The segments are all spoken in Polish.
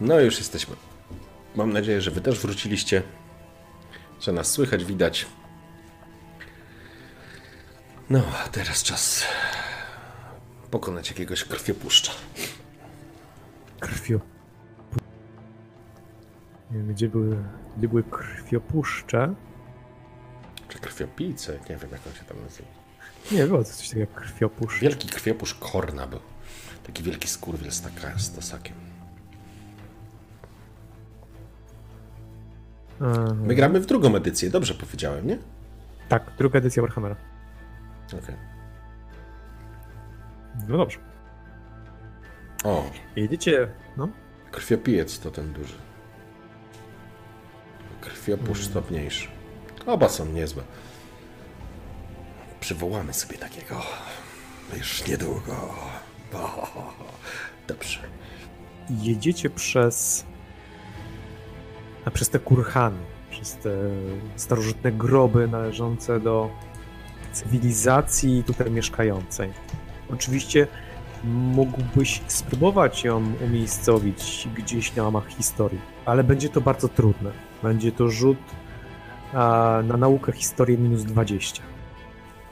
No już jesteśmy. Mam nadzieję, że Wy też wróciliście, że nas słychać, widać. No, a teraz czas pokonać jakiegoś krwiopuszcza. Krwio. Nie wiem, gdzie były, gdzie były krwiopuszcze. Czy krwiopijce? Nie wiem, jak on się tam nazywa. Nie, było to coś takiego jak krwiopuszcz. Wielki krwiopusz Korna był. Taki wielki skurwiel z, taka, z tasakiem. My gramy w drugą edycję, dobrze powiedziałem, nie? Tak, druga edycja Warhammera. Okej. No dobrze. O, Jedziecie, no, krwiopijec to ten duży. Krwiopusz stopniejszy. Oba są niezłe. Przywołamy sobie takiego już niedługo. O, dobrze. jedziecie przez a przez te kurhany, przez te starożytne groby należące do cywilizacji tutaj mieszkającej. Oczywiście mógłbyś spróbować ją umiejscowić gdzieś na łamach historii, ale będzie to bardzo trudne. Będzie to rzut a, na naukę historii minus 20.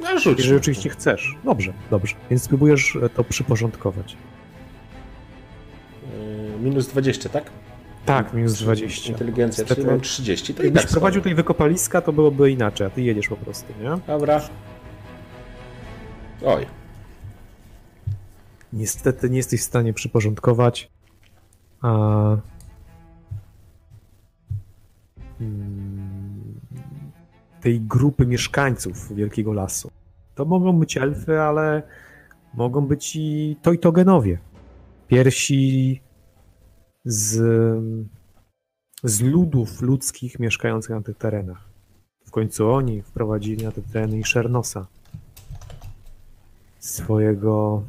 No rzuć. Jeżeli oczywiście chcesz. Dobrze, dobrze. Więc spróbujesz to przyporządkować. Yy, Minus 20, tak? Tak, minus 20. Inteligencja, Niestety- czyli mam 30. To i Jakbyś tak prowadził tutaj wykopaliska, to byłoby inaczej, a ty jedziesz po prostu, nie? Dobra. Oj, Niestety nie jesteś w stanie przyporządkować a... mm, tej grupy mieszkańców Wielkiego Lasu. To mogą być elfy, ale mogą być i Tojtogenowie. Piersi z, z ludów ludzkich mieszkających na tych terenach. W końcu oni wprowadzili na te tereny i Szernosa. Swojego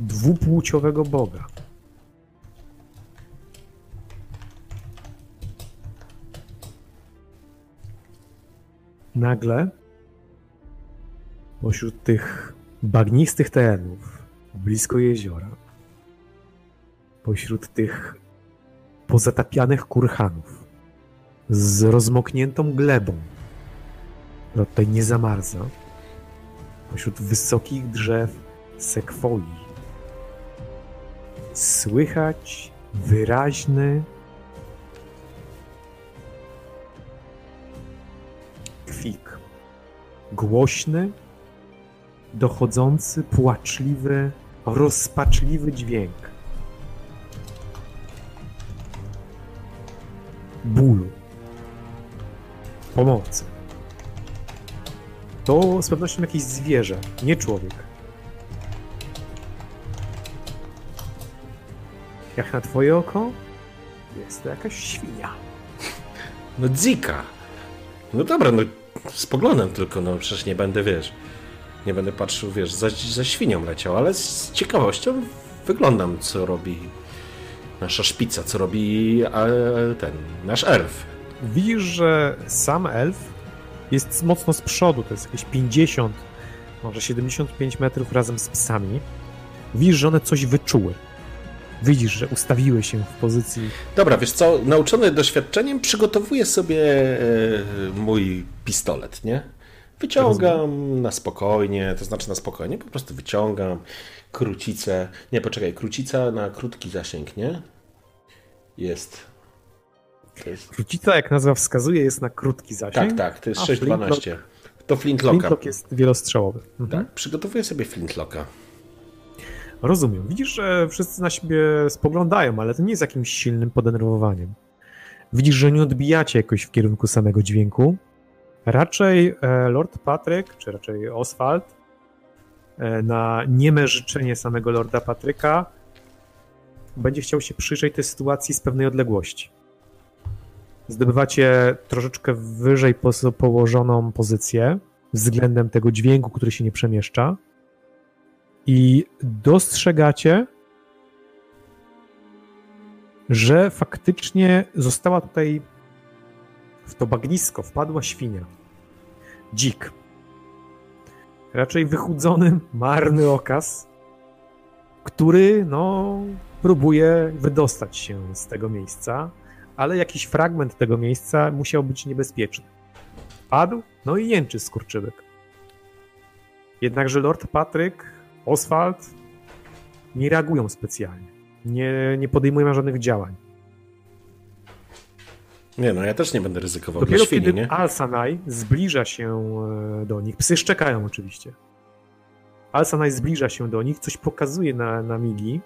dwupłciowego boga. Nagle pośród tych bagnistych terenów, blisko jeziora, pośród tych pozatapianych kurhanów, z rozmokniętą glebą, która tutaj nie zamarza, pośród wysokich drzew sekwoi, słychać wyraźny kwik. Głośny, dochodzący, płaczliwy, rozpaczliwy dźwięk. Bólu. Pomocy. To z pewnością jakieś zwierzę, nie człowiek. Jak na twoje oko, jest to jakaś świnia. no dzika. No dobra, no spoglądam tylko, no przecież nie będę, wiesz, nie będę patrzył, wiesz, za, za świnią leciał, ale z ciekawością wyglądam, co robi nasza szpica, co robi e, ten, nasz elf. Widzisz, że sam elf jest mocno z przodu, to jest jakieś 50, może 75 metrów razem z psami. Widzisz, że one coś wyczuły. Widzisz, że ustawiły się w pozycji. Dobra, wiesz co, nauczony doświadczeniem przygotowuję sobie e, mój pistolet, nie? Wyciągam na spokojnie, to znaczy na spokojnie, po prostu wyciągam krucicę. Nie, poczekaj, krucica na krótki zasięg, nie? Jest. To jest Krucica, jak nazwa wskazuje, jest na krótki zasięg. tak, tak, to jest a 6,12. To flintlocka. Flintlock jest wielostrzałowy. Mhm. Tak, przygotowuję sobie flintlocka. Rozumiem. Widzisz, że wszyscy na siebie spoglądają, ale to nie jest jakimś silnym podenerwowaniem. Widzisz, że nie odbijacie jakoś w kierunku samego dźwięku. Raczej e, Lord Patryk, czy raczej Oswald, e, na nieme życzenie samego Lorda Patryka, będzie chciał się przyjrzeć tej sytuacji z pewnej odległości. Zdobywacie troszeczkę wyżej położoną pozycję względem tego dźwięku, który się nie przemieszcza i dostrzegacie, że faktycznie została tutaj w to bagnisko wpadła świnia. Dzik. Raczej wychudzony, marny okaz, który no, próbuje wydostać się z tego miejsca, ale jakiś fragment tego miejsca musiał być niebezpieczny. Padł, no i jęczy skurczybyk. Jednakże Lord Patryk, Oswald nie reagują specjalnie. Nie, nie podejmują żadnych działań. Nie, no ja też nie będę ryzykował Dopiero świni, kiedy nie? Alsanaj zbliża się e, do nich, psy szczekają oczywiście. Alsanaj zbliża się do nich, coś pokazuje na, na migi.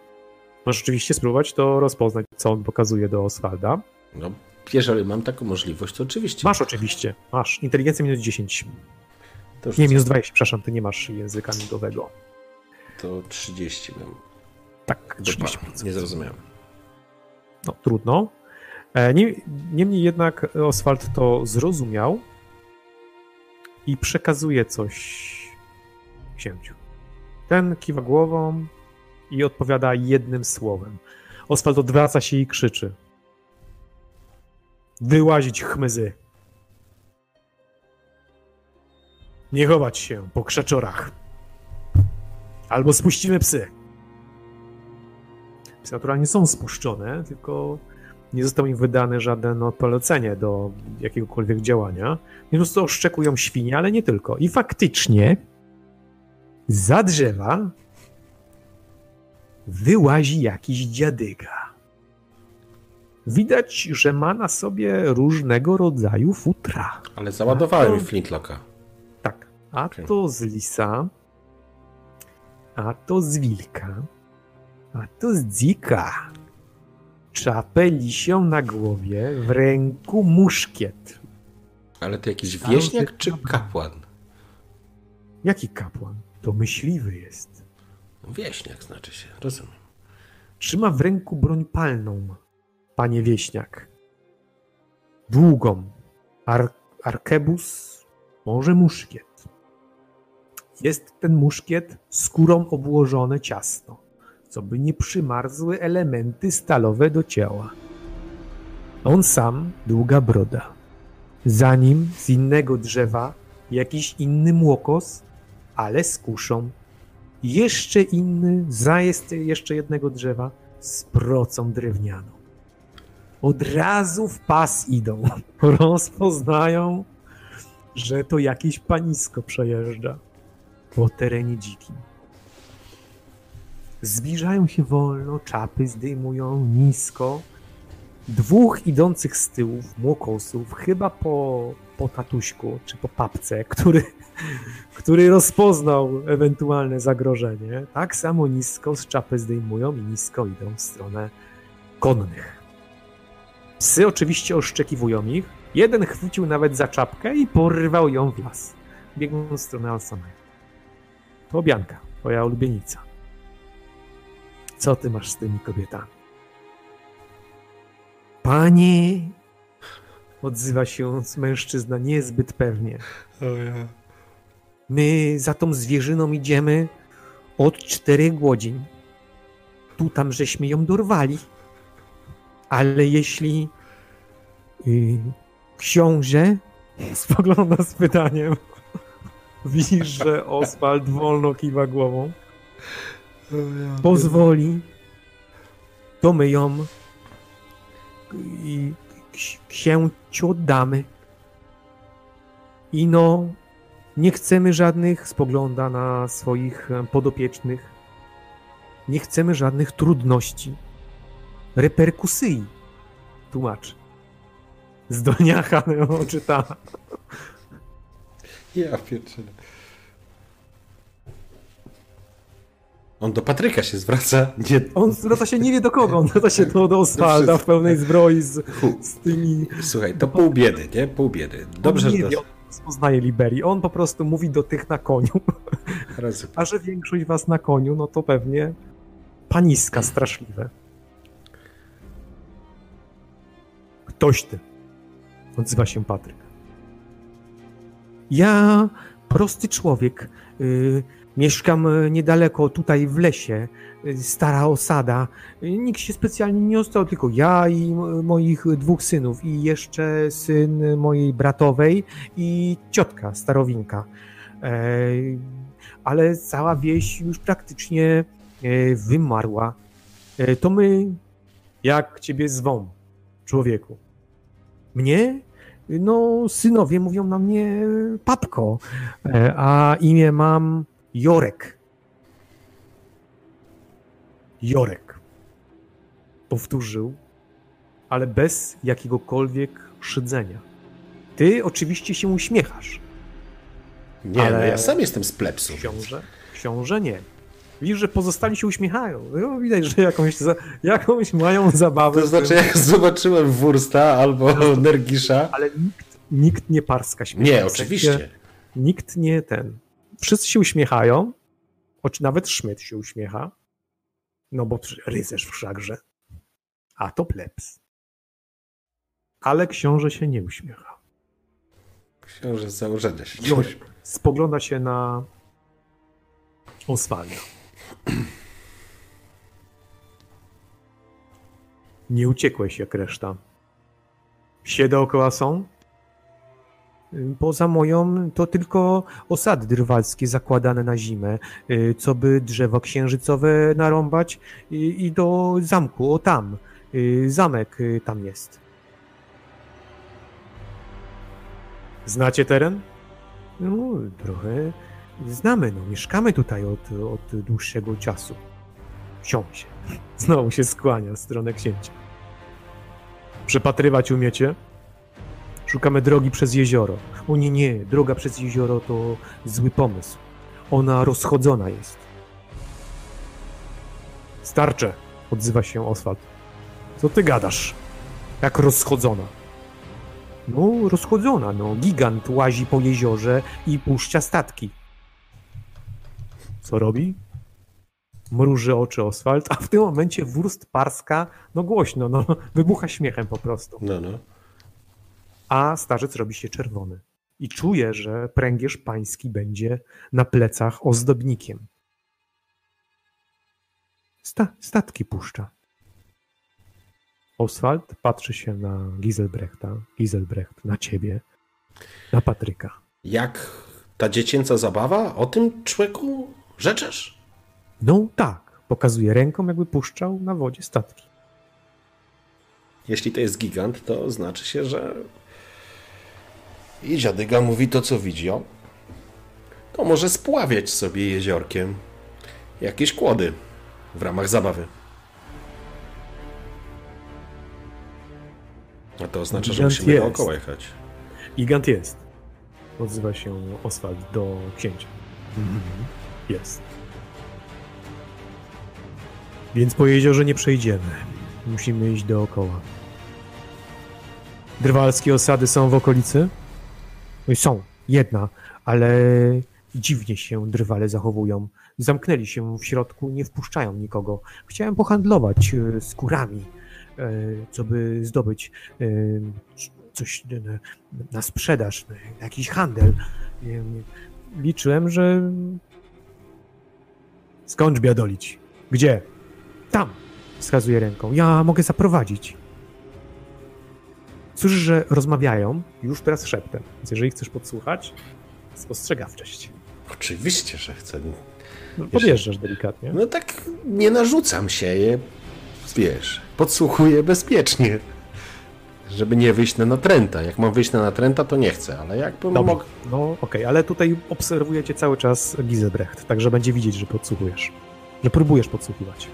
Możesz oczywiście spróbować to rozpoznać, co on pokazuje do Oswalda. No, jeżeli mam taką możliwość, to oczywiście. Masz oczywiście, masz. Inteligencja minus 10. To, już Nie, co? minus 20, przepraszam, ty nie masz języka migowego. to 30 mam. Tak, Dupa, 30%. nie zrozumiałem. No, trudno. E, nie- Niemniej jednak Oswald to zrozumiał i przekazuje coś księciu. Ten kiwa głową i odpowiada jednym słowem. Oswald odwraca się i krzyczy. Wyłazić chmyzy. Nie chować się po krzaczorach. Albo spuścimy psy. Psy naturalnie są spuszczone, tylko nie zostało im wydane żadne no, polecenie do jakiegokolwiek działania. Po prostu oszczekują świnie, ale nie tylko. I faktycznie za drzewa wyłazi jakiś dziadyga. Widać, że ma na sobie różnego rodzaju futra. Ale załadowałem to- flintlocka. Tak. A Okej. to z lisa, a to z wilka, a to z dzika. Czapę lisią na głowie, w ręku muszkiet. Ale to jakiś wieśniak czy kapłan? Jaki kapłan? To myśliwy jest. Wieśniak znaczy się, rozumiem. Trzyma w ręku broń palną, panie wieśniak. Długą. Ar arkebus, może muszkiet. Jest ten muszkiet skórą obłożone ciasno, co by nie przymarzły elementy stalowe do ciała. On sam długa broda. Za nim z innego drzewa jakiś inny młokos, ale z kuszą jeszcze inny, za jest jeszcze jednego drzewa z procą drewnianą. Od razu w pas idą. Rozpoznają, że to jakieś panisko przejeżdża po terenie dzikim. Zbliżają się wolno, czapy zdejmują nisko. Dwóch idących z tyłów młokosów, chyba po, po tatuśku czy po papce, który który rozpoznał ewentualne zagrożenie, tak samo nisko z czapy zdejmują i nisko idą w stronę konnych. Psy oczywiście oszczekiwują ich. Jeden chwycił nawet za czapkę i porwał ją w las. Biegną w stronę Alsona. To Bianka, twoja ulubienica. Co ty masz z tymi kobietami? Panie! Odzywa się mężczyzna niezbyt pewnie. My za tą zwierzyną idziemy od czterech godzin. Tu tam żeśmy ją dorwali. Ale jeśli y, książę spogląda z pytaniem, widzisz, że Oswald wolno kiwa głową, pozwoli, to my ją i ks- księciu oddamy. I no, nie chcemy żadnych, spogląda na swoich e, podopiecznych, nie chcemy żadnych trudności, reperkusji. Tłumacz. Zdolniacha no, czyta. Ja pierdolę. On do Patryka się zwraca, nie... On zwraca się nie wie do kogo, on zwraca się do, do Oswalda w pełnej zbroi z, z tymi... Słuchaj, to pół biedy, nie? Pół biedy. Dobrze, on nie że wie, on rozpoznaje Liberi. On po prostu mówi do tych na koniu. razy. A że większość was na koniu, no to pewnie paniska straszliwe. Ktoś ty. Odzywa się Patryk. Ja, prosty człowiek, y, mieszkam y, niedaleko, tutaj w lesie, y, stara osada. Y, nikt się specjalnie nie ostał, tylko ja i moich dwóch synów i jeszcze syn mojej bratowej i ciotka starowinka. E, ale cała wieś już praktycznie e, wymarła. E, to my, jak ciebie zwą, człowieku? Mnie? No, synowie mówią na mnie papko, e, a imię mam Jorek. Jorek. Powtórzył, ale bez jakiegokolwiek szydzenia. Ty oczywiście się uśmiechasz. Nie, Ale- no ja sam jestem z plepsu. Książę? Książę nie. Widzisz, że pozostali się uśmiechają. No, widać, że jakąś, za, jakąś mają zabawę. To znaczy, jak zobaczyłem Wursta albo Nergisza. Ale nikt, nikt nie parska śmiecha. Nie, oczywiście. Nikt nie ten. Wszyscy się uśmiechają. Choć nawet Szmyt się uśmiecha. No bo rycerz wszakże. A to plebs. Ale książę się nie uśmiecha. Książę z założenia się. Jorek spogląda się na Oswalda. Nie uciekłeś jak reszta. Wsie dookoła są? Poza moją to tylko osady drwalskie zakładane na zimę, y, co by drzewo księżycowe narąbać i, i do zamku, o tam. Y, Zamek y, tam jest. Znacie teren? No, trochę znamy, no, mieszkamy tutaj od, od dłuższego czasu. Książę. Znowu się skłania w stronę księcia. Przepatrywać umiecie? Szukamy drogi przez jezioro. O nie, nie, droga przez jezioro to zły pomysł. Ona rozchodzona jest. Starcze, odzywa się Oswald. Co ty gadasz? Jak rozchodzona? No, rozchodzona, no. Gigant łazi po jeziorze i puszcza statki. Co robi? Mruży oczy Oswald, a w tym momencie wurst parska, no głośno, no, wybucha śmiechem po prostu. No, no. A starzec robi się czerwony. I czuje, że pręgierz pański będzie na plecach ozdobnikiem. Sta statki puszcza. Oswald patrzy się na Giselbrechta, Giselbrecht na ciebie, na Patryka. Jak ta dziecięca zabawa? O tym człowieku rzeczesz? No tak, pokazuje ręką, jakby puszczał na wodzie statki. Jeśli to jest gigant, to znaczy się, że i dziadyga mówi to, co widzi. O, to może spławiać sobie jeziorkiem jakieś kłody w ramach zabawy. A to oznacza, że Gigant musimy jest. dookoła jechać. Gigant jest. Odzywa się Oswald do księcia. Jest. Więc po jeziorze nie przejdziemy. Musimy iść dookoła. Drwalskie osady są w okolicy? Są. Jedna, ale dziwnie się drwale zachowują. Zamknęli się w środku, nie wpuszczają nikogo. Chciałem pohandlować e, skórami, e, co by zdobyć e, coś na, sprzedaż, jakiś handel. Liczyłem, że. Skąd biadolić? Gdzie? Tam! Wskazuje ręką. Ja mogę zaprowadzić. Słyszysz, że rozmawiają już teraz szeptem. Więc jeżeli chcesz podsłuchać, spostrzegawczość. Oczywiście, że chcę. No, podjeżdżasz delikatnie. No tak nie narzucam się, je, wiesz, podsłuchuję bezpiecznie. Żeby nie wyjść na natręta. Jak mam wyjść na natręta, to nie chcę, ale jakbym Dobra. mógł... No okej, ale tutaj obserwujecie cały czas Giselbrecht, także będzie widzieć, że podsłuchujesz. Że próbujesz podsłuchiwać.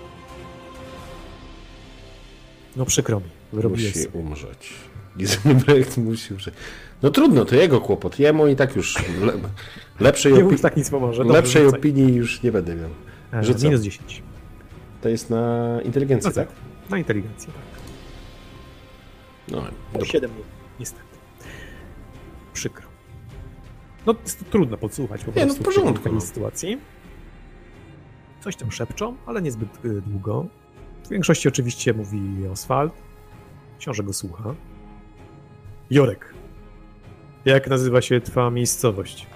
No przykro mi, wyrobiłeś Musi umrzeć. Giselbrecht musi umrzeć. No trudno, to jego kłopot. Jemu i tak już le, lepszej, opi- tak nic pomoże. Dobrze, lepszej rzucaj. opinii już nie będę miał. E, Rzucam. Minus 10. To jest na inteligencję, No tak? tak, na inteligencję, tak. No, dobra. 7 niestety. Przykro. No jest to trudno podsłuchać po Nie, no prostu w porządku, takiej no. sytuacji. Coś tam szepczą, ale niezbyt y, długo. W większości oczywiście mówi Oswald. Książę go słucha. Jorek, jak nazywa się twoja miejscowość?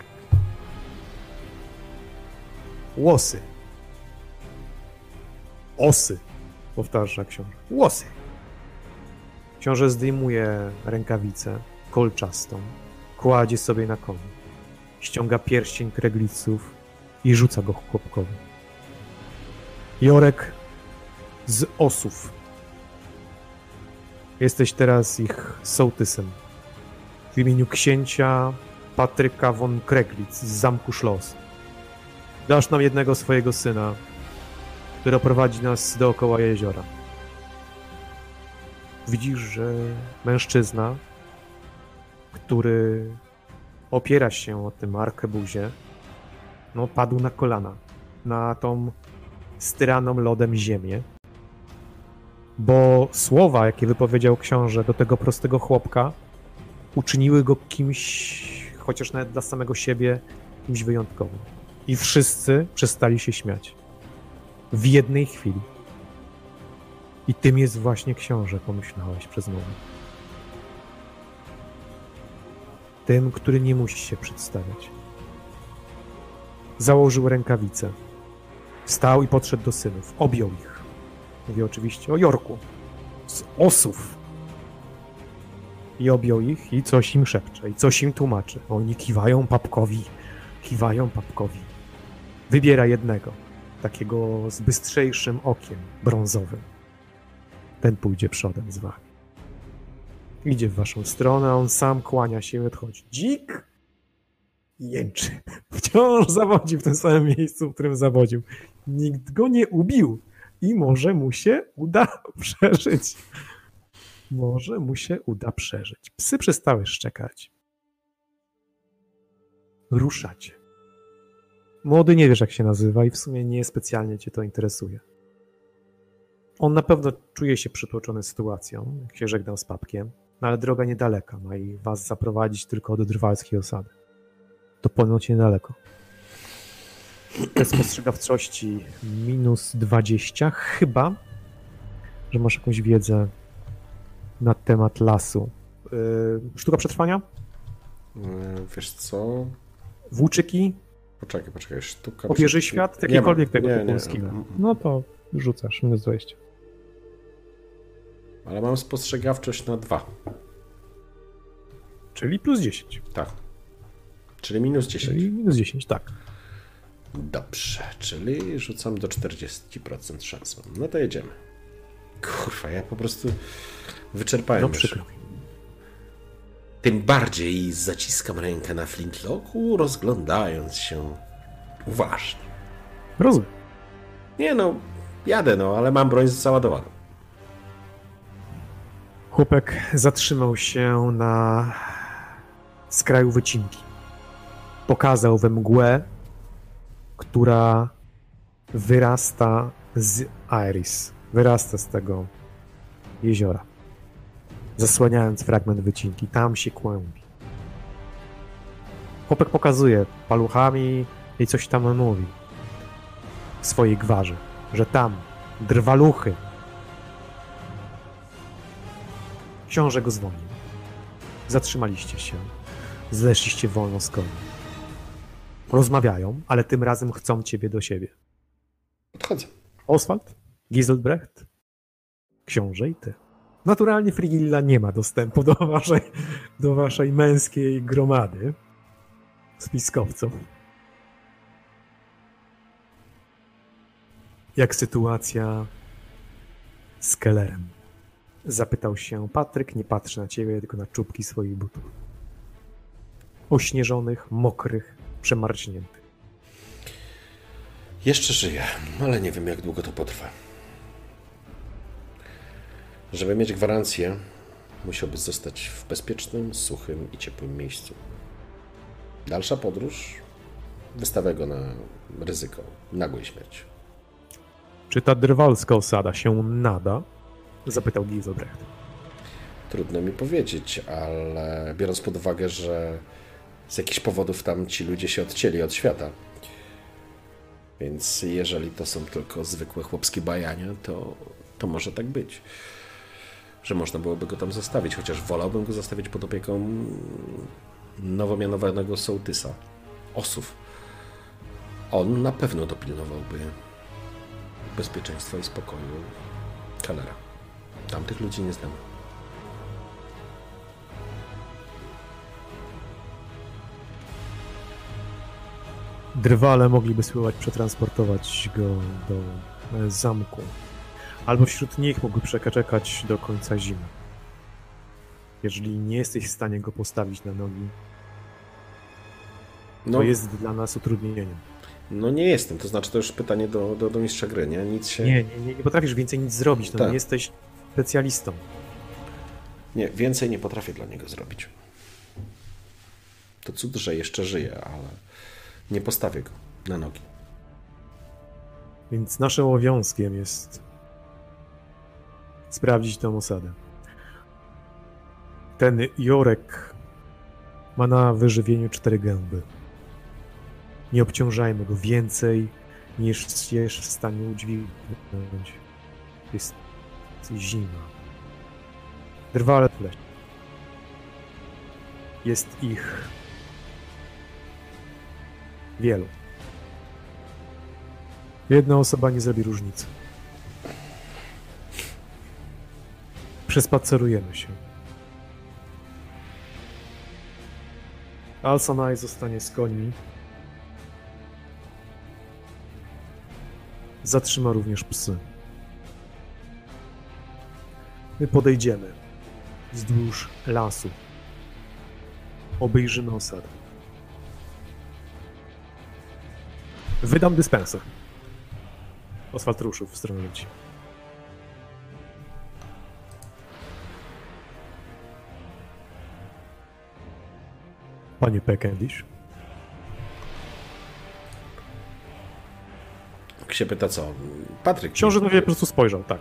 Łosy. Osy, powtarza książę. Łosy. Książę zdejmuje rękawicę kolczastą, kładzie sobie na koniu, ściąga pierścień kregliców i rzuca go chłopkowi. Jorek z osów. Jesteś teraz ich sołtysem. W imieniu księcia Patryka von Kreglitz z zamku Schloss. Dasz nam jednego swojego syna, który prowadzi nas dookoła jeziora. Widzisz, że mężczyzna, który opiera się o tym arkebuzie, no padł na kolana, na tą styraną lodem ziemię, bo słowa, jakie wypowiedział książę do tego prostego chłopka, uczyniły go kimś, chociaż nawet dla samego siebie, kimś wyjątkowym. I wszyscy przestali się śmiać. W jednej chwili. I tym jest właśnie książę, pomyślałeś przez moment. Tym, który nie musi się przedstawiać. Założył rękawice. Wstał i podszedł do synów. Objął ich. Mówię oczywiście o Jorku. Z osów. I objął ich i coś im szepcze, i coś im tłumaczy. Oni kiwają papkowi, kiwają papkowi. Wybiera jednego, takiego z bystrzejszym okiem, brązowym. Ten pójdzie przodem z wami. Idzie w waszą stronę, on sam kłania się i odchodzi. Dzik jęczy. Wciąż zawodzi w tym samym miejscu, w którym zawodził. Nikt go nie ubił i może mu się uda przeżyć. Może mu się uda przeżyć. Psy przestały szczekać. Ruszacie. Młody nie wiesz, jak się nazywa, i w sumie nie specjalnie cię to interesuje. On na pewno czuje się przytłoczony sytuacją, jak się żegnał z papkiem, no ale droga niedaleka, ma i was zaprowadzić tylko do drwalskiej osady. To ponoć niedaleko. Test spostrzegawczości minus 20, chyba, że masz jakąś wiedzę na temat lasu. Yy, sztuka przetrwania? Yy, Wiesz co? Włóczyki? Poczekaj, poczekaj. Sztuka... Opierzy świat? Ma. tego Nie, typu nie. skill. Mm, mm. No to rzucasz, minus 20. Ale mam spostrzegawczość na dwa. Czyli plus 10. Tak. Czyli minus 10. Czyli minus 10, tak. Dobrze, czyli rzucam do 40% szansą. No to jedziemy. Kurwa, ja po prostu wyczerpałem No już. przykro. Tym bardziej zaciskam rękę na flintlocku, rozglądając się uważnie. Rozumiem. Nie no, jadę no, ale mam broń załadowaną. Chłopek zatrzymał się na skraju wycinki. Pokazał we mgłę, która wyrasta z Iris. Wyrasta z tego jeziora. Zasłaniając fragment wycinki. Tam się kłębi. Chłopek pokazuje paluchami i coś tam mówi. W swojej gwarze. Że tam drwaluchy Książę go zwolnił. Zatrzymaliście się. Zeszliście wolno z koni. Rozmawiają, ale tym razem chcą ciebie do siebie. Odchodzę. Oswald, Giselbrecht, książę i ty. Naturalnie Frigilla nie ma dostępu do waszej, do waszej męskiej gromady spiskowców. Jak sytuacja z Kellerem? Zapytał się Patryk, nie patrzy na ciebie, tylko na czubki swoich butów. Ośnieżonych, mokrych, przemarzniętych. Jeszcze żyję, ale nie wiem jak długo to potrwa. Żeby mieć gwarancję, musiałby zostać w bezpiecznym, suchym i ciepłym miejscu. Dalsza podróż wystawia go na ryzyko nagłej śmierci. Czy ta drwalska osada się nada? Zapytał Giselbrecht. Trudno mi powiedzieć, ale biorąc pod uwagę, że z jakichś powodów tam ci ludzie się odcięli od świata, Więc jeżeli to są tylko zwykłe chłopskie bajania, to, to może tak być. Że można byłoby go tam zostawić, chociaż wolałbym go zostawić pod opieką nowo mianowanego sołtysa. Osów. On na pewno dopilnowałby bezpieczeństwa i spokoju Kalera. Tamtych ludzi nie znam. Drwale mogliby spróbować przetransportować go do e, zamku. Albo wśród nich mógłby przeczekać do końca zimy. Jeżeli nie jesteś w stanie go postawić na nogi, to No, jest dla nas utrudnieniem. no nie jestem, to znaczy to już pytanie do, do, do mistrza gry, nie? Nic się... Nie, nie, nie, nie potrafisz więcej nic zrobić, no Tak. nie jesteś specjalistą. Nie, więcej nie potrafię dla niego zrobić. To cud, że jeszcze żyje, ale nie postawię go na nogi. Więc naszym obowiązkiem jest sprawdzić tę osadę. Ten Jorek ma na wyżywieniu cztery gęby. Nie obciążajmy go więcej niż jest w stanie udźwignąć. Jest zima. Drwale w lesie. Jest ich wielu. Jedna osoba nie zrobi różnicy. Przespacerujemy się. Alsanai zostanie z końmi. Zatrzyma również psy. My podejdziemy wzdłuż lasu. Obejrzymy osadę. Wydam dyspensę. Oswald ruszył w stronę ludzi. Panie Peckendish, Jak się pyta co? Patryk. książę na po prostu spojrzał, tak.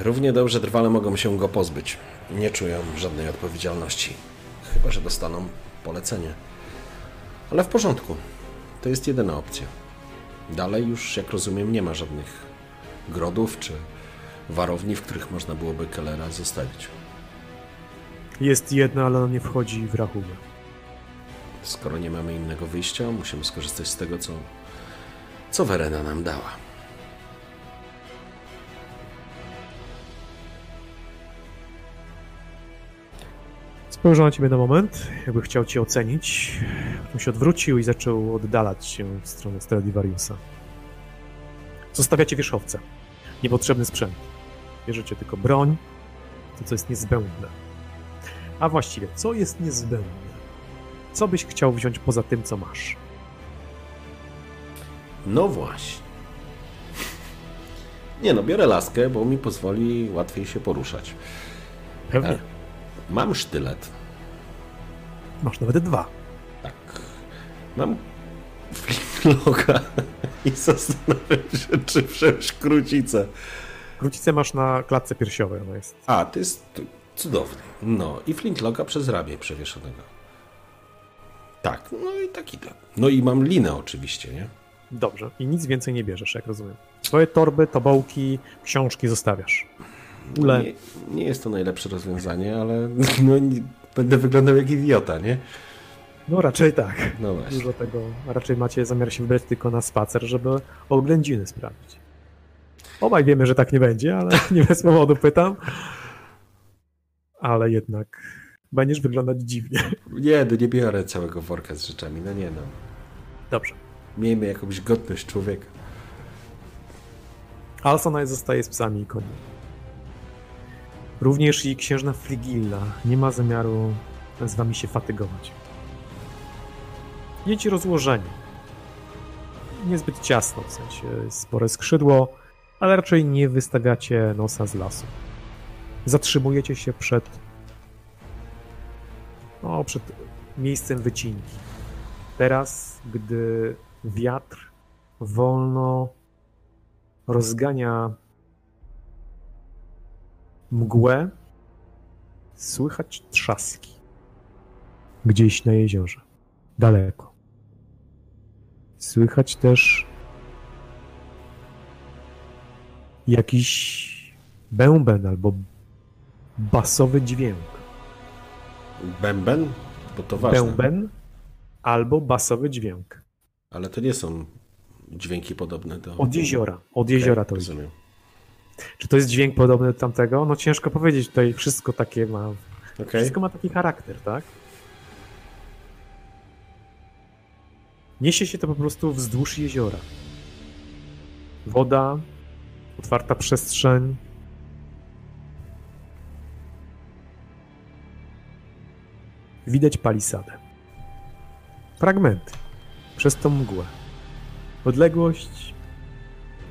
Równie dobrze drwale mogą się go pozbyć. Nie czują żadnej odpowiedzialności. Chyba, że dostaną polecenie. Ale w porządku. To jest jedyna opcja. Dalej już, jak rozumiem, nie ma żadnych grodów czy warowni, w których można byłoby Kellera zostawić. Jest jedna, ale ona nie wchodzi w rachubę. Skoro nie mamy innego wyjścia, musimy skorzystać z tego, co, co Verena nam dała. Spojrzał na ciebie na moment, jakby chciał cię ocenić. Potem się odwrócił i zaczął oddalać się w stronę Stradivariusa. Zostawiacie wierzchowce. Niepotrzebny sprzęt. Bierzecie tylko broń, to co jest niezbędne. A właściwie, co jest niezbędne? Co byś chciał wziąć poza tym, co masz? No właśnie. Nie no, biorę laskę, bo mi pozwoli łatwiej się poruszać. Pewnie. E, Mam sztylet. Masz nawet dwa. Tak. Mam flintlocka i zastanawiam się, czy wziąć krucicę. Krucicę masz na klatce piersiowej, ona jest. A, to jest cudowny. No i flintlocka przez ramię przewieszonego. Tak, no i tak idę. No i mam linę oczywiście, nie? Dobrze. I nic więcej nie bierzesz, jak rozumiem. Swoje torby, tobołki, książki zostawiasz. Ule. Nie, nie jest to najlepsze rozwiązanie, ale no, nie, będę wyglądał jak idiota, nie? No raczej tak. No właśnie. Dużo tego, raczej macie zamiar się wybrać tylko na spacer, żeby oględziny sprawdzić. Obaj wiemy, że tak nie będzie, ale nie bez powodu pytam. Ale jednak będziesz wyglądać dziwnie. Nie, no nie biorę całego worka z rzeczami, no nie no. Dobrze. Miejmy jakąś godność człowieka. Alsonaj zostaje z psami i koniu. Również i księżna Frigilla nie ma zamiaru z wami się fatygować. Jedzie rozłożenie. Niezbyt ciasno, w sensie spore skrzydło, ale raczej nie wystawiacie nosa z lasu. Zatrzymujecie się przed no, przed miejscem wycinki. Teraz, gdy wiatr wolno rozgania mgłę, słychać trzaski. Gdzieś na jeziorze. Daleko. Słychać też jakiś bęben albo basowy dźwięk. Bęben? Bo to ważne. Bęben albo basowy dźwięk. Ale to nie są dźwięki podobne do... Od jeziora. Od jeziora Okej, to rozumiem. Czy to jest dźwięk podobny do tamtego? No ciężko powiedzieć, tutaj wszystko takie ma. Okej. Wszystko ma taki charakter, tak? Niesie się to po prostu wzdłuż jeziora. Woda, otwarta przestrzeń. Widać palisadę. Fragmenty. Przez tą mgłę. Odległość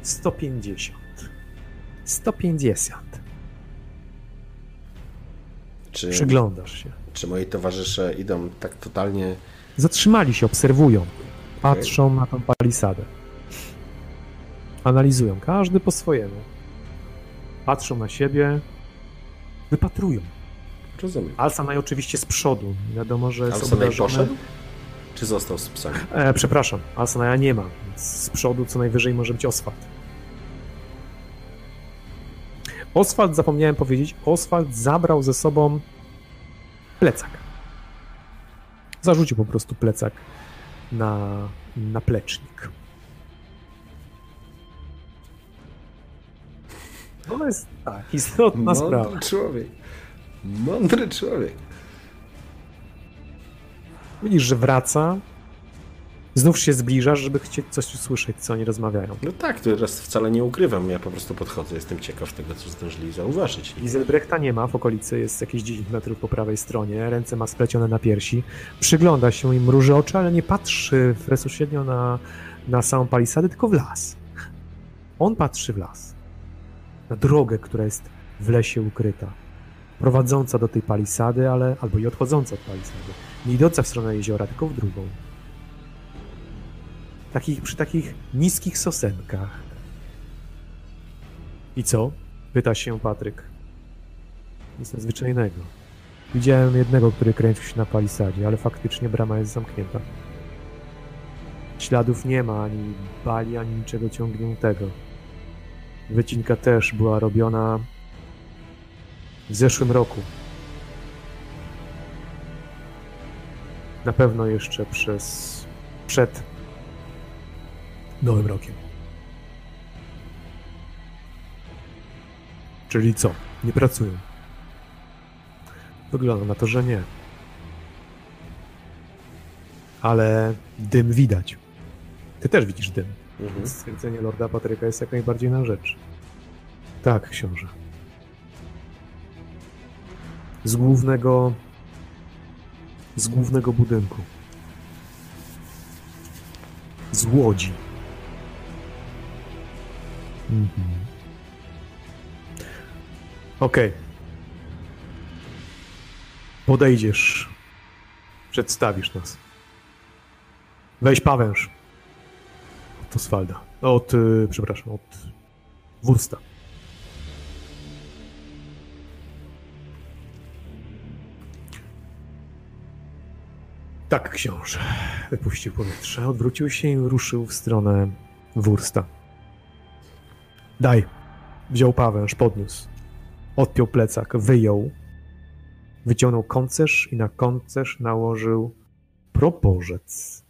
150. 150. Czy, Przyglądasz się. czy moi towarzysze idą tak totalnie... Zatrzymali się, obserwują. Patrzą na tą palisadę. Analizują, każdy po swojemu. Patrzą na siebie, wypatrują. Rozumiem. Alsanaj oczywiście z przodu. Wiadomo, że jest Alsanaj obrażony. poszedł? Czy został z psami? E, przepraszam, Alsanaja nie ma. Więc z przodu co najwyżej może być Oswald. Oswald, zapomniałem powiedzieć, Oswald zabrał ze sobą plecak. Zarzucił po prostu plecak na, na plecznik. To jest tak, istotna sprawa. Mądry człowiek. Mądry człowiek. Widzisz, że wraca. Znów się zbliżasz, żeby chcieć coś usłyszeć, co oni rozmawiają. No tak, to teraz wcale nie ukrywam. Ja po prostu podchodzę. Jestem ciekaw tego, co zdążyli zauważyć. Giselbrechta nie ma w okolicy, jest jakieś 10 metrów po prawej stronie, ręce ma splecione na piersi, przygląda się im, mruży oczy, ale nie patrzy bezpośrednio na, na samą palisadę, tylko w las. On patrzy w las, na drogę, która jest w lesie ukryta, prowadząca do tej palisady, ale albo i odchodząca od palisady, nie idąca w stronę jeziora, tylko w drugą. Takich, przy takich niskich sosenkach. I co? Pyta się Patryk. Nic nadzwyczajnego. Widziałem jednego, który kręcił się na palisadzie, ale faktycznie brama jest zamknięta. Śladów nie ma, ani bali, ani niczego ciągniętego. Wycinka też była robiona w zeszłym roku. Na pewno jeszcze przez przed Nowym Rokiem. Czyli co? Nie pracują. Wygląda na to, że nie. Ale dym widać. Ty też widzisz dym. Mhm. Stwierdzenie Lorda Patryka jest jak najbardziej na rzecz. Tak, książę. Z głównego. Z głównego budynku. Z łodzi. Mhm. Okej. Podejdziesz. Przedstawisz nas. Weź pawęż. Od Oswalda. Od, y, przepraszam, od Wursta. Tak, książę. Wypuścił powietrze, odwrócił się i ruszył w stronę Wursta. Daj. Wziął pawęż, podniósł. Odpiął plecak, wyjął. Wyciągnął koncerz i na koncerz nałożył proporzec.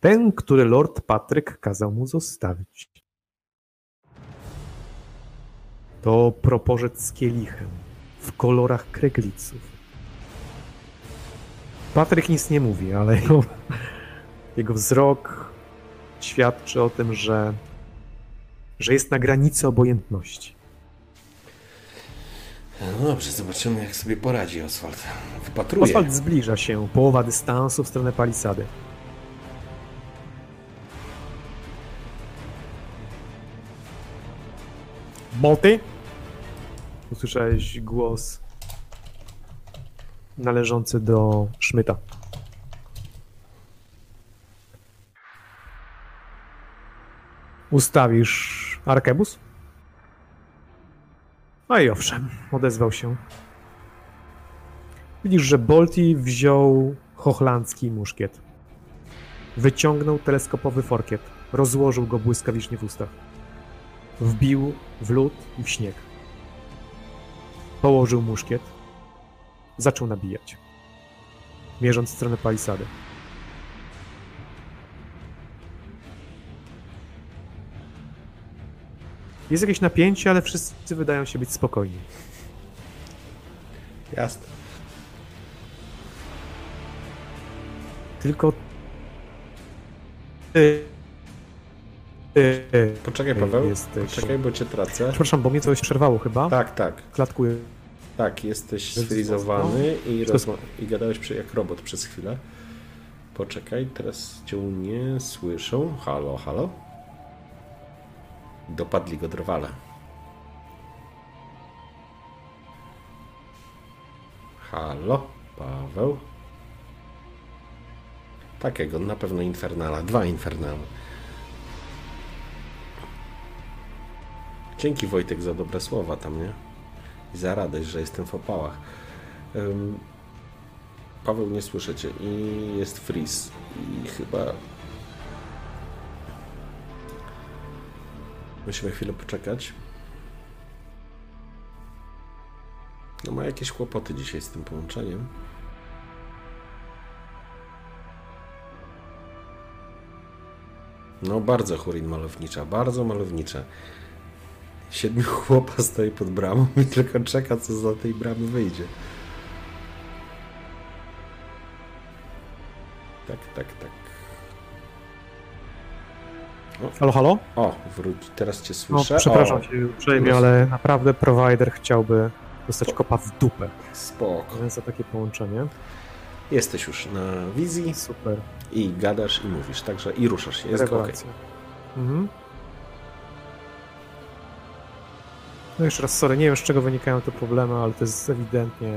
Ten, który Lord Patryk kazał mu zostawić. To proporzec z kielichem w kolorach kregliców. Patryk nic nie mówi, ale jego, jego wzrok świadczy o tym, że, że jest na granicy obojętności. No dobrze, zobaczymy, jak sobie poradzi Oswald. Wypatruje. Oswald zbliża się, połowa dystansu w stronę palisady. Boty? Usłyszałeś głos należący do Szmyta. Ustawisz arkebus? No i owszem, odezwał się. Widzisz, że Bolti wziął hochlandzki muszkiet. Wyciągnął teleskopowy forkiet, rozłożył go błyskawicznie w ustach. Wbił w lód i w śnieg. Położył muszkiet. Zaczął nabijać, mierząc w stronę palisady. Jest jakieś napięcie, ale wszyscy wydają się być spokojni. Jasne. Tylko ty, ty Poczekaj, Paweł. Jesteś- Poczekaj, bo cię tracę. Przepraszam, bo mnie coś przerwało chyba. Tak, tak. Klatkuję. Tak, jesteś Jest sfrizowany i, rozma- i gadałeś przy, jak robot przez chwilę. Poczekaj, teraz cię nie słyszą. Halo, halo? Dopadli go drwale. Halo, Paweł? Takiego, na pewno Infernala. Dwa Infernale. Dzięki Wojtek za dobre słowa tam, nie? I za radość, że jestem w opałach. Ym, Paweł, nie słyszę cię i jest freeze. I chyba... Musimy chwilę poczekać. No ma jakieś kłopoty dzisiaj z tym połączeniem. No bardzo Hurin malownicza, bardzo malownicza. Siedmiu chłopa stoi pod bramą i tylko czeka, co za tej bramy wyjdzie. Tak, tak, tak. Halo, halo? O, wróć, teraz cię No, słyszę. przepraszam o, cię uprzejmie, ale naprawdę provider chciałby dostać kopa w dupę. Spoko. Więc za takie połączenie. Jesteś już na wizji Super. i gadasz i mówisz, także i ruszasz się. Jest ok. Mhm. No jeszcze raz, sorry, nie wiem z czego wynikają te problemy, ale to jest ewidentnie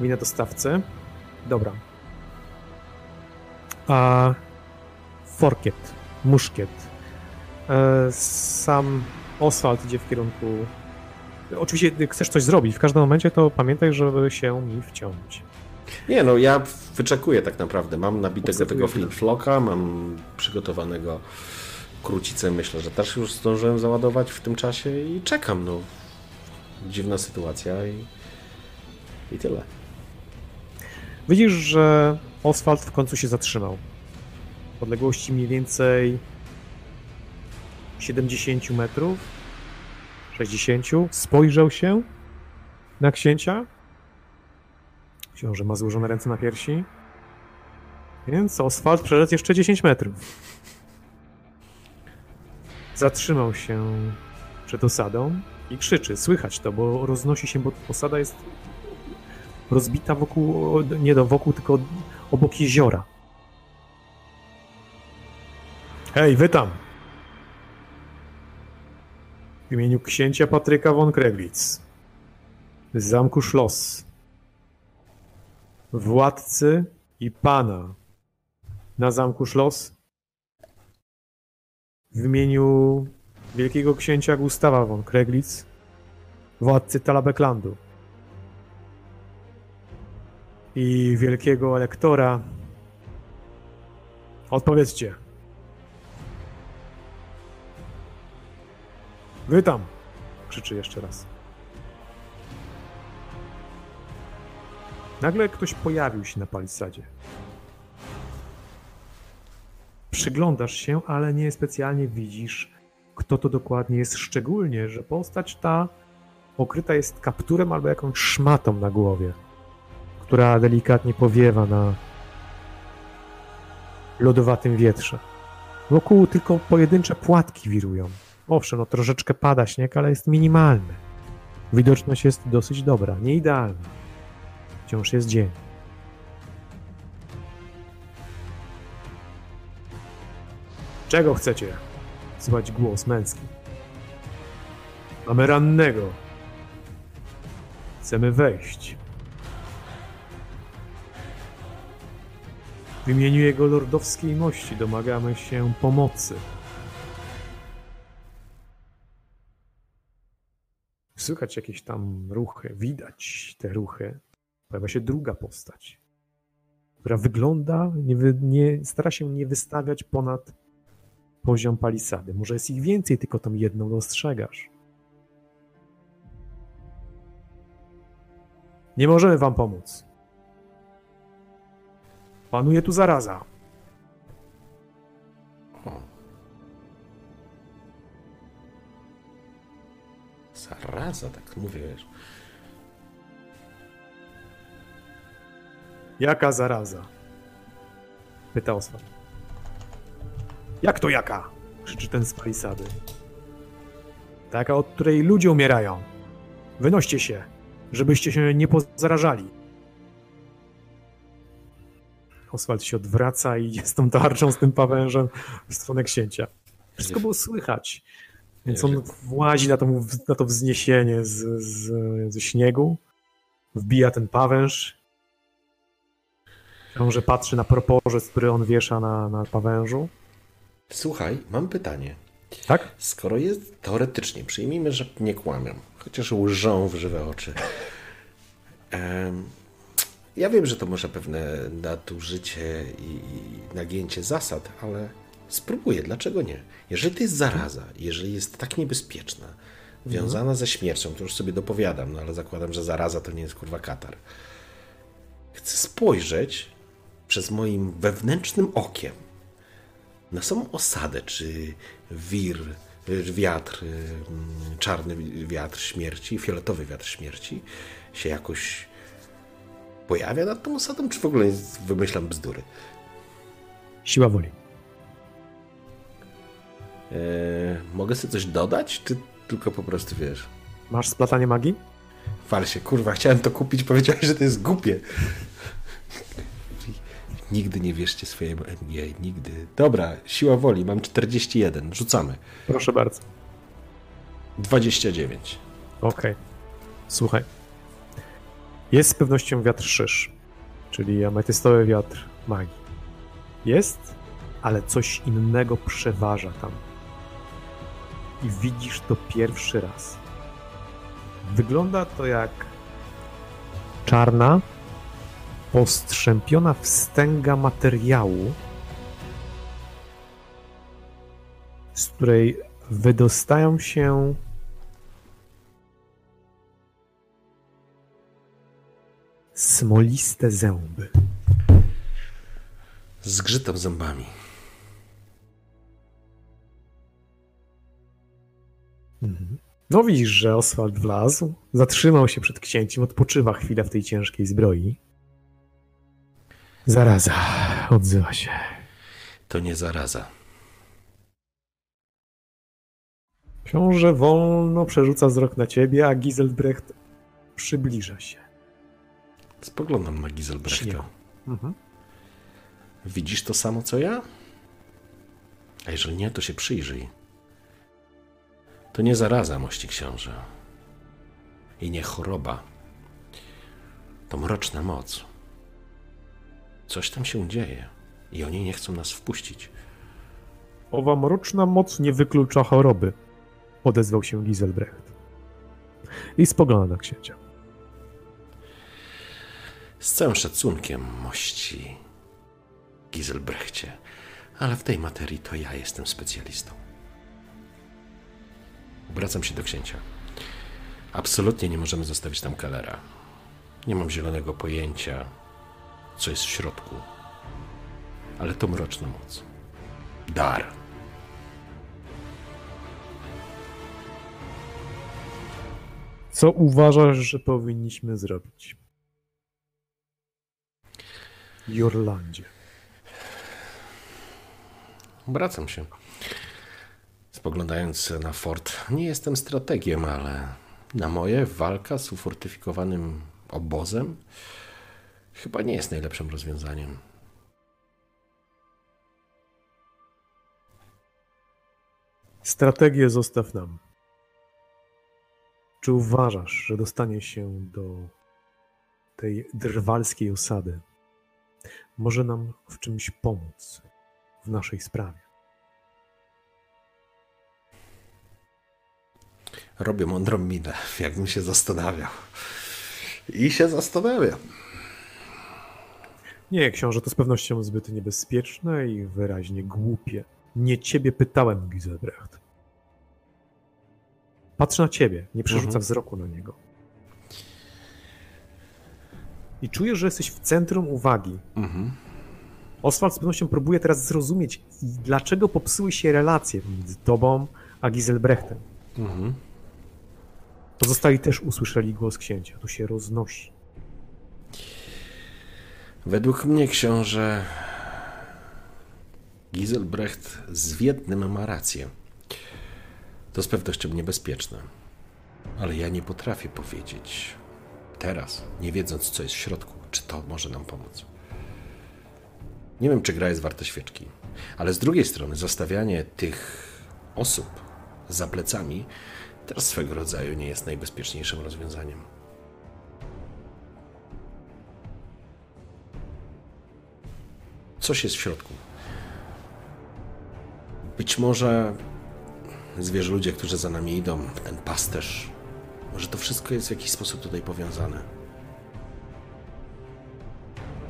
wina dostawcy. Dobra. A forkiet, muszkiet. E, Sam Oswald idzie w kierunku... Oczywiście, gdy chcesz coś zrobić, w każdym momencie to pamiętaj, żeby się mi wciąć. Nie no, ja wyczekuję tak naprawdę. Mam nabitego tego Obserwujesz. flintflocka, mam przygotowanego krucicę. Myślę, że też już zdążyłem załadować w tym czasie i czekam. No, dziwna sytuacja i, i tyle. Widzisz, że Oswald w końcu się zatrzymał. W odległości mniej więcej 70 metrów, 60. Spojrzał się na księcia. Książę ma złożone ręce na piersi. Więc Oswald przeszedł jeszcze 10 metrów. Zatrzymał się przed osadą i krzyczy. Słychać to, bo roznosi się, bo osada jest rozbita wokół, nie do wokół, tylko obok jeziora. Hej, wy tam! W imieniu księcia Patryka von Kreglitz z zamku Schloss, władcy i pana na zamku Schloss, w imieniu wielkiego księcia Gustawa von Kreglitz, władcy Talabeklandu, i wielkiego elektora. Odpowiedzcie. Wy tam! Krzyczy jeszcze raz. Nagle ktoś pojawił się na palisadzie. Przyglądasz się, ale nie specjalnie widzisz, kto to dokładnie jest, szczególnie, że postać ta okryta jest kapturem albo jakąś szmatą na głowie która delikatnie powiewa na lodowatym wietrze. Wokół tylko pojedyncze płatki wirują. Owszem, no troszeczkę pada śnieg, ale jest minimalny. Widoczność jest dosyć dobra, nie idealna. Wciąż jest dzień. Czego chcecie? Słychać głos męski. Mamy rannego. Chcemy wejść. W imieniu jego lordowskiej mości domagamy się pomocy. Słychać jakieś tam ruchy, widać te ruchy. Pojawia się druga postać. która wygląda, nie, nie stara się nie wystawiać ponad poziom palisady. Może jest ich więcej, tylko tą jedną dostrzegasz. Nie możemy wam pomóc. Panuje tu zaraza. Zaraza, tak mówię, wiesz. Jaka zaraza? Pyta Oswald. Jak to jaka? Krzyczy ten z palisady. Taka, od której ludzie umierają. Wynoście się, żebyście się nie pozarażali. Oswald się odwraca i z tą tarczą, z tym pawężem w stronę księcia. Wszystko było słychać. Więc on włazi na to, na to wzniesienie z, z, ze śniegu, wbija ten pawęż. Książę patrzy na proporzec, który on wiesza na, na pawężu. Słuchaj, mam pytanie. Tak? Skoro jest teoretycznie, przyjmijmy, że nie kłamią, chociaż łżą w żywe oczy. Ja wiem, że to może pewne nadużycie i nagięcie zasad, ale spróbuję, dlaczego nie? Jeżeli to jest zaraza, jeżeli jest tak niebezpieczna, wiązana ze śmiercią, to już sobie dopowiadam, no ale zakładam, że zaraza to nie jest kurwa katar. Chcę spojrzeć przez moim wewnętrznym okiem na samą osadę, czy wir, wiatr, mm, czarny wiatr śmierci, fioletowy wiatr śmierci się jakoś pojawia nad tą osadą, czy w ogóle wymyślam bzdury? Siła woli. Eee, mogę sobie coś dodać, czy tylko po prostu wiesz? Masz splatanie magii? Fal się, kurwa, chciałem to kupić, powiedziałeś, że to jest głupie. Nigdy nie wierzcie swojemu MGA, nigdy. Dobra, siła woli, mam 41, rzucamy. Proszę bardzo. 29. Okej. Słuchaj. Jest z pewnością wiatr szysz, czyli ametystowy wiatr magii. Jest, ale coś innego przeważa tam. I widzisz to pierwszy raz. Wygląda to jak czarna, postrzępiona wstęga materiału, z której wydostają się smoliste zęby. Zgrzytam zębami. No widzisz, że Oswald wlazł, zatrzymał się przed księciem, odpoczywa chwilę w tej ciężkiej zbroi. Zaraza, odzywa się. To nie zaraza. Książę wolno przerzuca wzrok na ciebie, a Giselbrecht przybliża się. Spoglądam na Giselbrechta. Mhm. Widzisz to samo co ja? A jeżeli nie, to się przyjrzyj. To nie zaraza, mości książę. I nie choroba. To mroczna moc. Coś tam się dzieje i oni nie chcą nas wpuścić. Owa mroczna moc nie wyklucza choroby, odezwał się Giselbrecht. I spogląda na księcia. Z całym szacunkiem, mości Giselbrechcie, ale w tej materii to ja jestem specjalistą. Obracam się do księcia. Absolutnie nie możemy zostawić tam Kellera. Nie mam zielonego pojęcia, co jest w środku. Ale to mroczna moc. Dar. Co uważasz, że powinniśmy zrobić? Jorlandzie. Obracam się. Spoglądając na fort, nie jestem strategiem, ale na moje walka z ufortyfikowanym obozem chyba nie jest najlepszym rozwiązaniem. Strategię zostaw nam. Czy uważasz, że dostanie się do tej drwalskiej osady może nam w czymś pomóc w naszej sprawie? Robię mądrą minę, jakbym się zastanawiał. I się zastanawiam. Nie, książę, to z pewnością zbyt niebezpieczne i wyraźnie głupie. Nie ciebie pytałem, Giselbrecht. Patrz na ciebie, nie przerzuca Mhm. wzroku na niego. I czujesz, że jesteś w centrum uwagi. Mhm. Oswald z pewnością próbuje teraz zrozumieć, dlaczego popsuły się relacje między tobą a Giselbrechtem. Mhm. Pozostali też usłyszeli głos księcia. To się roznosi. Według mnie, książę Giselbrecht z Wiednym ma rację. To z pewnością niebezpieczne. Ale ja nie potrafię powiedzieć teraz, nie wiedząc, co jest w środku, czy to może nam pomóc. Nie wiem, czy gra jest warta świeczki, ale z drugiej strony zostawianie tych osób za plecami teraz swego rodzaju nie jest najbezpieczniejszym rozwiązaniem. Coś jest w środku. Być może zwierzę ludzie, którzy za nami idą, ten pasterz, może to wszystko jest w jakiś sposób tutaj powiązane.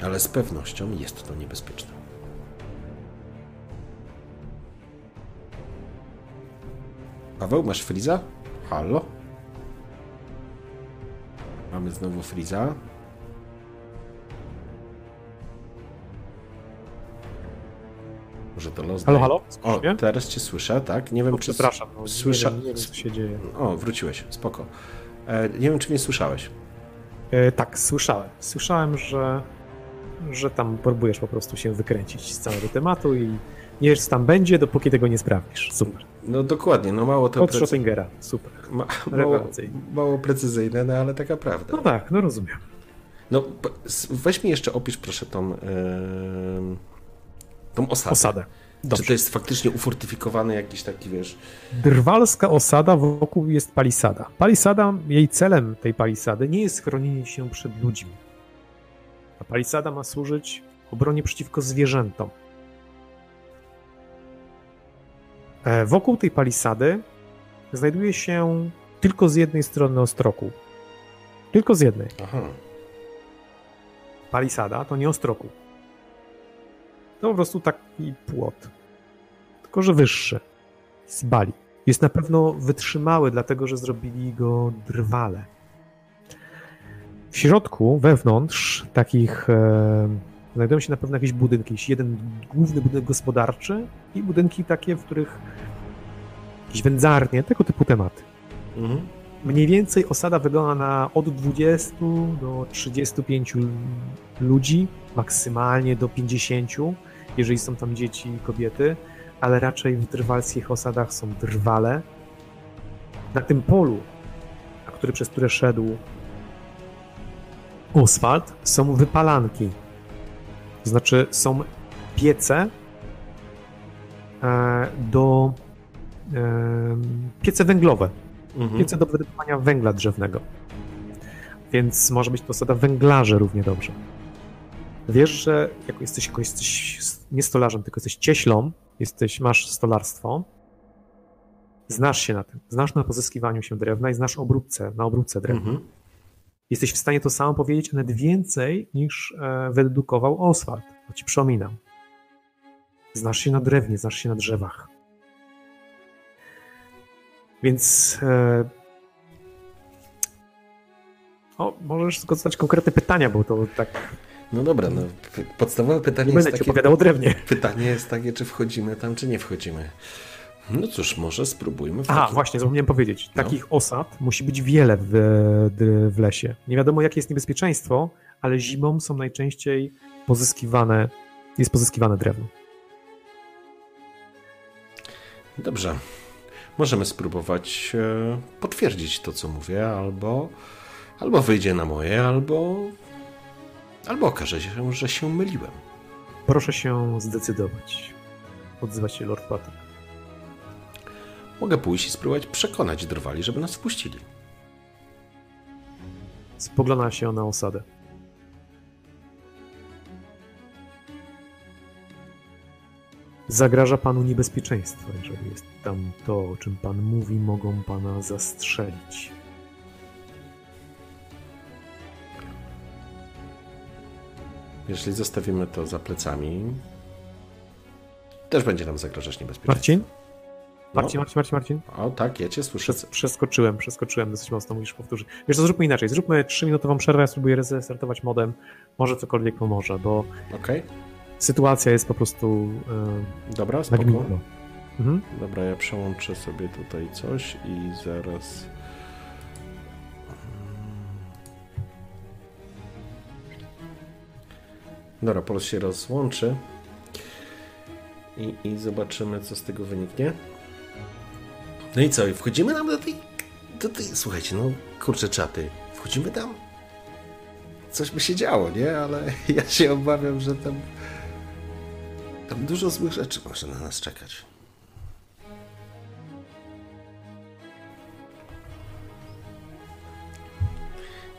Ale z pewnością jest to niebezpieczne. Paweł, masz Friza? Halo? Mamy znowu Friza. Może to los Halo, halo? O, teraz cię słyszę, tak? Nie wiem, O, czy... przepraszam, no, słysza- nie, wiem, nie wiem, co się dzieje. O, wróciłeś, spoko. E, nie wiem, czy mnie słyszałeś. E, tak, słyszałem. Słyszałem, że, że tam próbujesz po prostu się wykręcić z całego tematu i nie wiesz, co tam będzie, dopóki tego nie sprawdzisz. Super. No dokładnie, no mało to... Od precy-. Super. ma, mało, mało precyzyjne, no ale taka prawda. No tak, no rozumiem. No, weź mi jeszcze opisz proszę tą, em, tą osadę. Osadę. Czy to jest faktycznie ufortyfikowany jakiś taki, wiesz... Drwalska osada, wokół jest palisada. Palisada, jej celem tej palisady nie jest chronienie się przed ludźmi. Ta palisada ma służyć obronie przeciwko zwierzętom. E, Wokół tej palisady znajduje się tylko z jednej strony ostroku. Tylko z jednej. Aha. Palisada to nie ostroku. To po prostu taki płot. Tylko, że wyższy. Z bali. Jest na pewno wytrzymały, dlatego że zrobili go drwale. W środku, wewnątrz takich e, znajdują się na pewno jakieś budynki. Jakiś jeden główny budynek gospodarczy i budynki takie, w których jakieś wędzarnie, tego typu tematy. Mhm. Mniej więcej osada wygląda na od 20 do 35 l- ludzi, maksymalnie do 50, jeżeli są tam dzieci i kobiety, ale raczej w drwalskich osadach są drwale. Na tym polu, na który, przez które szedł Oswald, są wypalanki. To znaczy są piece e, do e, piece węglowe, Mhm. piece do wydobywania węgla drzewnego. Więc może być to osada węglarzy równie dobrze. Wiesz, że jako jesteś, jako jesteś nie stolarzem, tylko jesteś cieślą, jesteś, masz stolarstwo, znasz się na tym, znasz na pozyskiwaniu się drewna i znasz obróbce, na obróbce drewna. Mhm. Jesteś w stanie to samo powiedzieć, a nawet więcej niż e, wyedukował Oswald. To ci przypominam. Znasz się na drewnie, znasz się na drzewach. Więc. E, o, możesz tylko zadać konkretne pytania, bo to tak. No dobra, no, podstawowe pytanie Nie jest będę takie... o drewnie. Pytanie jest takie, czy wchodzimy tam, czy nie wchodzimy. No cóż, może spróbujmy. w Aha, takim- właśnie, zapomniałem powiedzieć. No. Takich osad musi być wiele w, w lesie. Nie wiadomo, jakie jest niebezpieczeństwo, ale zimą są najczęściej pozyskiwane, jest pozyskiwane drewno. Dobrze. Możemy spróbować e, potwierdzić to, co mówię, albo, albo wyjdzie na moje, albo, albo okaże się, że się myliłem. Proszę się zdecydować. Odzywa się Lord Patrick. Mogę pójść i spróbować przekonać drwali, żeby nas wpuścili. Spogląda się na osadę. Zagraża panu niebezpieczeństwo, jeżeli jest tam to, o czym pan mówi, mogą pana zastrzelić. Jeżeli zostawimy to za plecami, też będzie nam zagrażać niebezpieczeństwo. Marcin? No. Marcin, Marcin, Marcin, Marcin. O tak, ja cię słyszę. Przes przeskoczyłem, przeskoczyłem dosyć mocno, musisz powtórzyć. Wiesz co, zróbmy inaczej. Zróbmy 3-minutową przerwę, ja spróbuję restartować modem. Może cokolwiek pomoże, bo Okej, sytuacja jest po prostu dobra, yy, spoko. Mhm. Dobra, ja przełączę sobie tutaj coś i zaraz... Dobra, Pols się rozłączy i, i zobaczymy, co z tego wyniknie. No i co, wchodzimy tam do tej, do tej... Słuchajcie, no kurczę czaty, wchodzimy tam? Coś by się działo, nie? Ale ja się obawiam, że tam... Tam dużo złych rzeczy może na nas czekać.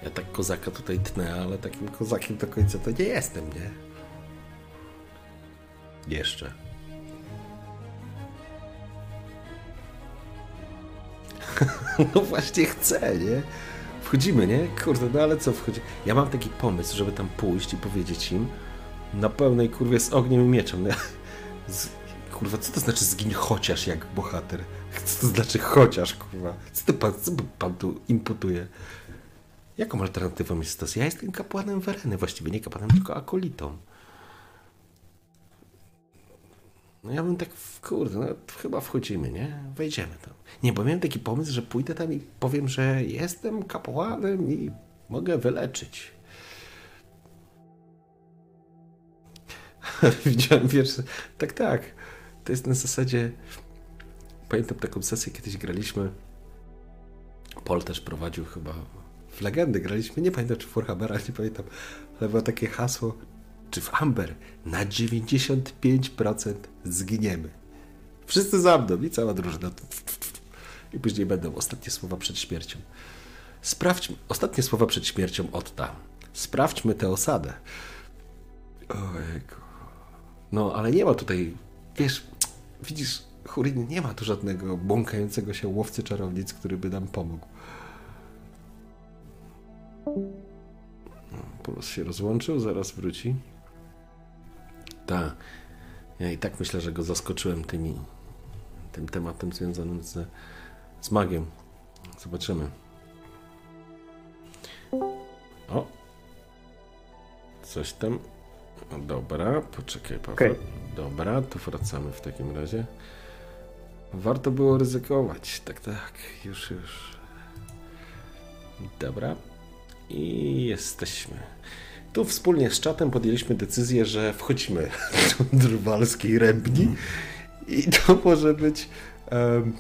Ja tak kozaka tutaj tnę, ale takim kozakiem do końca to nie jestem, nie? Jeszcze. No właśnie chcę, nie? Wchodzimy, nie? Kurde, no ale co wchodzi? Ja mam taki pomysł, żeby tam pójść i powiedzieć im na pełnej kurwie z ogniem i mieczem. Z, kurwa, co to znaczy zgiń chociaż jak bohater? Co to znaczy chociaż, kurwa? Co, to pan, co pan tu imputuje? Jaką alternatywą jest to? Ja jestem kapłanem Wereny, właściwie nie kapłanem, tylko akolitą. No ja bym tak, kurde, no chyba wchodzimy, nie? Wejdziemy tam. Nie, bo miałem taki pomysł, że pójdę tam i powiem, że jestem kapłanem i mogę wyleczyć. Widziałem pierwszy. Tak, tak. To jest na zasadzie. Pamiętam taką sesję, kiedyś graliśmy. Paul też prowadził chyba w legendy graliśmy. Nie pamiętam, czy w Warhammera, nie pamiętam, ale było takie hasło. Czy w Amber na 95% zginiemy. Wszyscy za mną i cała drużyna. I później będą ostatnie słowa przed śmiercią. Sprawdźmy, ostatnie słowa przed śmiercią Otta. Sprawdźmy tę osadę. Ojejku. No, ale nie ma tutaj, wiesz, widzisz, Hurin, nie ma tu żadnego błąkającego się łowcy czarownic, który by nam pomógł. No, Polos się rozłączył, zaraz wróci. Tak. Ja i tak myślę, że go zaskoczyłem tymi, tym tematem związanym z, z magią. Zobaczymy. O! Coś tam. No Dobra, poczekaj, Paweł. Okej. Dobra, to wracamy w takim razie. Warto było ryzykować. Tak, tak, już, już. Dobra. I jesteśmy. Tu wspólnie z czatem podjęliśmy decyzję, że wchodzimy do drwalskiej rębni i to może być em,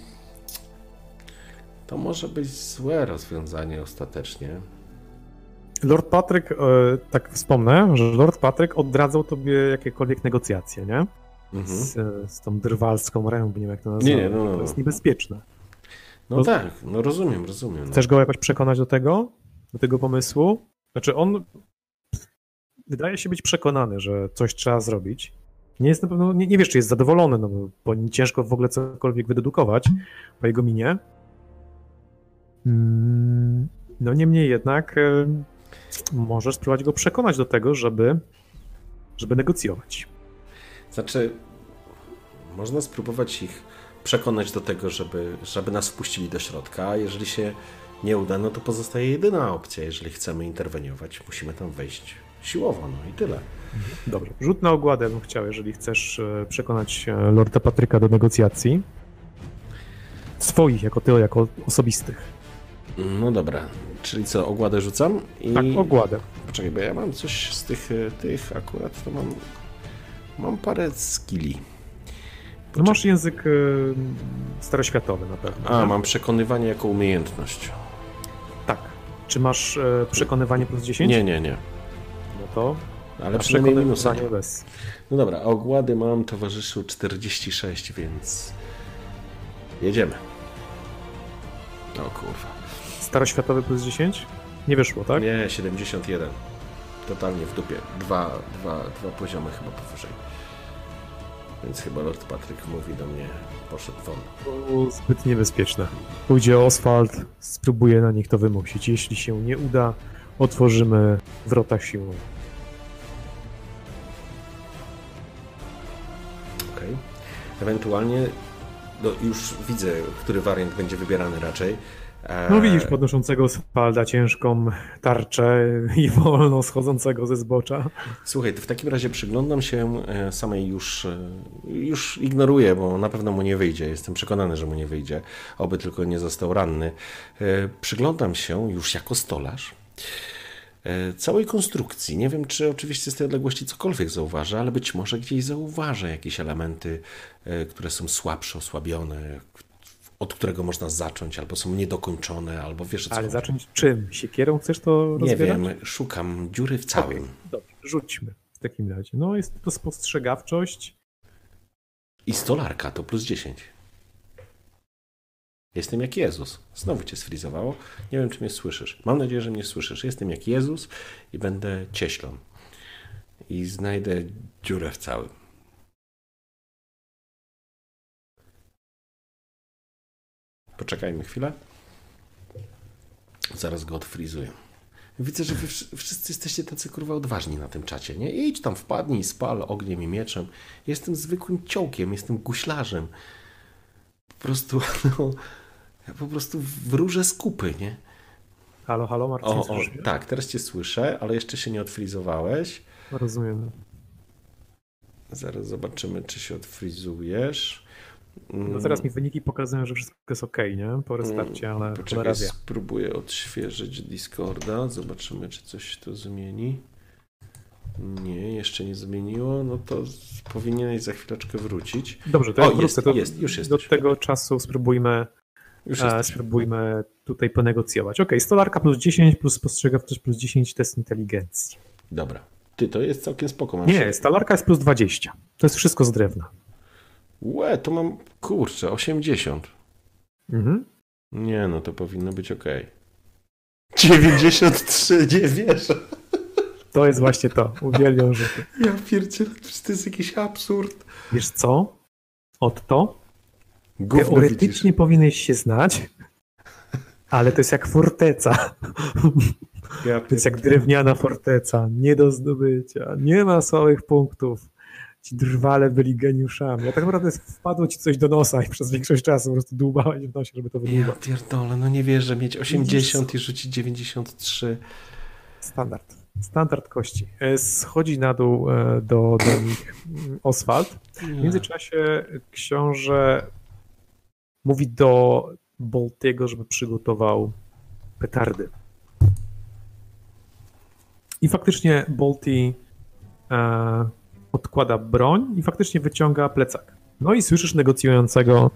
to może być złe rozwiązanie ostatecznie. Lord Patryk, e, tak wspomnę, że Lord Patryk odradzał tobie jakiekolwiek negocjacje, nie? Mhm. Z, z tą drwalską rębnią, jak to nazywa. Nie, no, no, To no. jest niebezpieczne. No tak, no rozumiem, rozumiem. No. Chcesz go jakoś przekonać do tego? Do tego pomysłu? Znaczy on wydaje się być przekonany, że coś trzeba zrobić. Nie jest na pewno, nie, nie wiesz, czy jest zadowolony, no bo, ciężko w ogóle cokolwiek wydedukować po jego minie. Mm, No niemniej jednak e, możesz spróbować go przekonać do tego, żeby, żeby negocjować. Znaczy, można spróbować ich przekonać do tego, żeby, żeby nas wpuścili do środka, jeżeli się nie uda, no to pozostaje jedyna opcja, jeżeli chcemy interweniować, musimy tam wejść siłowo, no i tyle. Dobrze, rzut na ogładę bym chciał, jeżeli chcesz e, przekonać e, Lorda Patryka do negocjacji. Swoich, jako ty, jako osobistych. No dobra, czyli co, ogładę rzucam? I... Tak, ogładę. Poczekaj, bo ja mam coś z tych, e, tych akurat, to mam, mam parę skilli. No masz język staroświatowy na pewno. A, nie? mam przekonywanie jako umiejętność. Czy masz e, przekonywanie plus 10? Nie, nie, nie. No to Ale na przynajmniej minusa przekonywanie bez. No dobra, a ogłady mam towarzyszu 46, więc jedziemy. O kurwa. Staroświatowy plus 10? Nie wyszło, tak? Nie, 71. Totalnie w dupie. Dwa, dwa, dwa poziomy chyba powyżej. Więc chyba Lord Patryk mówi do mnie, poszedł won. Zbyt niebezpieczne. Pójdzie Oswald, spróbuje na nich to wymusić. Jeśli się nie uda, otworzymy wrota siłą. Okej. Okay. Ewentualnie no już widzę, który wariant będzie wybierany raczej. E, No widzisz podnoszącego spalda ciężką tarczę i wolno schodzącego ze zbocza. Słuchaj, to w takim razie przyglądam się e, samej już, e, już ignoruję, bo na pewno mu nie wyjdzie. Jestem przekonany, że mu nie wyjdzie, oby tylko nie został ranny. E, Przyglądam się już jako stolarz e, całej konstrukcji. Nie wiem, czy oczywiście z tej odległości cokolwiek zauważę, ale być może gdzieś zauważę jakieś elementy, e, które są słabsze, osłabione, od którego można zacząć, albo są niedokończone, albo wiesz co Ale chodzi. zacząć czym? Siekierą chcesz to Nie rozbierać? wiem, szukam dziury w całym. Dobrze, rzućmy w takim razie. No jest to spostrzegawczość. I stolarka to plus 10. Jestem jak Jezus. Znowu cię sfrizowało. Nie wiem, czy mnie słyszysz. Mam nadzieję, że mnie słyszysz. Jestem jak Jezus i będę cieślą. I znajdę dziurę w całym. Poczekajmy chwilę. Zaraz go odfrizuję. Widzę, że wy wsz- wszyscy jesteście tacy kurwa odważni na tym czacie, nie? Idź tam, wpadnij, spal ogniem i mieczem. Jestem zwykłym ciołkiem, jestem guślarzem. Po prostu, no, ja po prostu wróżę z kupy, nie? Halo, halo, Marcin, O, o, tak, teraz cię słyszę, ale jeszcze się nie odfrizowałeś. Rozumiem. Zaraz zobaczymy, czy się odfrizujesz. Mm, No teraz mi wyniki pokazują, że wszystko jest ok, nie? Po restarcie, ale Poczekaj, spróbuję odświeżyć Discorda. Zobaczymy, czy coś to zmieni. Nie, jeszcze nie zmieniło. No to powinieneś za chwileczkę wrócić. Dobrze, to O, ja jest, jest, już Do jesteś. tego czasu spróbujmy, Już e, spróbujmy tutaj ponegocjować. Ok, stolarka plus 10, plus spostrzegawczość plus 10 test inteligencji. Dobra. Ty, to jest całkiem spoko. Nie, stolarka jest plus 20. To jest wszystko z drewna. Łe, to mam, kurczę, 80. Mhm. Nie, no to powinno być ok. 93, nie wierzę. To jest właśnie to. Uwielbiam rzuty. Ja pierdzielę, to jest jakiś absurd. Wiesz co? Od to Gówno widzisz. teoretycznie powinieneś się znać, ale to jest jak forteca. Ja To jest jak drewniana forteca. Nie do zdobycia. Nie ma słabych punktów. Ci drwale byli geniuszami. A tak naprawdę wpadło ci coś do nosa i przez większość czasu po prostu dłubałeś w nosie, żeby to Ja wydłubać. pierdolę, no nie wierzę, mieć 80 i rzucić 93. Standard. Standard kości. E, Schodzi na dół e, do, do nich mm, Oswald. W międzyczasie książę mówi do Boltiego, żeby przygotował petardy. I faktycznie Bolti e, odkłada broń i faktycznie wyciąga plecak. No i słyszysz negocjującego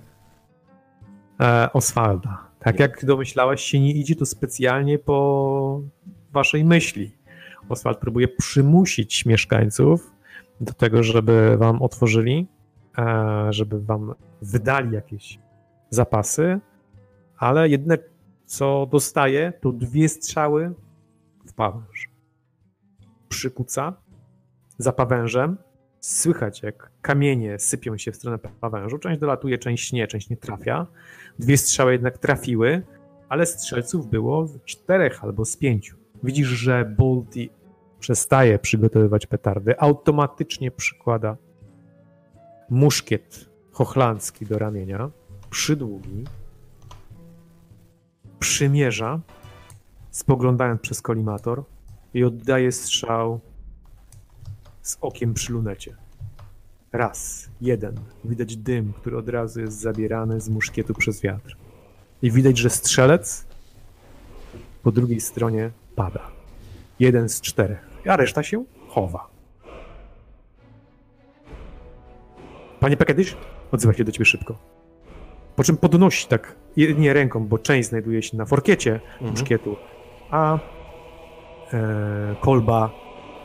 e, Oswalda. Tak jak domyślałeś się, nie idzie to specjalnie po waszej myśli. Oswald próbuje przymusić mieszkańców do tego, żeby wam otworzyli, e, żeby wam wydali jakieś zapasy, ale jedyne co dostaje to dwie strzały w pawęż. Przykuca za pawężem. Słychać jak kamienie sypią się w stronę pawężu. Część dolatuje, część nie, część nie trafia. Dwie strzały jednak trafiły, ale strzelców było czterech albo z pięciu. Widzisz, że Bolti przestaje przygotowywać petardy, automatycznie przykłada muszkiet hochlandzki do ramienia, przydługi, przymierza, spoglądając przez kolimator i oddaje strzał z okiem przy lunecie. Raz, jeden. Widać dym, który od razu jest zabierany z muszkietu przez wiatr. I widać, że strzelec po drugiej stronie pada. Jeden z czterech, a reszta się chowa. Panie Pekedysz, odzywa się do ciebie szybko. Po czym podnosi tak jedynie ręką, bo część znajduje się na forkiecie muszkietu, a e, kolba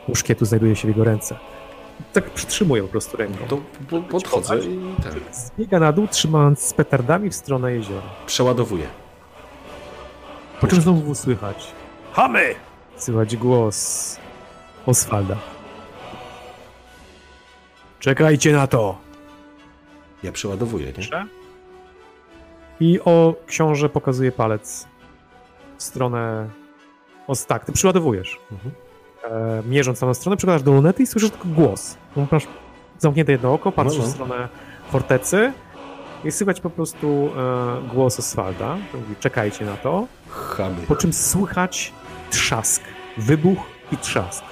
muszkietu znajduje się w jego ręce. Tak przytrzymuje po prostu ręką. To po, podchodzę i tak. Zbiega na dół, trzymając z petardami w stronę jeziora. Przeładowuję. Po czym znowu słychać Hamy! Słychać głos Oswalda. Czekajcie na to! Ja przeładowuję, nie? I o książę pokazuje palec w stronę. O, tak, ty przyładowujesz. Mhm. E, mierząc samą stronę, przykładasz do lunety i słyszysz tylko głos. Masz zamknięte jedno oko, patrzysz No, no. w stronę fortecy i słychać po prostu e, głos Oswalda. Mówi, czekajcie na to. Chamy. Po czym słychać trzask, wybuch i trzask.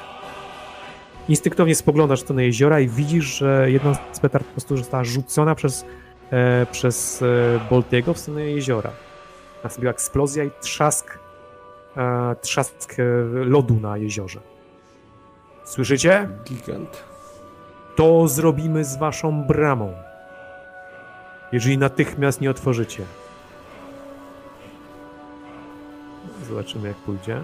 Instynktownie spoglądasz w stronę jeziora i widzisz, że jedna z petard po prostu została rzucona przez, e, przez e, Boltiego w stronę jeziora. Nastąpiła eksplozja i trzask, e, trzask e, lodu na jeziorze. Słyszycie? Gigant. To zrobimy z waszą bramą. Jeżeli natychmiast nie otworzycie. Zobaczymy, jak pójdzie.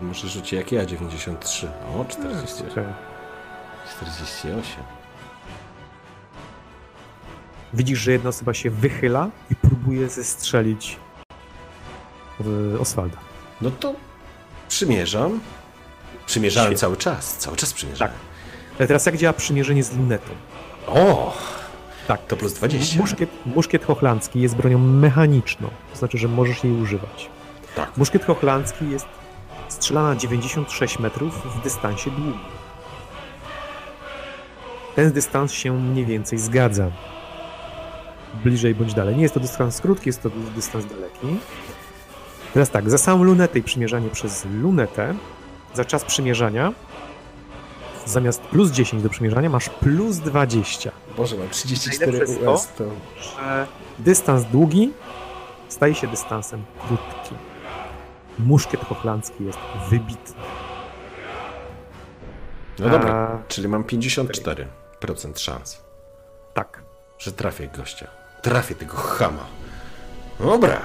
Może rzuci jak ja, 93. O, 40, Okej. 48. Widzisz, że jedna osoba się wychyla i próbuje zestrzelić Oswalda. No to przymierzam. Przymierzałem Świetnie. cały czas. Cały czas przymierzałem. Tak. Ale teraz jak działa przymierzenie z lunetą? O! Tak. To plus 20. Muszkiet, muszkiet hochlandzki jest bronią mechaniczną, to znaczy, że możesz jej używać. Tak. Muszkiet hochlandzki jest strzelana na 96 metrów w dystansie długim. Ten dystans się mniej więcej zgadza. Bliżej bądź dalej. Nie jest to dystans krótki, jest to dystans daleki. Teraz tak, za samą lunetę i przymierzanie przez lunetę, za czas przymierzania, zamiast plus 10 do przymierzania, masz plus 20. Boże, mam 34 Najlepsze jest to, US. To... że dystans długi staje się dystansem krótkim. Muszkiet hochlandzki jest wybitny. No dobra, A, czyli mam 54% szans, tak. że trafię gościa. Trafię tego chama. Dobra.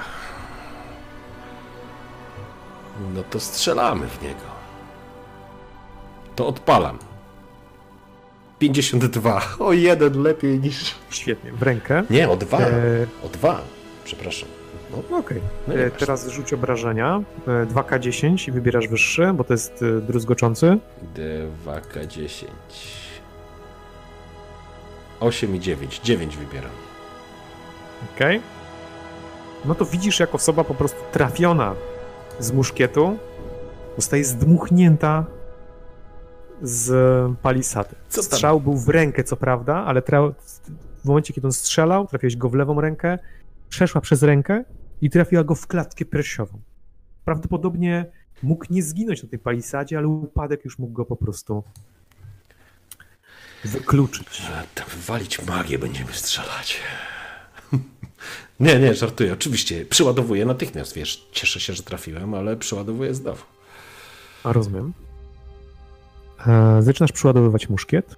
No to strzelamy w niego. To odpalam. 52. O jeden lepiej niż... Świetnie. W rękę. Nie, o dwa. E, O dwa. Przepraszam. No, Okej. No E. Teraz rzuć obrażenia. E, 2K10 i wybierasz wyższy, bo to jest e, druzgoczący. 2K10. 8 i 9. 9 wybieram. Okej. No to widzisz, jak osoba po prostu trafiona z muszkietu zostaje zdmuchnięta z palisady. Strzał był w rękę, co prawda, ale w momencie, kiedy on strzelał, trafiłeś go w lewą rękę, przeszła przez rękę i trafiła go w klatkę piersiową. Prawdopodobnie mógł nie zginąć na tej palisadzie, ale upadek już mógł go po prostu wykluczyć. A Tam walić magię będziemy strzelać. Nie, nie, żartuję. Oczywiście przyładowuję natychmiast, wiesz. Cieszę się, że trafiłem, ale przyładowuję znowu. A rozumiem. E, zaczynasz przeładowywać muszkiet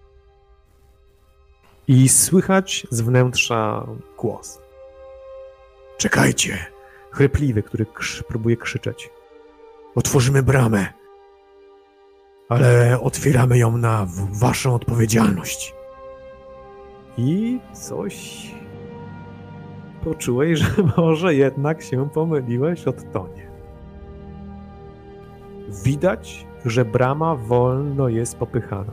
i słychać z wnętrza głos. Czekajcie! Chrypliwy, który krz, próbuje krzyczeć. Otworzymy bramę, ale otwieramy ją na waszą odpowiedzialność. I coś poczułeś, że może jednak się pomyliłeś od tonie. Widać, że brama wolno jest popychana.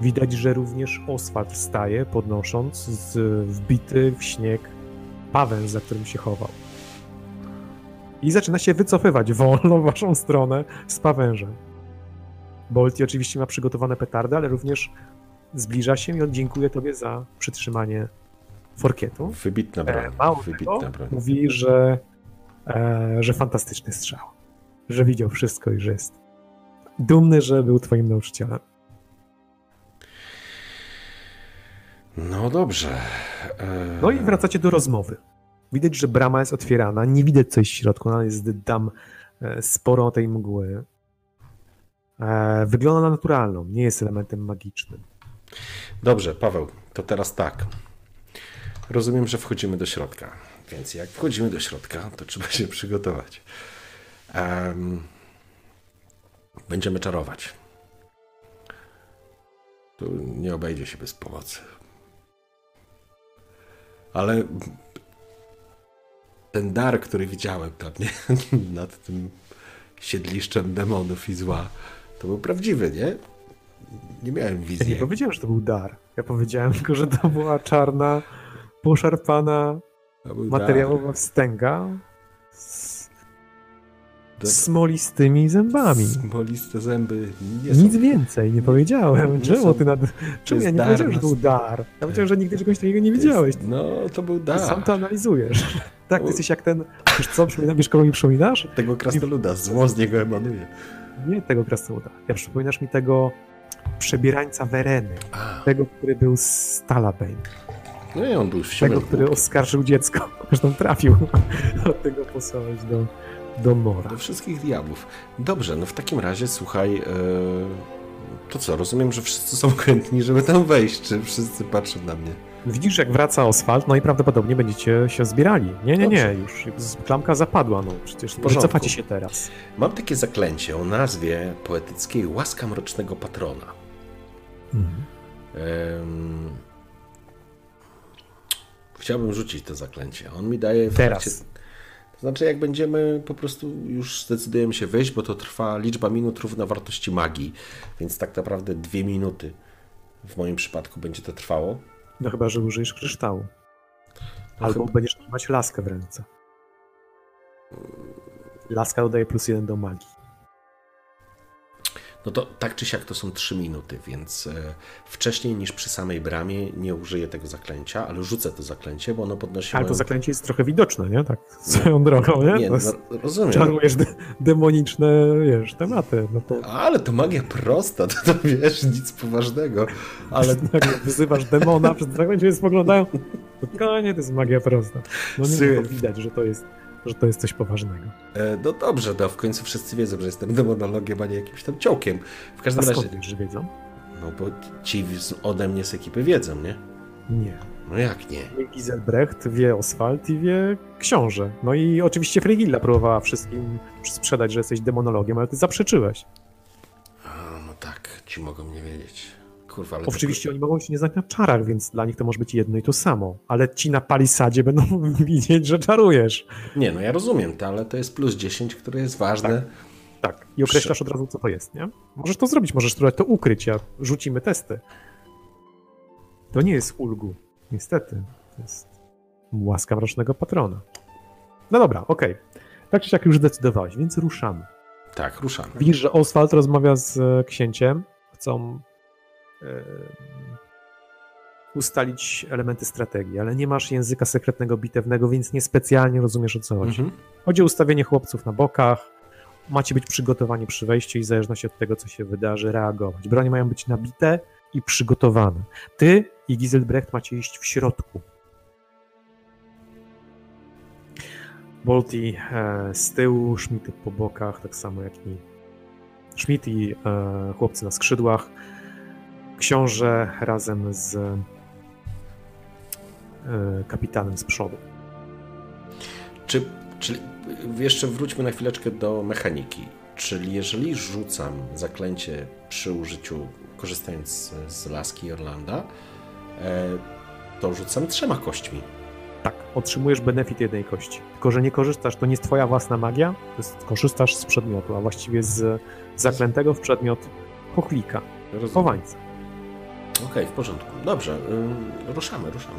Widać, że również Oswald wstaje, podnosząc z wbity w śnieg pawęż, za którym się chował. I zaczyna się wycofywać wolno w waszą stronę z pawężem. Bolti oczywiście ma przygotowane petardy, ale również zbliża się i on dziękuję tobie za przytrzymanie forkietu. Wybitna broń. E, mało Wybitna tego, broń. mówi, że, e, że fantastyczny strzał. Że widział wszystko i że jest dumny, że był twoim nauczycielem. No dobrze. E, No i wracacie do rozmowy. Widać, że brama jest otwierana, nie widać coś w środku, ale jest tam e, sporo tej mgły. Wygląda na naturalną, nie jest elementem magicznym. Dobrze, Paweł, to teraz tak. Rozumiem, że wchodzimy do środka. Więc jak wchodzimy do środka, to trzeba się przygotować. Em, będziemy czarować. Tu nie obejdzie się bez pomocy. Ale ten dar, który widziałem tam nie? nad tym siedliszczem demonów i zła, to był prawdziwy, nie? Nie miałem Ja wizji. nie powiedziałem, że to był dar. Ja powiedziałem tylko, że to była czarna, poszarpana materiałowa wstęga z Smolistymi zębami. Smoliste zęby nie są. Nic więcej nie powiedziałem. Nie Czemu ty nad... Czemu ja nie dar powiedziałem, że to był dar? Ja powiedziałem, że nigdy czegoś takiego nie widziałeś. No, to był Ty dar. sam to analizujesz. Tak, ty jesteś jak ten... Wiesz co, przypominam, wiesz kogo mi przypominasz? Tego krasnoluda, zło z niego emanuje. Nie tego krasnoluda. Ja przypominasz mi tego przebierańca Wereny. A, Tego, który był z Stalabane. No i on był w Tego, który oskarżył dziecko. Zresztą trafił. Od tego posłałeś do, do Mora. Do wszystkich diabłów. Dobrze, no w takim razie słuchaj, e, to co, rozumiem, że wszyscy są chętni, żeby tam wejść, czy wszyscy patrzą na mnie? Widzisz, jak wraca Oswald, no i prawdopodobnie będziecie się zbierali. Nie, nie, nie, już klamka zapadła, no przecież cofacie się teraz. Mam takie zaklęcie o nazwie poetyckiej Łaska Mrocznego Patrona. Em, Chciałbym rzucić to zaklęcie. On mi daje w Teraz. trakcie- To znaczy, jak będziemy po prostu już zdecydujemy się wyjść, bo to trwa liczba minut równa wartości magii, więc tak naprawdę dwie minuty w moim przypadku będzie to trwało. No chyba, że użyjesz kryształu. No Albo chyba- będziesz trzymać laskę w ręce. Laska dodaje plus jeden do magii. No to tak czy siak to są trzy minuty, więc e, wcześniej niż przy samej bramie nie użyję tego zaklęcia, ale rzucę to zaklęcie, bo ono podnosi Ale to moją... zaklęcie jest trochę widoczne, nie? Tak swoją drogą, nie? Nie, to no, rozumiem. czarujesz de- demoniczne, wiesz, tematy. No to Ale to magia prosta, to, to wiesz, nic poważnego. Ale nagle wyzywasz demona, przez zaklęcie spoglądają. Spokojnie, to jest magia prosta. No nie, to widać, że to jest, że to jest coś poważnego. e, no dobrze, no w końcu wszyscy wiedzą, że jestem demonologiem, a nie jakimś tam ciołkiem. W A każdym razie, skąd wiesz, że wiedzą? no bo ci ode mnie z ekipy wiedzą, nie? Nie. No jak nie? Giselbrecht, wie Oswald i wie książę. No i oczywiście Frigilla próbowała wszystkim sprzedać, że jesteś demonologiem, ale ty zaprzeczyłeś. A, no tak, ci mogą nie wiedzieć. Kurwa, ale... to- Oczywiście oni mogą się nie znać na czarach, więc dla nich to może być jedno i to samo. Ale ci na palisadzie będą widzieć, że czarujesz. Nie, no ja rozumiem to, ale to jest plus 10, które jest ważne. Tak. I określasz od razu, co to jest, nie? Możesz to zrobić, możesz spróbować to ukryć, a rzucimy testy. To nie jest ulgu. Niestety. To jest łaska mrocznego patrona. No dobra, okej. Tak czy siak już zdecydowałeś, więc ruszamy. Tak, ruszamy. Widzisz, że Oswald rozmawia z e, księciem. Chcą ustalić elementy strategii, ale nie masz języka sekretnego bitewnego, więc niespecjalnie rozumiesz o co chodzi. Mhm. Chodzi o ustawienie chłopców na bokach. Macie być przygotowani przy wejściu i w zależności od tego, co się wydarzy, reagować. Bronie mają być nabite i przygotowane. Ty i Giselbrecht macie iść w środku. Bolti e, z tyłu, Schmidty po bokach, tak samo jak i Schmidt i e, chłopcy na skrzydłach. Książę razem z e, kapitanem z przodu. Czy, czyli jeszcze wróćmy na chwileczkę do mechaniki. Czyli jeżeli rzucam zaklęcie przy użyciu, korzystając z, z laski Orlanda, e, to rzucam trzema kośćmi. Tak, otrzymujesz benefit jednej kości. Tylko, że nie korzystasz, to nie jest twoja własna magia, to jest, korzystasz z przedmiotu, a właściwie z zaklętego w przedmiot chochlika, Rozumiem. chowańca. Okej, w porządku. Dobrze, ym, ruszamy, ruszamy.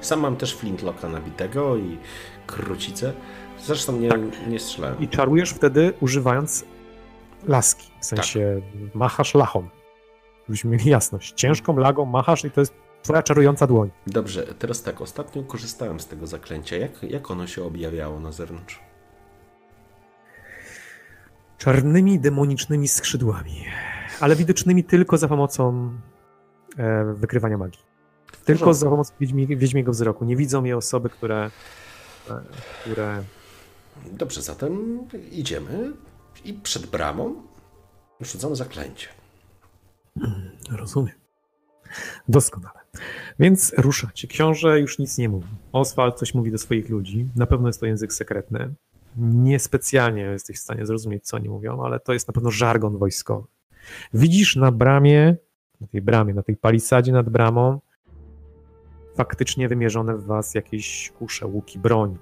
Sam mam też flintlocka nabitego i krucicę. Zresztą nie, Tak. nie strzelałem. I czarujesz wtedy używając laski, w sensie machasz lachą. Żebyśmy mieli jasność. Ciężką lagą machasz i to jest twoja czarująca dłoń. Dobrze, teraz tak, ostatnio korzystałem z tego zaklęcia. Jak, jak ono się objawiało na zewnątrz? Czarnymi, demonicznymi skrzydłami, ale widocznymi tylko za pomocą wykrywania magii. Tylko za pomocą wiedźmi, wiedźmiego wzroku. Nie widzą je osoby, które, e, które Dobrze, zatem idziemy i przed bramą rzucamy zaklęcie. Rozumiem. Doskonale. Więc ruszacie. Książę już nic nie mówi. Oswald coś mówi do swoich ludzi. Na pewno jest to język sekretny. Niespecjalnie jesteś w stanie zrozumieć, co oni mówią, ale to jest na pewno żargon wojskowy. Widzisz na bramie, na tej bramie, na tej palisadzie nad bramą, faktycznie wymierzone w was jakieś kusze, łuki, broń.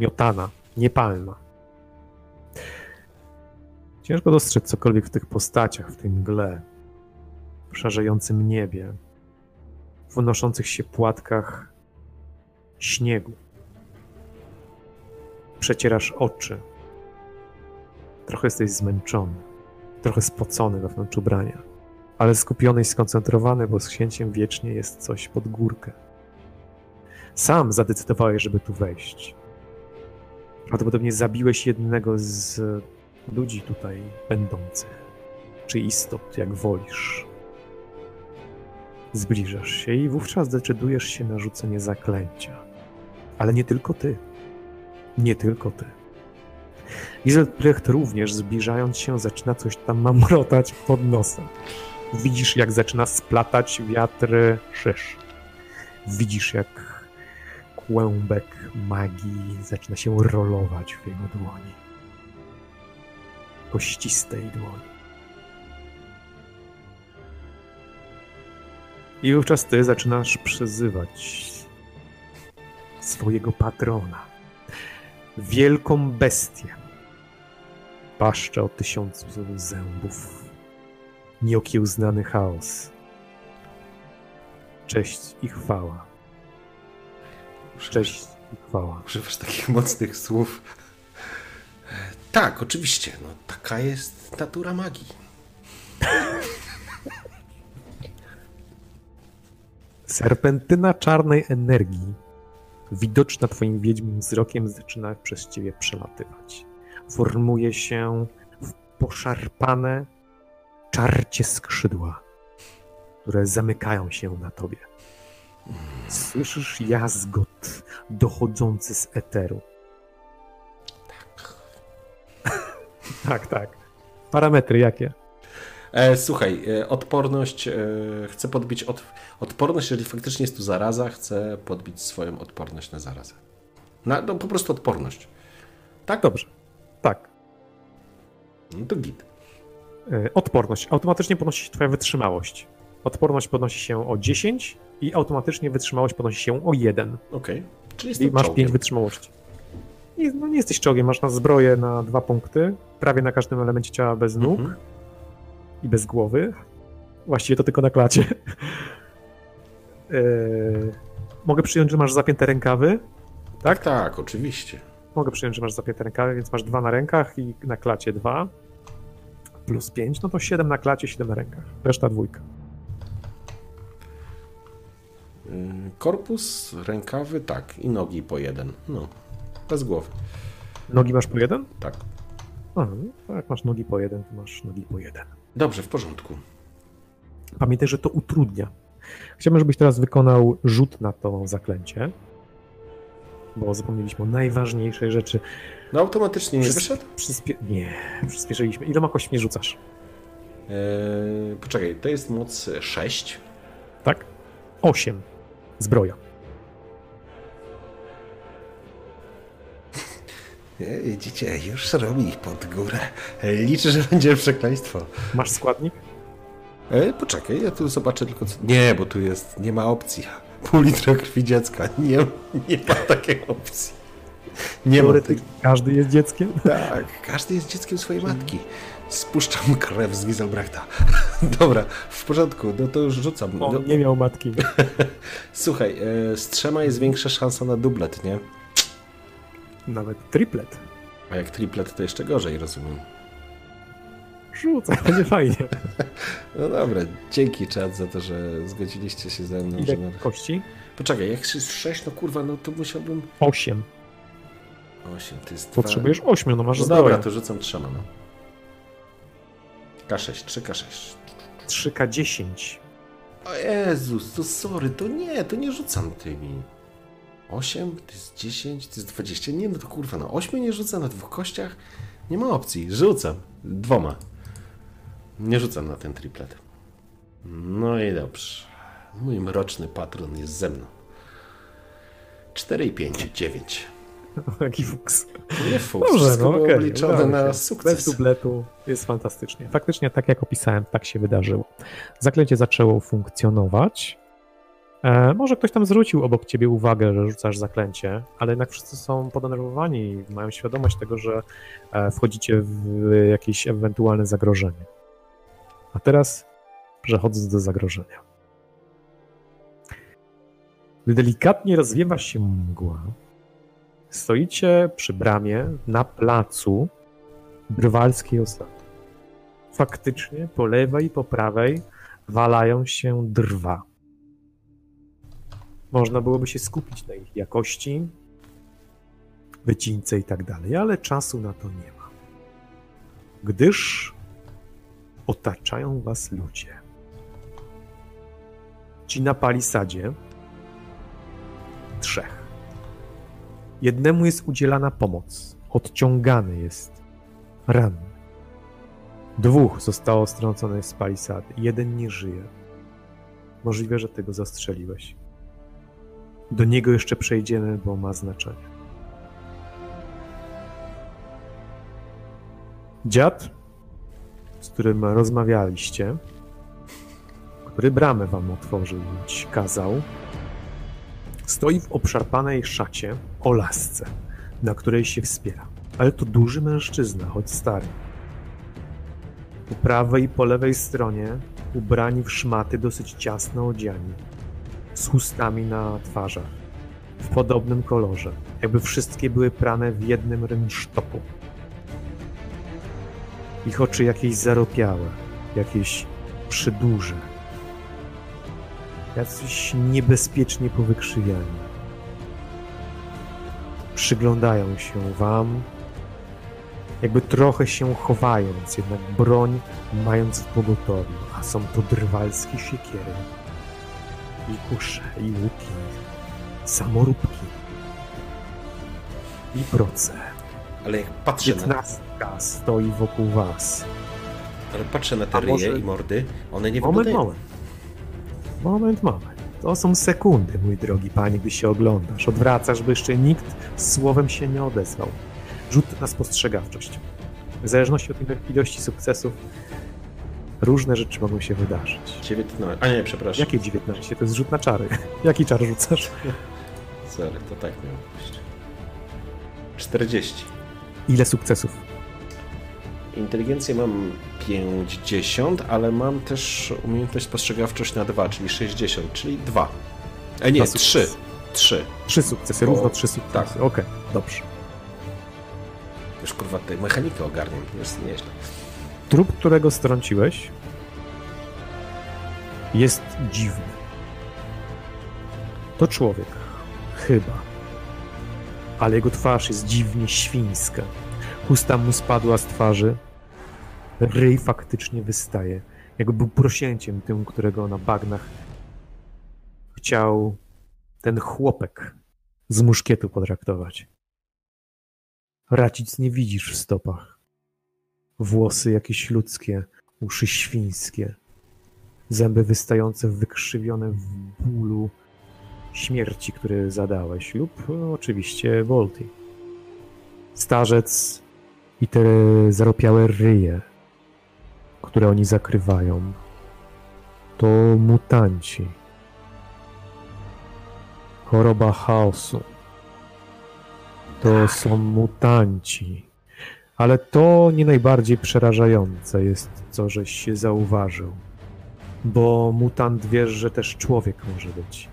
Miotana, niepalna. Ciężko dostrzec cokolwiek w tych postaciach, w tej mgle w szarzejącym niebie, w unoszących się płatkach śniegu. Przecierasz oczy. Trochę jesteś zmęczony, trochę spocony wewnątrz ubrania, ale skupiony i skoncentrowany, bo z księciem wiecznie jest coś pod górkę. Sam zadecydowałeś, żeby tu wejść. Prawdopodobnie zabiłeś jednego z ludzi tutaj będących, czy istot, jak wolisz. Zbliżasz się i wówczas decydujesz się na rzucenie zaklęcia. Ale nie tylko ty. Nie tylko ty. Giselbrecht również, zbliżając się, zaczyna coś tam mamrotać pod nosem. Widzisz, jak zaczyna splatać wiatry szysz. Widzisz, jak kłębek magii zaczyna się rolować w jego dłoni. Kościstej dłoni. I wówczas ty zaczynasz przyzywać swojego patrona. Wielką bestię. Paszczę o tysiącu zębów. Nieokiełznany chaos. Cześć i chwała. Cześć i chwała. Używasz takich mocnych słów. Tak, oczywiście. No, taka jest natura magii. Serpentyna czarnej energii, widoczna twoim wiedźmim wzrokiem, zaczyna przez ciebie przelatywać. Formuje się w poszarpane czarcie skrzydła, które zamykają się na tobie. Słyszysz jazgot dochodzący z eteru. tak, tak. Parametry jakie? E, słuchaj, e, odporność, e, chcę podbić od, odporność, jeżeli faktycznie jest tu zaraza, chcę podbić swoją odporność na zarazę. Na, no po prostu odporność. Tak? Dobrze. Tak. No to git. E, odporność. Automatycznie podnosi się twoja wytrzymałość. Odporność podnosi się o 10 i automatycznie wytrzymałość podnosi się o 1. Okej. Czyli I jest masz 5 wytrzymałości. Nie, no nie jesteś czołgiem, masz na zbroję na dwa punkty, prawie na każdym elemencie ciała bez nóg Mhm. i bez głowy. Właściwie to tylko na klacie. Yy, mogę przyjąć, że masz zapięte rękawy. Tak, tak, oczywiście. Mogę przyjąć, że masz zapięte rękawy, więc masz dwa na rękach i na klacie dwa. Plus 5, no to 7 na klacie, 7 na rękach. Reszta dwójka. Y, Korpus, rękawy, tak. I nogi po jeden. No, bez głowy. Nogi masz po jeden? Tak. No, jak masz nogi po jeden, to masz nogi po jeden. Dobrze, w porządku. Pamiętaj, że to utrudnia. Chciałbym, żebyś teraz wykonał rzut na to zaklęcie, bo zapomnieliśmy o najważniejszej rzeczy. No automatycznie nie Przys- wyszedł? Przyspie... Nie, przyspieszyliśmy. Iloma kośćmi rzucasz? Eee, poczekaj, to jest moc 6. Tak? Osiem. Zbroja. E, Widzicie, już robi pod górę. Liczę, że będzie przekleństwo. Masz składnik? E, poczekaj, ja tu zobaczę tylko co... Nie, bo tu jest, nie ma opcji. Pół litra krwi dziecka. Nie, nie ma takiej opcji. Nie ma każdy jest dzieckiem. Tak, każdy jest dzieckiem swojej matki. Spuszczam krew z Giselbrechta. Dobra, w porządku, no to już rzucam. On nie miał matki. słuchaj, e, z trzema jest większa szansa na dublet, nie? Nawet triplet. A jak triplet to jeszcze gorzej, rozumiem. Rzucaj, będzie fajnie. No dobra, dzięki czat za to, że zgodziliście się ze mną. Ile Że... na- kości? Poczekaj, jak jest 6, no kurwa, no to musiałbym... Osiem. 8, to jest dwa. Potrzebujesz ośmiu, no masz No dobra, to rzucam trzema, no. K6, 3K6. 3K10. O Jezus, to sorry, to nie, to nie rzucam tymi. 8, to jest 10, to jest 20. Nie, no to kurwa, no 8 nie rzucam na dwóch kościach. Nie ma opcji, rzucam. Dwoma. Nie rzucam na ten triplet. No i dobrze. Mój mroczny patron jest ze mną. 4 i 5, 9. Jaki fuks. Nie fuks, Dobrze, no okej. obliczone na się. Bez sukces. dubletu jest fantastycznie. Faktycznie, tak jak opisałem, tak się wydarzyło. Zaklęcie zaczęło funkcjonować. E, może ktoś tam zwrócił obok ciebie uwagę, że rzucasz zaklęcie, ale jednak wszyscy są podenerwowani i mają świadomość tego, że e, wchodzicie w jakieś ewentualne zagrożenie. A teraz przechodząc do zagrożenia. Gdy delikatnie rozwiewa się mgła, stoicie przy bramie na placu drwalskiej osady. Faktycznie po lewej i po prawej walają się drwa. Można byłoby się skupić na ich jakości, wycince i tak dalej, ale czasu na to nie ma. Gdyż otaczają was ludzie. Ci na palisadzie trzech. Jednemu jest udzielana pomoc. Odciągany jest. Ranny. Dwóch zostało strąconych z palisady. Jeden nie żyje. Możliwe, że tego zastrzeliłeś. Do niego jeszcze przejdziemy, bo ma znaczenie. Dziad, z którym rozmawialiście, który bramę wam otworzył, kazał, stoi w obszarpanej szacie o lasce, na której się wspiera. Ale to duży mężczyzna, choć stary. Po prawej i po lewej stronie ubrani w szmaty dosyć ciasno odziani, z chustami na twarzach, w podobnym kolorze, jakby wszystkie były prane w jednym rynsztoku. Ich oczy jakieś zaropiałe, jakieś przyduże, jacyś niebezpiecznie powykrzywiani. Przyglądają się wam, jakby trochę się chowając, jednak broń mając w pogotowiu, a są to drwalskie siekiery, i kusze, i łuki, samoróbki, i proce. Ale jak patrzę na, Piętnastka stoi wokół was. ale patrzę na te ryje może- i mordy, one nie Moment, wyglądają... moment. Moment, moment. To są sekundy, mój drogi panie, gdy się oglądasz. Odwracasz, by jeszcze nikt słowem się nie odezwał. Rzut na spostrzegawczość. W zależności od ilości sukcesów różne rzeczy mogą się wydarzyć. 19... A nie, przepraszam. Jakie 19? To jest rzut na czary. Jaki czar rzucasz? Sorry, to tak miało być. 40. Ile sukcesów? Inteligencję mam 50, ale mam też umiejętność spostrzegawczość na 2, czyli 60, czyli 2. E nie, Dwa 3. sukcesy. 3. Trzy sukcesy, Bo- równo trzy sukcesy. tak. Okej, dobrze. Już kurwa tej mechanikę ogarniam, jest nieźle. Trup, którego strąciłeś, jest dziwny. To człowiek. Chyba. Ale jego twarz jest dziwnie świńska. Chusta mu spadła z twarzy. Ryj faktycznie wystaje. Jakby był prosięciem tym, którego na bagnach chciał ten chłopek z muszkietu potraktować. Racic nie widzisz w stopach. Włosy jakieś ludzkie, uszy świńskie, zęby wystające wykrzywione w bólu śmierci, który zadałeś, lub oczywiście Volti. Starzec i te zaropiałe ryje, które oni zakrywają, to mutanci. Choroba chaosu. To są mutanci. Ale to nie najbardziej przerażające jest, co żeś się zauważył. Bo mutant wiesz, że też człowiek może być.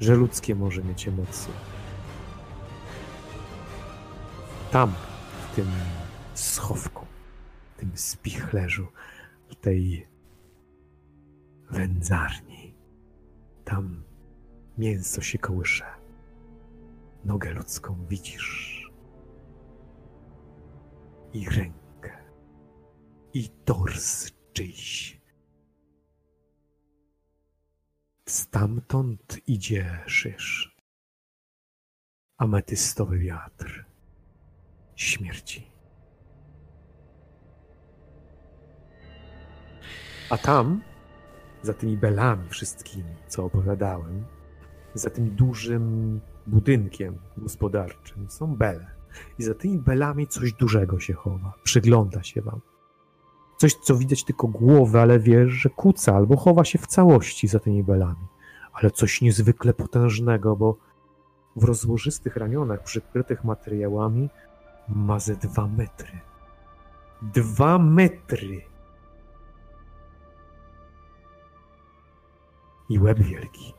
Że ludzkie może mieć emocje. Tam, tym schowku, tym spichlerzu, w tej wędzarni, tam mięso się kołysze. Nogę ludzką widzisz i rękę, i tors czyjś. Stamtąd idzie szysz. Ametystowy wiatr śmierci. A tam, za tymi belami wszystkimi, co opowiadałem, za tym dużym budynkiem gospodarczym są bele. I za tymi belami coś dużego się chowa. Przygląda się wam. Coś, co widać tylko głowę, ale wiesz, że kuca albo chowa się w całości za tymi belami. Ale coś niezwykle potężnego, bo w rozłożystych ramionach przykrytych materiałami ma ze dwa metry. Dwa metry! I łeb wielki.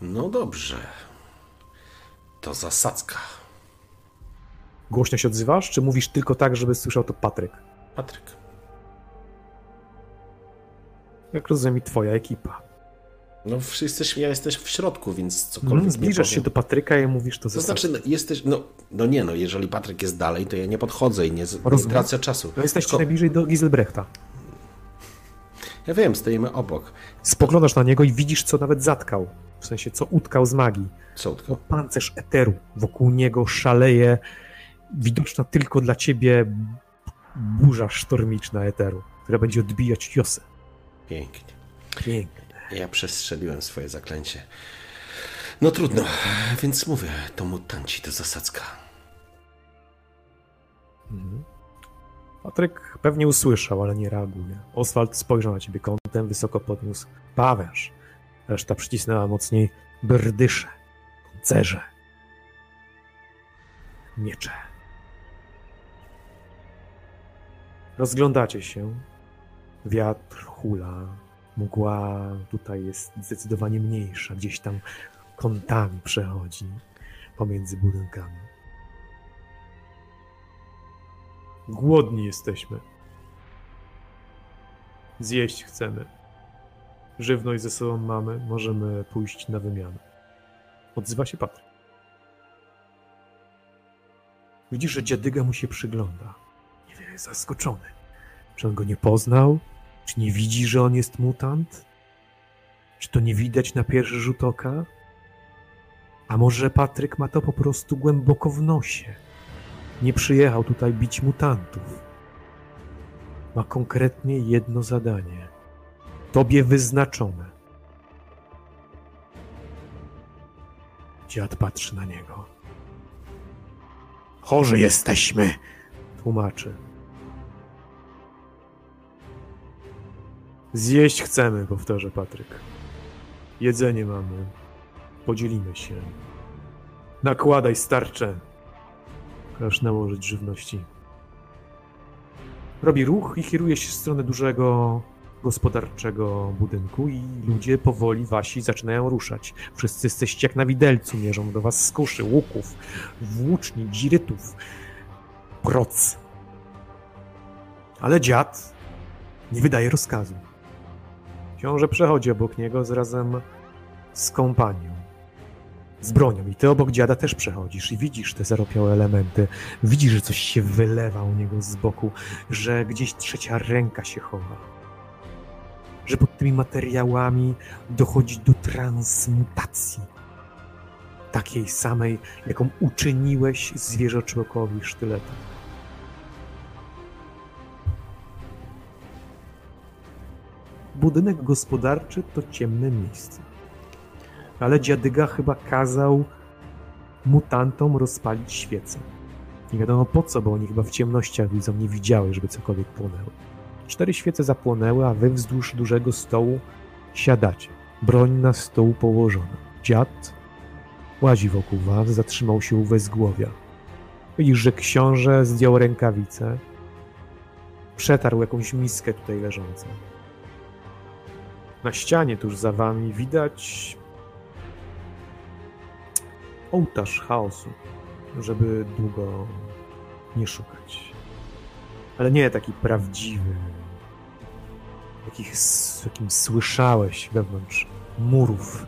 No dobrze. To zasadzka. Głośno się odzywasz, czy mówisz tylko tak, żeby słyszał to Patryk? Patryk. Jak rozumiem, twoja ekipa. No, jesteś, ja jesteś w środku, więc cokolwiek No, nie zbliżasz się do Patryka i mówisz to To ze znaczy, no, jesteś, no, no nie no, jeżeli Patryk jest dalej, to ja nie podchodzę i nie, nie Rozumiem. tracę czasu. No jesteście Tylko- najbliżej do Giselbrechta. Ja wiem, stoimy obok. Spoglądasz na niego i widzisz, co nawet zatkał. W sensie, co utkał z magii. Co No, tylko? pancerz eteru. Wokół niego szaleje, widoczna tylko dla ciebie burza sztormiczna eteru, która będzie odbijać Josę. Pięknie. Pięknie. Ja przestrzeliłem swoje zaklęcie. No trudno, więc mówię, to mutanci, to zasadzka. Mhm. Patryk pewnie usłyszał, ale nie reaguje. Oswald spojrzał na ciebie kątem, wysoko podniósł pawęż. Reszta przycisnęła mocniej brdysze, cerze, miecze. Rozglądacie się. Wiatr hula. Mgła tutaj jest zdecydowanie mniejsza. Gdzieś tam kątami przechodzi pomiędzy budynkami. Głodni jesteśmy. Zjeść chcemy. Żywność ze sobą mamy, możemy pójść na wymianę. Odzywa się Patryk. Widzisz, że dziadyga mu się przygląda. Niewiele jest zaskoczony. Czy on go nie poznał? Czy nie widzi, że on jest mutant? Czy to nie widać na pierwszy rzut oka? A może Patryk ma to po prostu głęboko w nosie? Nie przyjechał tutaj bić mutantów. Ma konkretnie jedno zadanie. Tobie wyznaczone. Dziad patrzy na niego. Chorzy jesteśmy, tłumaczy. Zjeść chcemy, powtarza Patryk. Jedzenie mamy. Podzielimy się. Nakładaj starcze. Każ nałożyć żywności. Robi ruch i kieruje się w stronę dużego gospodarczego budynku i ludzie powoli wasi zaczynają ruszać. Wszyscy jesteście jak na widelcu, mierzą do was z łuków, włóczni, dzirytów, proc. Ale dziad nie wydaje rozkazu. Książę przechodzi obok niego z razem z kompanią z bronią. I ty obok dziada też przechodzisz i widzisz te zaropiałe elementy. Widzisz, że coś się wylewa u niego z boku, że gdzieś trzecia ręka się chowa. Że pod tymi materiałami dochodzi do transmutacji. Takiej samej, jaką uczyniłeś zwierzoczłokowi sztyletem. Budynek gospodarczy to ciemne miejsce ale dziadyga chyba kazał mutantom rozpalić świecę. Nie wiadomo po co, bo oni chyba w ciemnościach widzą, nie widziały, żeby cokolwiek płonęło. Cztery świece zapłonęły, a wy wzdłuż dużego stołu siadacie. Broń na stół położona. Dziad łazi wokół was, zatrzymał się u wezgłowia. Widzisz, że książę zdjął rękawice, przetarł jakąś miskę tutaj leżącą. Na ścianie tuż za wami widać ołtarz chaosu, żeby długo nie szukać. Ale nie taki prawdziwy, jakich, jakim słyszałeś wewnątrz murów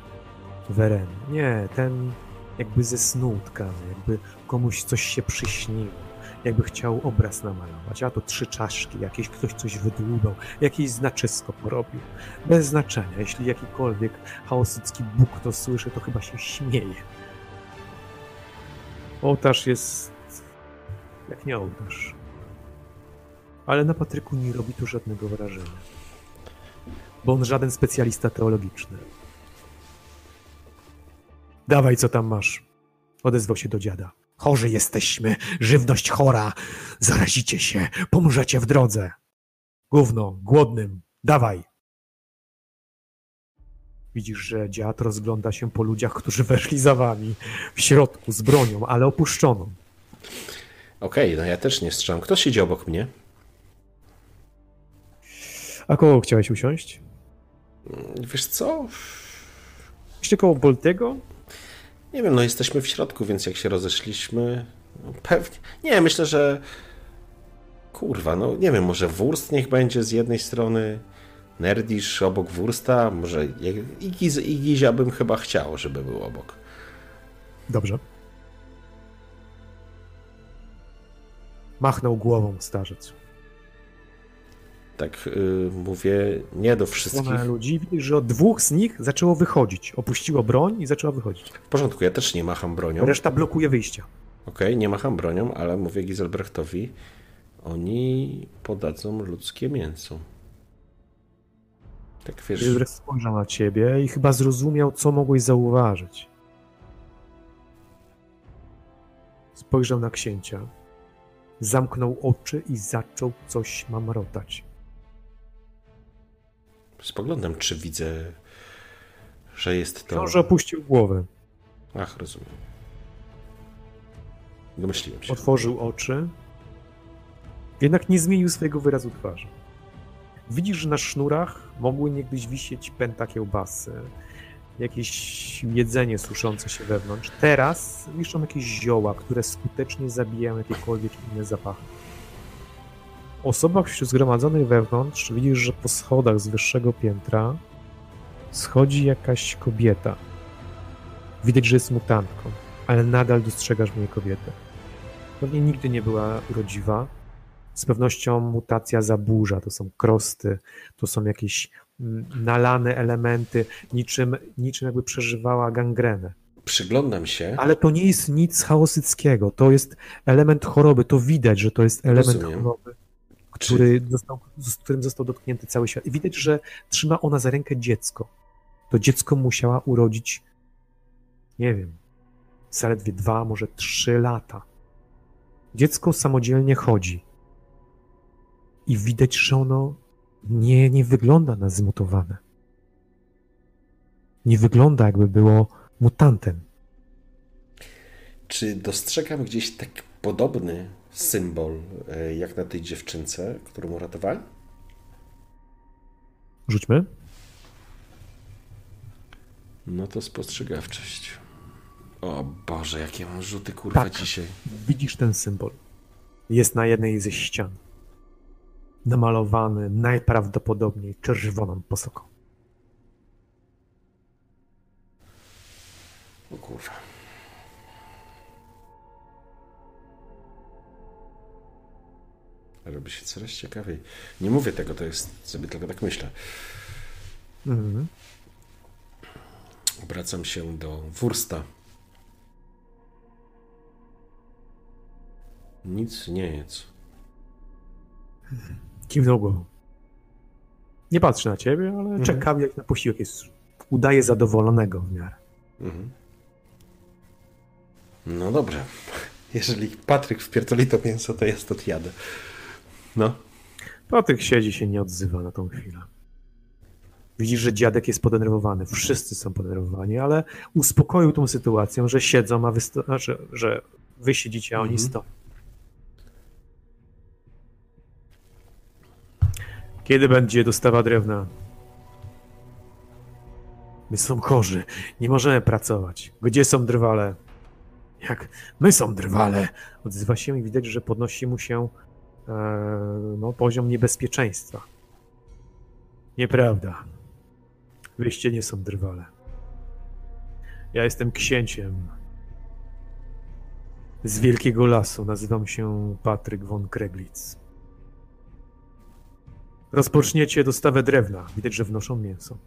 Weren. Nie, ten jakby ze snu tkany, jakby komuś coś się przyśniło, jakby chciał obraz namalować, a to trzy czaszki, jakieś ktoś coś wydłubał, jakieś znaczysko porobił. Bez znaczenia, jeśli jakikolwiek chaosycki Bóg to słyszy, to chyba się śmieje. Ołtarz jest jak nie ołtarz. Ale na Patryku nie robi tu żadnego wrażenia. Bo on żaden specjalista teologiczny. Dawaj, co tam masz. Odezwał się do dziada. Chorzy jesteśmy, żywność chora. Zarazicie się, pomrzecie w drodze. Gówno, głodnym, dawaj. Widzisz, że dziad rozgląda się po ludziach, którzy weszli za wami. W środku, z bronią, ale opuszczoną. Okej, no ja też nie strzelam. Kto siedzi obok mnie? A koło chciałeś usiąść? Wiesz co? Jeszcze koło Boltego? Nie wiem, no jesteśmy w środku, więc jak się rozeszliśmy, Pewnie. Nie, myślę, że. Kurwa, no nie wiem, może Wurst niech będzie z jednej strony, Nerdisz obok Wursta, może i, Giz, i Gizia bym chyba chciał, żeby był obok. Dobrze. Machnął głową starzec. Tak yy, mówię, nie do wszystkich. ludzi widzisz, że od dwóch z nich zaczęło wychodzić. Opuściło broń i zaczęła wychodzić. W porządku, ja też nie macham bronią. Reszta blokuje wyjścia. Okej, okay, nie macham bronią, ale mówię Giselbrechtowi, oni podadzą ludzkie mięso. Tak wiesz... Giselbrecht spojrzał na ciebie i chyba zrozumiał, co mogłeś zauważyć. Spojrzał na księcia, zamknął oczy i zaczął coś mamrotać. Spoglądam, czy widzę, że jest to. Książę opuścił głowę. Ach, rozumiem. Domyśliłem się. Otworzył oczy, jednak nie zmienił swojego wyrazu twarzy. Widzisz, że na sznurach mogły niegdyś wisieć pęta kiełbasy, jakieś jedzenie suszące się wewnątrz. Teraz wiszą jakieś zioła, które skutecznie zabijają jakiekolwiek inne zapachy. Osoba wśród zgromadzonych wewnątrz widzisz, że po schodach z wyższego piętra schodzi jakaś kobieta. Widać, że jest mutantką, ale nadal dostrzegasz w niej kobietę. Pewnie nigdy nie była urodziwa. Z pewnością mutacja zaburza. To są krosty, to są jakieś mm, nalane elementy, niczym, niczym jakby przeżywała gangrenę. Przyglądam się. Ale to nie jest nic chaosyckiego. To jest element choroby. To widać, że to jest element Rozumiem. choroby, który został, z którym został dotknięty cały świat. I widać, że trzyma ona za rękę dziecko. To dziecko musiała urodzić, nie wiem, zaledwie dwa, może trzy lata. Dziecko samodzielnie chodzi. I widać, że ono nie, nie wygląda na zmutowane. Nie wygląda, jakby było mutantem. Czy dostrzegam gdzieś tak podobny symbol, e, jak na tej dziewczynce, którą uratowałem? Rzućmy. No to spostrzegawczość. O Boże, jakie mam rzuty kurwa tak, dzisiaj. Widzisz ten symbol. Jest na jednej ze ścian. Namalowany najprawdopodobniej czerwoną posoką. O kurwa. Robi się coraz ciekawiej. Nie mówię tego, to jest sobie tylko tak myślę. Mhm. Obracam się do Wursta. Nic nie jedz. Kiwnął głową. Nie patrzy na ciebie, ale mhm. czekam jak na posiłek. Jest, udaje zadowolonego w miarę. Mhm. No dobrze. Jeżeli Patryk wpierdoli to mięso, to ja to jadę. No. Patryk siedzi się nie odzywa na tą chwilę. Widzisz, że dziadek jest podenerwowany. Wszyscy są podenerwowani, ale uspokoił tą sytuację, że siedzą, a wy, że, że wy siedzicie, a oni mhm. stoją. Kiedy będzie dostawa drewna? My są chorzy, nie możemy pracować. Gdzie są drwale? Jak my są drwale? Odzywa się i widać, że podnosi mu się no, poziom niebezpieczeństwa. Nieprawda. Wyście nie są drwale. Ja jestem księciem z wielkiego lasu. Nazywam się Patryk von Kreglitz. Rozpoczniecie dostawę drewna. Widać, że wnoszą mięso.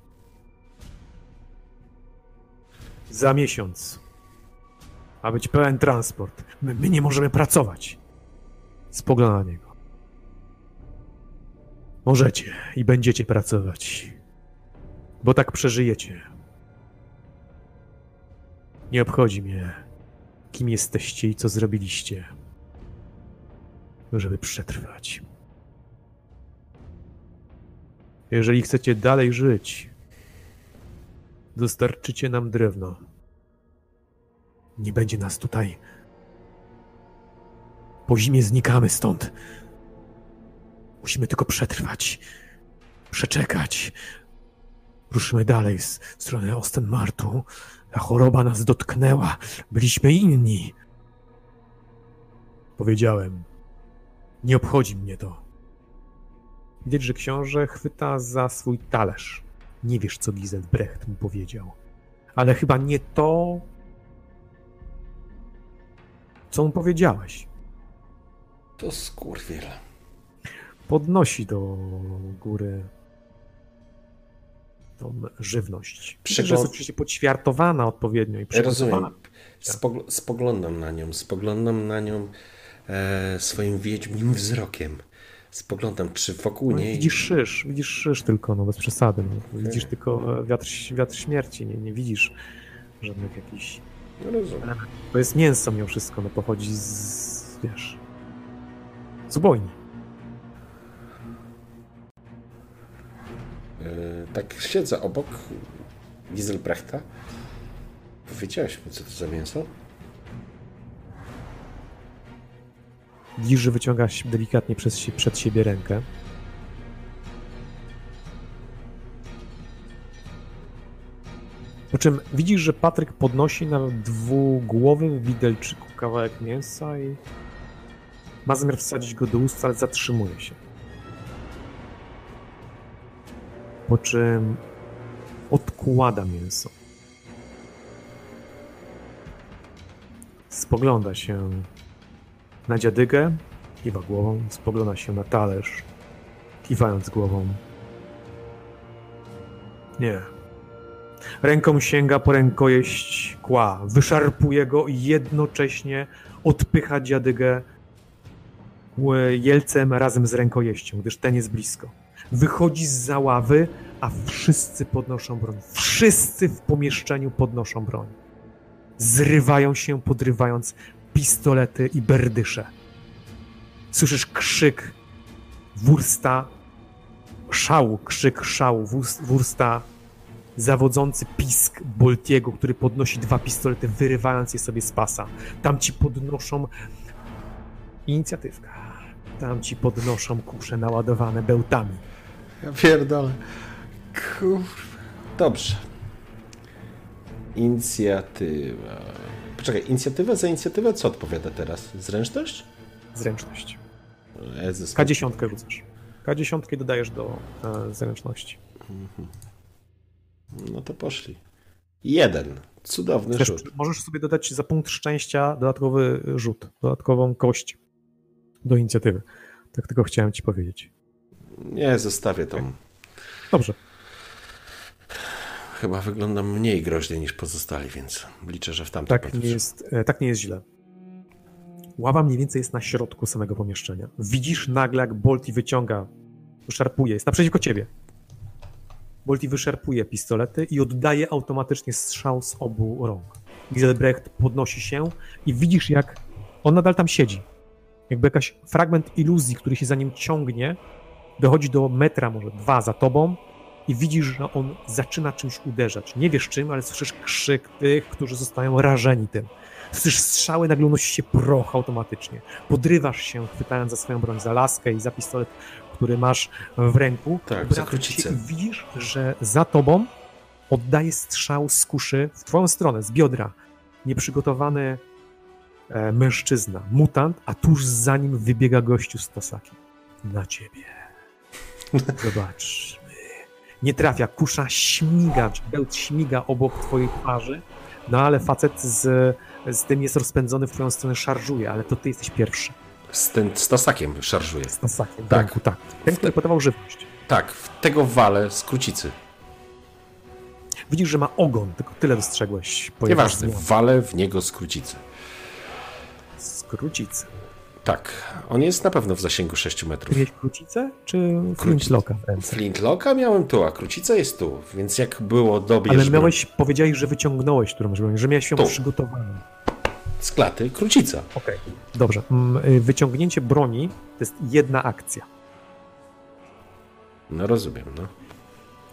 Za miesiąc. Ma być pełen transport. My, my nie możemy pracować. Spogląda na niego. Możecie i będziecie pracować. Bo tak przeżyjecie. Nie obchodzi mnie, kim jesteście i co zrobiliście, żeby przetrwać. Jeżeli chcecie dalej żyć, dostarczycie nam drewno. Nie będzie nas tutaj. Po zimie znikamy stąd. Musimy tylko przetrwać, przeczekać. Ruszymy dalej z strony Ostenmartu. Ta choroba nas dotknęła. Byliśmy inni. Powiedziałem. Nie obchodzi mnie to. Widać, że książę chwyta za swój talerz. Nie wiesz, co Giselbrecht mu powiedział. Ale chyba nie to, co mu powiedziałeś. To skurwiel. Podnosi do góry tą żywność. Że jest oczywiście poćwiartowana odpowiednio i. Rozumiem. Spogl- spoglądam na nią, spoglądam na nią e, swoim wiedźmim wzrokiem. Spoglądam, czy wokół No, niej... widzisz szysz, widzisz szysz tylko, no bez przesady. No. Widzisz tylko e, wiatr, wiatr śmierci, nie, nie widzisz żadnych jakichś... No, rozumiem. To jest mięso mimo wszystko, no pochodzi z, wiesz, z ubojni. Tak siedzę obok Giselbrechta. Powiedziałeś mi, co to za mięso? Widzisz, że wyciągasz delikatnie przez, przed siebie rękę. Po czym widzisz, że Patryk podnosi na dwugłowym widelczyku kawałek mięsa i ma zamiar wsadzić go do ust, ale zatrzymuje się. Po czym odkłada mięso. Spogląda się na dziadygę, kiwa głową, spogląda się na talerz, kiwając głową. Nie. Ręką sięga po rękojeść kła, wyszarpuje go i jednocześnie odpycha dziadygę ł- jelcem razem z rękojeścią, gdyż ten jest blisko. Wychodzi z załawy, a wszyscy podnoszą broń. Wszyscy w pomieszczeniu podnoszą broń. Zrywają się, podrywając pistolety i berdysze. Słyszysz krzyk wursta, szału, krzyk szału, wurs- wursta, zawodzący pisk Boltiego, który podnosi dwa pistolety, wyrywając je sobie z pasa. Tam ci podnoszą inicjatywka. Tam ci podnoszą kusze naładowane bełtami. Ja pierdolę. Kurwa. Dobrze. Inicjatywa. Poczekaj, inicjatywa za inicjatywę co odpowiada teraz? Zręczność? Zręczność. Jezus. K10 rzucasz. K10 i dodajesz do e, zręczności. No to poszli. Jeden. Cudowny Też rzut. możesz sobie dodać za punkt szczęścia dodatkowy rzut, dodatkową kość do inicjatywy. Tak tylko chciałem ci powiedzieć. Nie, zostawię tą. Dobrze. Chyba wyglądam mniej groźnie niż pozostali, więc liczę, że w tamtym Tak nie jest, e, tak nie jest źle. Ława mniej więcej jest na środku samego pomieszczenia. Widzisz nagle, jak Bolti wyciąga, wyszarpuje, jest naprzeciwko ciebie. Bolti wyszarpuje pistolety i oddaje automatycznie strzał z obu rąk. Giselbrecht podnosi się i widzisz, jak on nadal tam siedzi. Jakby jakiś fragment iluzji, który się za nim ciągnie, dochodzi do metra, może dwa za tobą i widzisz, że on zaczyna czymś uderzać. Nie wiesz czym, ale słyszysz krzyk tych, którzy zostają rażeni tym. Słyszysz strzały, nagle unosi się proch automatycznie. Podrywasz się, chwytając za swoją broń, za laskę i za pistolet, który masz w ręku. Tak, za krucicę. Widzisz, że za tobą oddaje strzał z kuszy w twoją stronę, z biodra. Nieprzygotowany mężczyzna, mutant, a tuż za nim wybiega gościu z Tasaki. Na ciebie. Zobacz. Nie trafia, kusza śmiga, czy bełt śmiga obok twojej twarzy, no ale facet z, z tym jest rozpędzony w twoją stronę, szarżuje, ale to ty jesteś pierwszy. Z tym stasakiem szarżuję. Z Tasakiem. Tak. ręku, tak. Ten, który podawał żywność. Tak, w tego wale z krucicy. Widzisz, że ma ogon, tylko tyle dostrzegłeś. Nieważne, wale w niego z krucicy. Z krucicy. Tak, on jest na pewno w zasięgu 6 metrów. Miałeś krucicę, czy flintlocka w ręce? Flintlocka miałem tu, a krucica jest tu, więc jak było dobierz Ale broń miałeś, powiedziałeś, że wyciągnąłeś którąś broń, że miałeś ją Tu. przygotowaną. z klaty, krucica. Okej. Dobrze. Mm, y, Wyciągnięcie broni to jest jedna akcja. No rozumiem, no.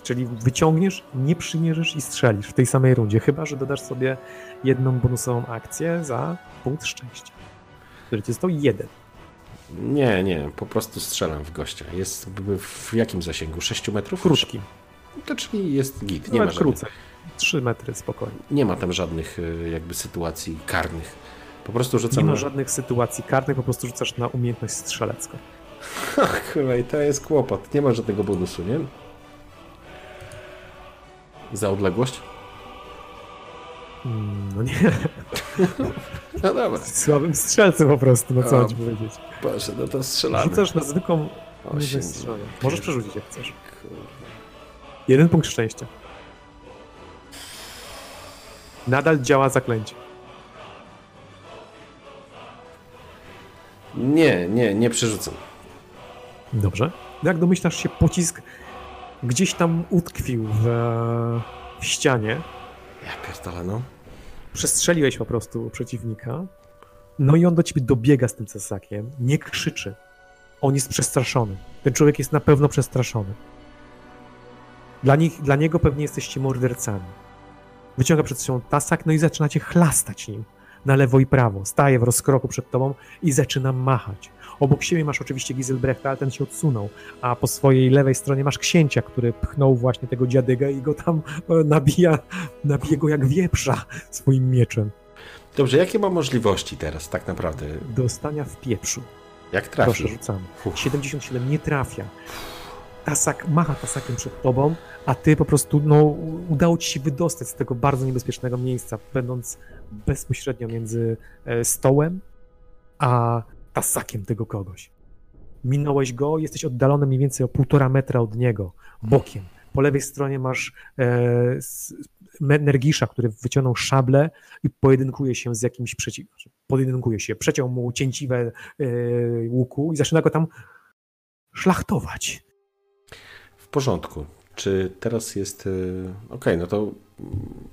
Czyli wyciągniesz, nie przymierzysz i strzelisz w tej samej rundzie, chyba że dodasz sobie jedną bonusową akcję za punkt szczęścia. Który jest to jeden. Nie, nie, po prostu strzelam w gościa. Jest w- jakim zasięgu? 6 metrów? Krótki. To czyli jest git. Nie ma, Nawet żadnych, krócej. Trzy metry spokojnie. nie ma tam żadnych y, jakby sytuacji karnych. Po prostu Nie rzucam ma na... żadnych sytuacji karnych, po prostu rzucasz na umiejętność strzelecką. Kurwa, i to jest kłopot. Nie ma żadnego bonusu, nie? Za odległość? Mm, No nie, No dobra. słabym strzelcem po prostu, no co mam ci powiedzieć. Proszę, no to strzelamy. Rzucasz na zwykłą. Możesz przerzucić jak chcesz. Kurwa. Jeden punkt szczęścia. Nadal działa zaklęcie. Nie, nie, nie przerzucam. Dobrze. Jak domyślasz się, pocisk gdzieś tam utkwił w, w ścianie. Ja pierdolę, no. Przestrzeliłeś po prostu przeciwnika. No i on do ciebie dobiega z tym cesakiem. Nie krzyczy. On jest przestraszony. Ten człowiek jest na pewno przestraszony. Dla, nich, dla niego pewnie jesteście mordercami. Wyciąga przed sobą tasak, no i zaczynacie chlastać nim na lewo i prawo. Staje w rozkroku przed tobą i zaczyna machać. Obok siebie masz oczywiście Giselbrechta, ale ten się odsunął, a po swojej lewej stronie masz księcia, który pchnął właśnie tego dziadygę i go tam e, nabija, nabija go jak wieprza swoim mieczem. Dobrze, jakie mam możliwości teraz tak naprawdę? Dostania w pieprzu. Jak Proszę, trafisz? rzucamy. Uf. 77 nie trafia. Tasak macha tasakiem przed tobą, a ty po prostu, no, udało ci się wydostać z tego bardzo niebezpiecznego miejsca, będąc bezpośrednio między e, stołem a tasakiem tego kogoś. Minąłeś go, jesteś oddalony mniej więcej o półtora metra od niego, bokiem. Po lewej stronie masz e, Nergisza, który wyciągnął szablę i pojedynkuje się z jakimś przeciw... Pojedynkuje się, przeciął mu cięciwe e, łuku i zaczyna go tam szlachtować. W porządku. Czy teraz jest. y, Okej, no to. mm,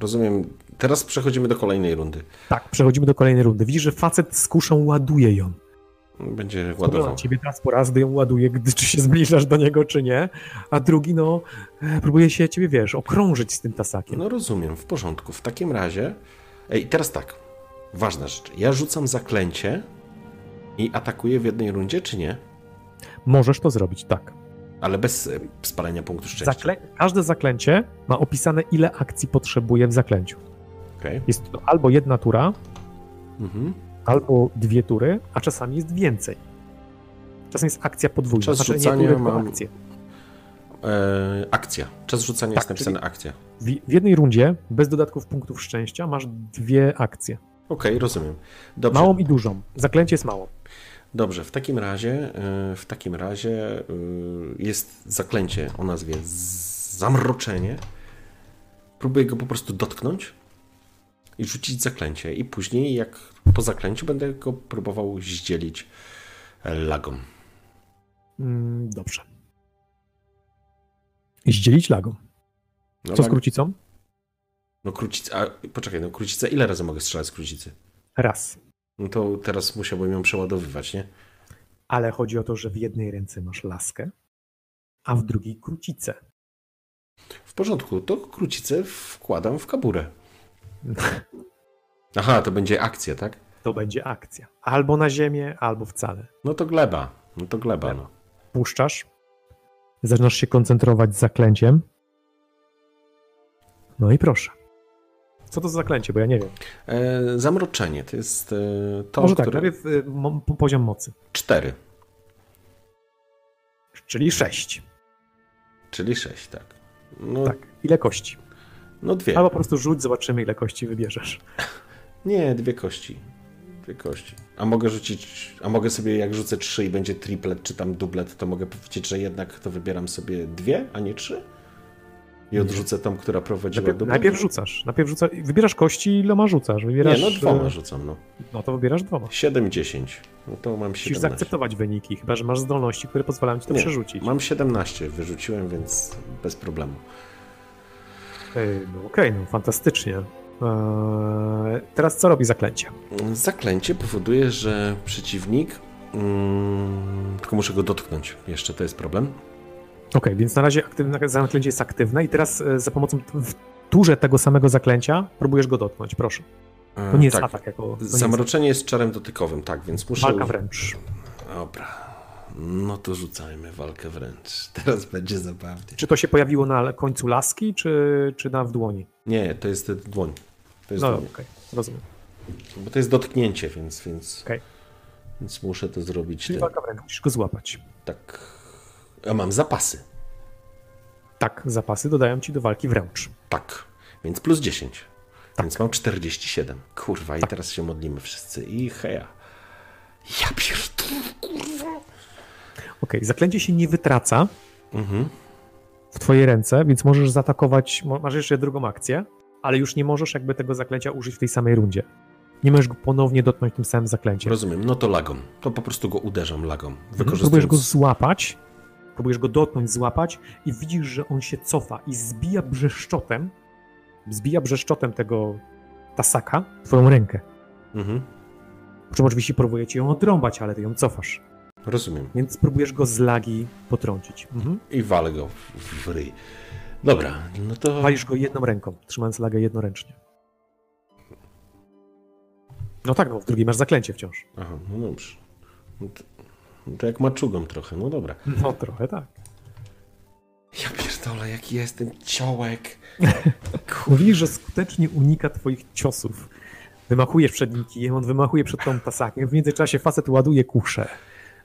Rozumiem. Teraz przechodzimy do kolejnej rundy. Tak, przechodzimy do kolejnej rundy. Widzisz, że facet z kuszą ładuje ją. Będzie ładował. na ciebie raz po raz, gdy ją ładuje, gdy czy się zbliżasz do niego, czy nie. A drugi, no, e, próbuje się ciebie, wiesz, okrążyć z tym tasakiem. No rozumiem, w porządku. W takim razie. Ej, teraz tak. Ważna rzecz. Ja rzucam zaklęcie i atakuję w jednej rundzie, czy nie? Możesz to zrobić, tak. Ale bez e, spalenia punktu szczęścia. Zaklę... Każde zaklęcie ma opisane, ile akcji potrzebuje w zaklęciu. Okej. Jest to albo jedna tura, Mhm. albo dwie tury, a czasami jest więcej. Czasem jest akcja podwójna. Czas znaczy, nie rzucania tury, tylko mam- akcje. E, akcja. Czas rzucania Tak, jest napisane akcja. W, w jednej rundzie, bez dodatków punktów szczęścia, masz dwie akcje. Okej, rozumiem. Dobrze. Małą i dużą. Zaklęcie jest małą. Dobrze, w takim razie, e, w takim razie e, jest zaklęcie o nazwie zamroczenie. Próbuję go po prostu dotknąć i rzucić zaklęcie. I później, jak po zaklęciu, będę go próbował zdzielić e, lagą. Mm, dobrze. Zdzielić lagą. No, Co z lag- krucicą? No krucica, a poczekaj, no krucica, ile razy mogę strzelać z krucicy? Raz. No to teraz musiałbym ją przeładowywać, nie? Ale chodzi o to, że w jednej ręce masz laskę, a w drugiej krucicę. W porządku, to krucicę wkładam w kaburę. Aha, to będzie akcja, tak? To będzie akcja. Albo na ziemię, albo wcale. No to gleba. No to gleba, no. Puszczasz, zaczynasz się koncentrować z zaklęciem. No i proszę. Co to za zaklęcie, bo ja nie wiem. E, zamroczenie to jest e, to, Może tak, które... najpierw y, mo- poziom mocy, Cztery, czyli sześć. czyli sześć, tak. No, Tak. Ile kości? No dwie. Albo po prostu rzuć, zobaczymy ile kości wybierzesz. Nie, dwie kości. Dwie kości. A mogę rzucić, a mogę sobie, jak rzucę trzy i będzie triplet czy tam dublet, to mogę powiedzieć, że jednak to wybieram sobie dwie, a nie trzy? I odrzucę tą, która prowadziła Najpierw, dublet? najpierw rzucasz. Najpierw rzuca, wybierasz kości, iloma rzucasz. Wybierasz, Nie, no dwoma e, rzucam, no. No to wybierasz dwoma. Siedem, dziesięć. No to mam Musisz 17. zaakceptować wyniki, chyba że masz zdolności, które pozwalają ci to Nie, przerzucić. Mam 17, wyrzuciłem, więc bez problemu. Ej, No okej, no fantastycznie. Eee, teraz co robi zaklęcie? Zaklęcie powoduje, że przeciwnik. Mm, tylko muszę go dotknąć. Jeszcze to jest problem. Okej, więc na razie aktywne, zaklęcie jest aktywne i teraz e, za pomocą w turze tego samego zaklęcia próbujesz go dotknąć, proszę. E, To nie jest tak. atak jako... To nie jest Zamroczenie jest czarem dotykowym, tak, więc muszę. walka wręcz. Dobra. No to rzucajmy walkę wręcz. Teraz będzie zabawnie. Czy to się pojawiło na końcu laski, czy, czy na w dłoni? Nie, to jest dłoń. To jest No okej, rozumiem. Bo to jest dotknięcie, więc, więc, Okej. więc muszę to zrobić. Czyli Ten, walka wręcz, musisz go złapać. tak. Ja mam zapasy. Tak, zapasy dodają ci do walki wręcz. Tak. Więc plus 10. Tak. Więc mam 47. Kurwa, i teraz się modlimy wszyscy. I heja. Ja pierdolę, kurwa. Okej, zaklęcie się nie wytraca Mhm. w twoje ręce, więc możesz zaatakować, masz jeszcze drugą akcję, ale już nie możesz jakby tego zaklęcia użyć w tej samej rundzie. Nie możesz go ponownie dotknąć tym samym zaklęciem. Rozumiem, no to lagą. To po prostu go uderzam lagą. Mhm. Wykorzystując... Próbujesz go złapać, próbujesz go dotknąć, złapać i widzisz, że on się cofa i zbija brzeszczotem, zbija brzeszczotem tego tasaka twoją rękę. Mhm. Po czym oczywiście próbuje ci ją odrąbać, ale ty ją cofasz. Rozumiem. Więc próbujesz go z lagi potrącić. Mhm. I walę go w, w ryj. Dobra, no to... Walisz go jedną ręką, trzymając lagę jednoręcznie. No tak, no w drugiej masz zaklęcie wciąż. Aha, no dobrze. No to, no to jak maczugą trochę, no dobra. No trochę tak. Ja pierdolę, jaki jestem ciołek. Widzisz, że skutecznie unika twoich ciosów. Wymachujesz przed nim kijem, on wymachuje przed tą tasakiem. W międzyczasie facet ładuje kuszę.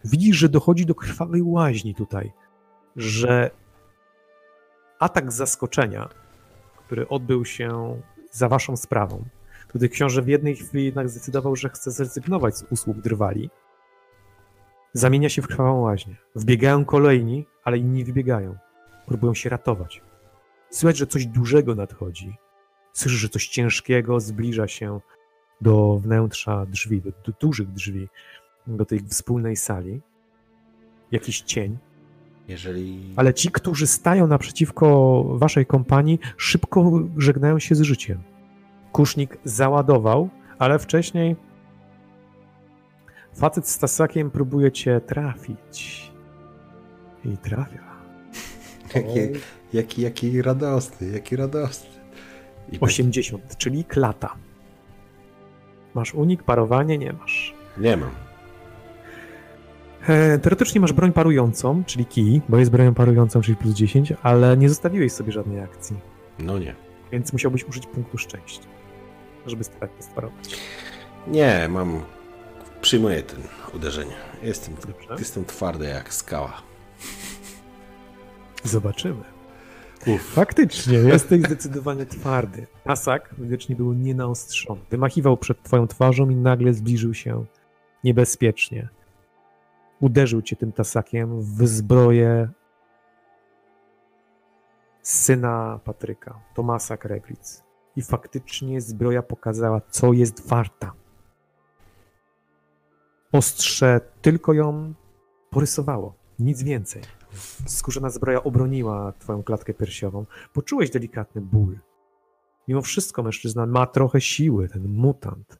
Widzisz, że dochodzi do krwawej łaźni tutaj. Że atak zaskoczenia, który odbył się za waszą sprawą, tutaj książę w jednej chwili jednak zdecydował, że chce zrezygnować z usług drwali, zamienia się w krwawą łaźnię. Wbiegają kolejni, ale inni wybiegają. Próbują się ratować. Słychać, że coś dużego nadchodzi. Słyszysz, że coś ciężkiego zbliża się do wnętrza drzwi, do, do dużych drzwi, do tej wspólnej sali. Jakiś cień. Jeżeli... Ale ci, którzy stają naprzeciwko waszej kompanii, szybko żegnają się z życiem. Kusznik załadował, ale wcześniej facet z tasakiem próbuje cię trafić. I trafia. Jaki, jaki, jaki radosny, jaki radosny. I 80, czyli klata. Masz unik, parowanie nie masz. Nie mam. E, teoretycznie masz broń parującą, czyli kij, bo jest bronią parującą, czyli plus 10, ale nie zostawiłeś sobie żadnej akcji, No nie. więc musiałbyś użyć punktu szczęścia, żeby tak sparować. Nie, mam... Przyjmuję ten uderzenie. Jestem, Dobrze. jestem twardy jak skała. Zobaczymy. Uff. Faktycznie, jesteś zdecydowanie twardy. Tasak widocznie był nienaostrzony. Wymachiwał przed twoją twarzą i nagle zbliżył się niebezpiecznie. Uderzył cię tym tasakiem w zbroję syna Patryka, Tomasa Kreglic. I faktycznie zbroja pokazała, co jest warta. Ostrze tylko ją porysowało, nic więcej. Skórzana zbroja obroniła twoją klatkę piersiową. Poczułeś delikatny ból. Mimo wszystko mężczyzna ma trochę siły, ten mutant.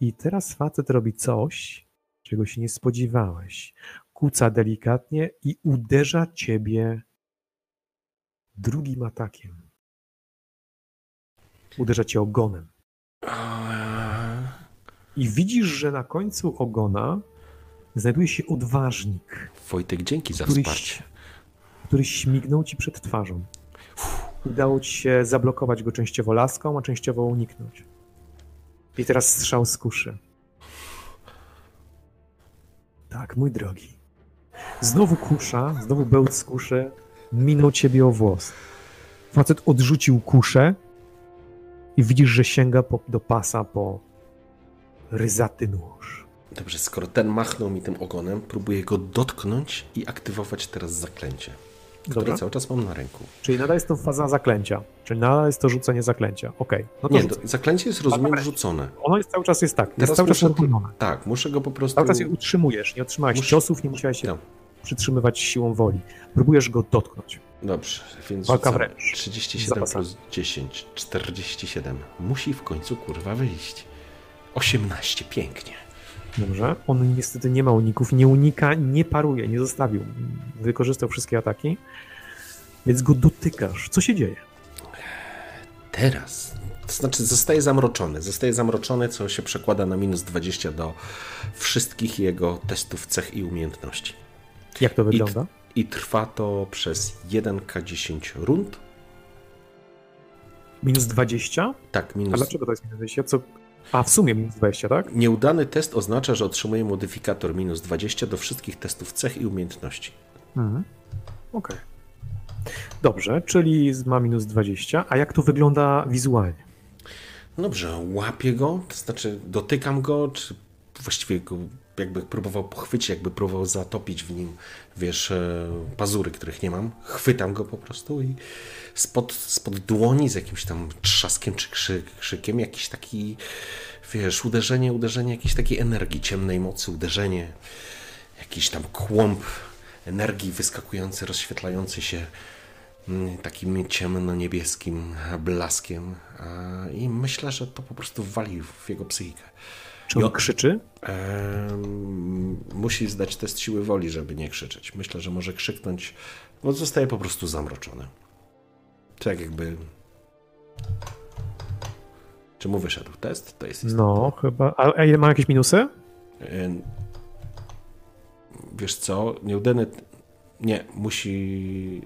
I teraz facet robi coś, czego się nie spodziewałeś. Kuca delikatnie i uderza ciebie drugim atakiem. Uderza cię ogonem. I widzisz, że na końcu ogona znajduje się odważnik, Wojtek, dzięki za który, wsparcie. który śmignął ci przed twarzą. Udało ci się zablokować go częściowo laską, a częściowo uniknąć. I teraz strzał z kuszy. Tak, mój drogi. Znowu kusza, znowu bełt z kuszy minął ciebie o włos. Facet odrzucił kuszę i widzisz, że sięga po, do pasa po ryzaty nóż. Dobrze, skoro ten machnął mi tym ogonem, próbuję go dotknąć i aktywować teraz zaklęcie, Dobra. cały czas mam na ręku. Czyli nadal jest to faza zaklęcia. Czyli nadal jest to rzucenie zaklęcia. Okej. No to Nie, to zaklęcie jest, rozumiem, rzucone. Ono jest cały czas jest tak. Jest Teraz cały czas tak, muszę go po prostu... Cały czas je utrzymujesz. Nie otrzymałeś Muszę- ciosów, nie musiałeś się No, przytrzymywać siłą woli. Próbujesz go dotknąć. dobrze, więc Walka wręcz. 37 Zapasami. plus 10, 47. Musi w końcu, kurwa, wyjść. 18, pięknie. Dobrze. On niestety nie ma uników, nie unika, nie paruje, nie zostawił. Wykorzystał wszystkie ataki. Więc go dotykasz. Co się dzieje? Teraz, to znaczy zostaje zamroczony. Zostaje zamroczony, co się przekłada na minus 20 do wszystkich jego testów cech i umiejętności. Jak to I, wygląda? I trwa to przez 1K10 rund. Minus 20? Tak, A minus. dlaczego to jest minus 20? Co? A w sumie minus 20, tak? Nieudany test oznacza, że otrzymuje modyfikator minus 20 do wszystkich testów cech i umiejętności. Mhm. Okej. Dobrze, czyli ma minus 20. A jak to wygląda wizualnie? Dobrze, łapię go, to znaczy dotykam go, czy właściwie go jakby próbował pochwycić, jakby próbował zatopić w nim, wiesz, e, pazury, których nie mam. Chwytam go po prostu i spod, spod dłoni z jakimś tam trzaskiem czy krzyk, krzykiem jakiś taki, wiesz, uderzenie, uderzenie jakiejś takiej energii, ciemnej mocy, uderzenie, jakiś tam kłąb energii wyskakujący, rozświetlający się mm, takim ciemno-niebieskim blaskiem i myślę, że to po prostu wali w jego psychikę. Czy on Jo. krzyczy? Musi zdać test siły woli, żeby nie krzyczeć. Myślę, że może krzyknąć, bo zostaje po prostu zamroczony. Tak jakby... Czy mu wyszedł test? To jest istotne. No, chyba. A, ile ma jakieś minusy? Wiesz co, nieudany... Nie, musi...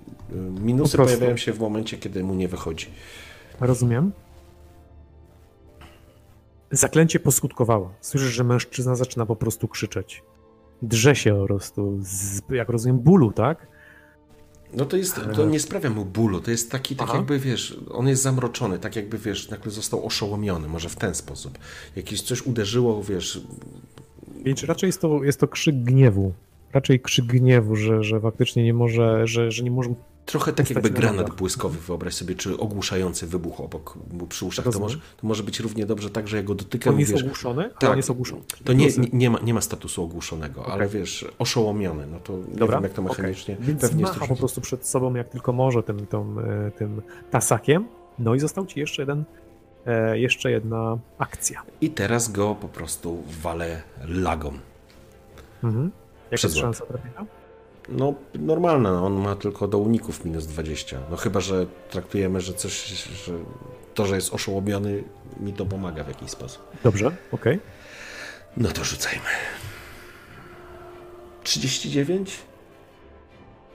Minusy pojawiają się w momencie, kiedy mu nie wychodzi. Rozumiem. Zaklęcie poskutkowało. Słyszysz, że mężczyzna zaczyna po prostu krzyczeć. Drze się po prostu, z, jak rozumiem, bólu, tak? No to jest, to nie sprawia mu bólu, to jest taki, tak Aha. jakby, wiesz, on jest zamroczony, tak jakby, wiesz, nagle został oszołomiony, może w ten sposób. Jakieś coś uderzyło, wiesz, Więc raczej jest to, jest to krzyk gniewu. Raczej krzyk gniewu, że, że faktycznie nie może, że, że nie może. Trochę tak jakby na granat błyskowy, wyobraź sobie, czy ogłuszający wybuch obok mu przy uszach. To może, to może być równie dobrze tak, że ja go dotykam On jest wiesz, ogłuszony? tak. On jest ogłuszony. to nie, nie, nie, ma, nie ma statusu ogłuszonego, ale wiesz, oszołomiony, no to nie Dobra, wiem jak to mechanicznie, Więc pewnie jest macha po prostu przed sobą jak tylko może tym, tą, e, tym tasakiem. No i został ci jeszcze jeden, e, jeszcze jedna akcja. I teraz go po prostu walę lagą. Mhm. Jaka jest szansa trafienia? No, normalne, no, on ma tylko do uników minus 20. No chyba, że traktujemy, że coś, że to, że jest oszołomiony, mi to pomaga w jakiś sposób. Dobrze, okej. No to rzucajmy. 39?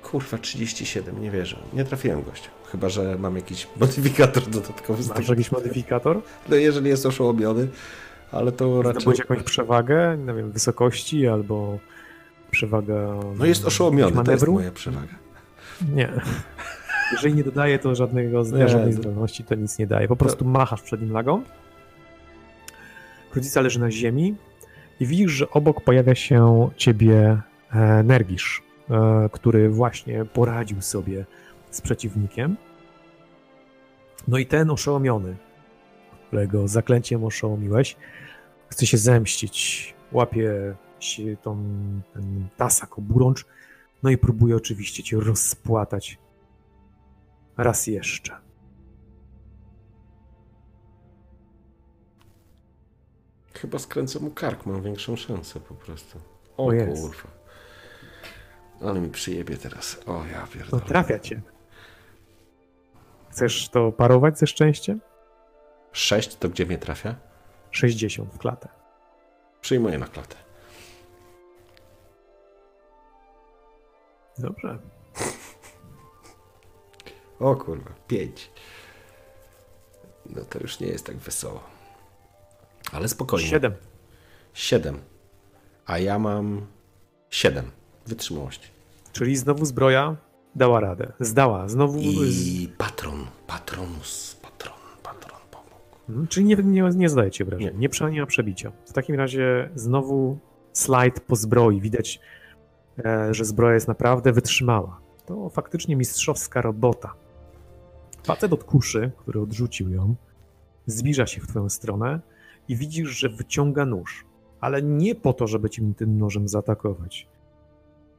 Kurwa, 37, nie wierzę. Nie trafiłem gościa. Chyba, że mam jakiś modyfikator dodatkowy Masz tego. jakiś modyfikator? No jeżeli jest oszołomiony, ale to raczej... Zdobyłeś jakąś przewagę, nie wiem, wysokości albo przewaga... No jest oszołomiony, to jest manewru? moja przewaga. Nie. Jeżeli nie dodaje to żadnego, Nie. żadnej zdolności, to nic nie daje. Po prostu machasz przed nim lagą. Krucica leży na ziemi i widzisz, że obok pojawia się ciebie e, Nergisz, e, który właśnie poradził sobie z przeciwnikiem. No i ten oszołomiony, którego zaklęciem oszołomiłeś, chce się zemścić. Łapie się tą, ten tasak oburącz, no i próbuje oczywiście cię rozpłatać. Raz jeszcze. Chyba skręcę mu kark, mam większą szansę po prostu. O O kurwa. Ale mi przyjebie teraz. O ja No pierdolę. trafia cię. Chcesz to parować ze szczęściem? 6 to gdzie mnie trafia? 60 w klatę. Przyjmuję na klatę. Dobrze. O kurwa, 5. No to już nie jest tak wesoło. Ale spokojnie. 7. 7. A ja mam 7 wytrzymałości. Czyli znowu zbroja dała radę. Zdała. Znowu. I patron, patronus, patron, patron pomógł. Mhm, Czyli nie, nie, nie zdaje ci obrażeń. Nie. Nie, przebicia. W takim razie znowu slajd po zbroi. Widać, że zbroja jest naprawdę wytrzymała. To faktycznie mistrzowska robota. Facet od kuszy, który odrzucił ją, zbliża się w twoją stronę i widzisz, że wyciąga nóż. Ale nie po to, żeby cię tym nożem zaatakować.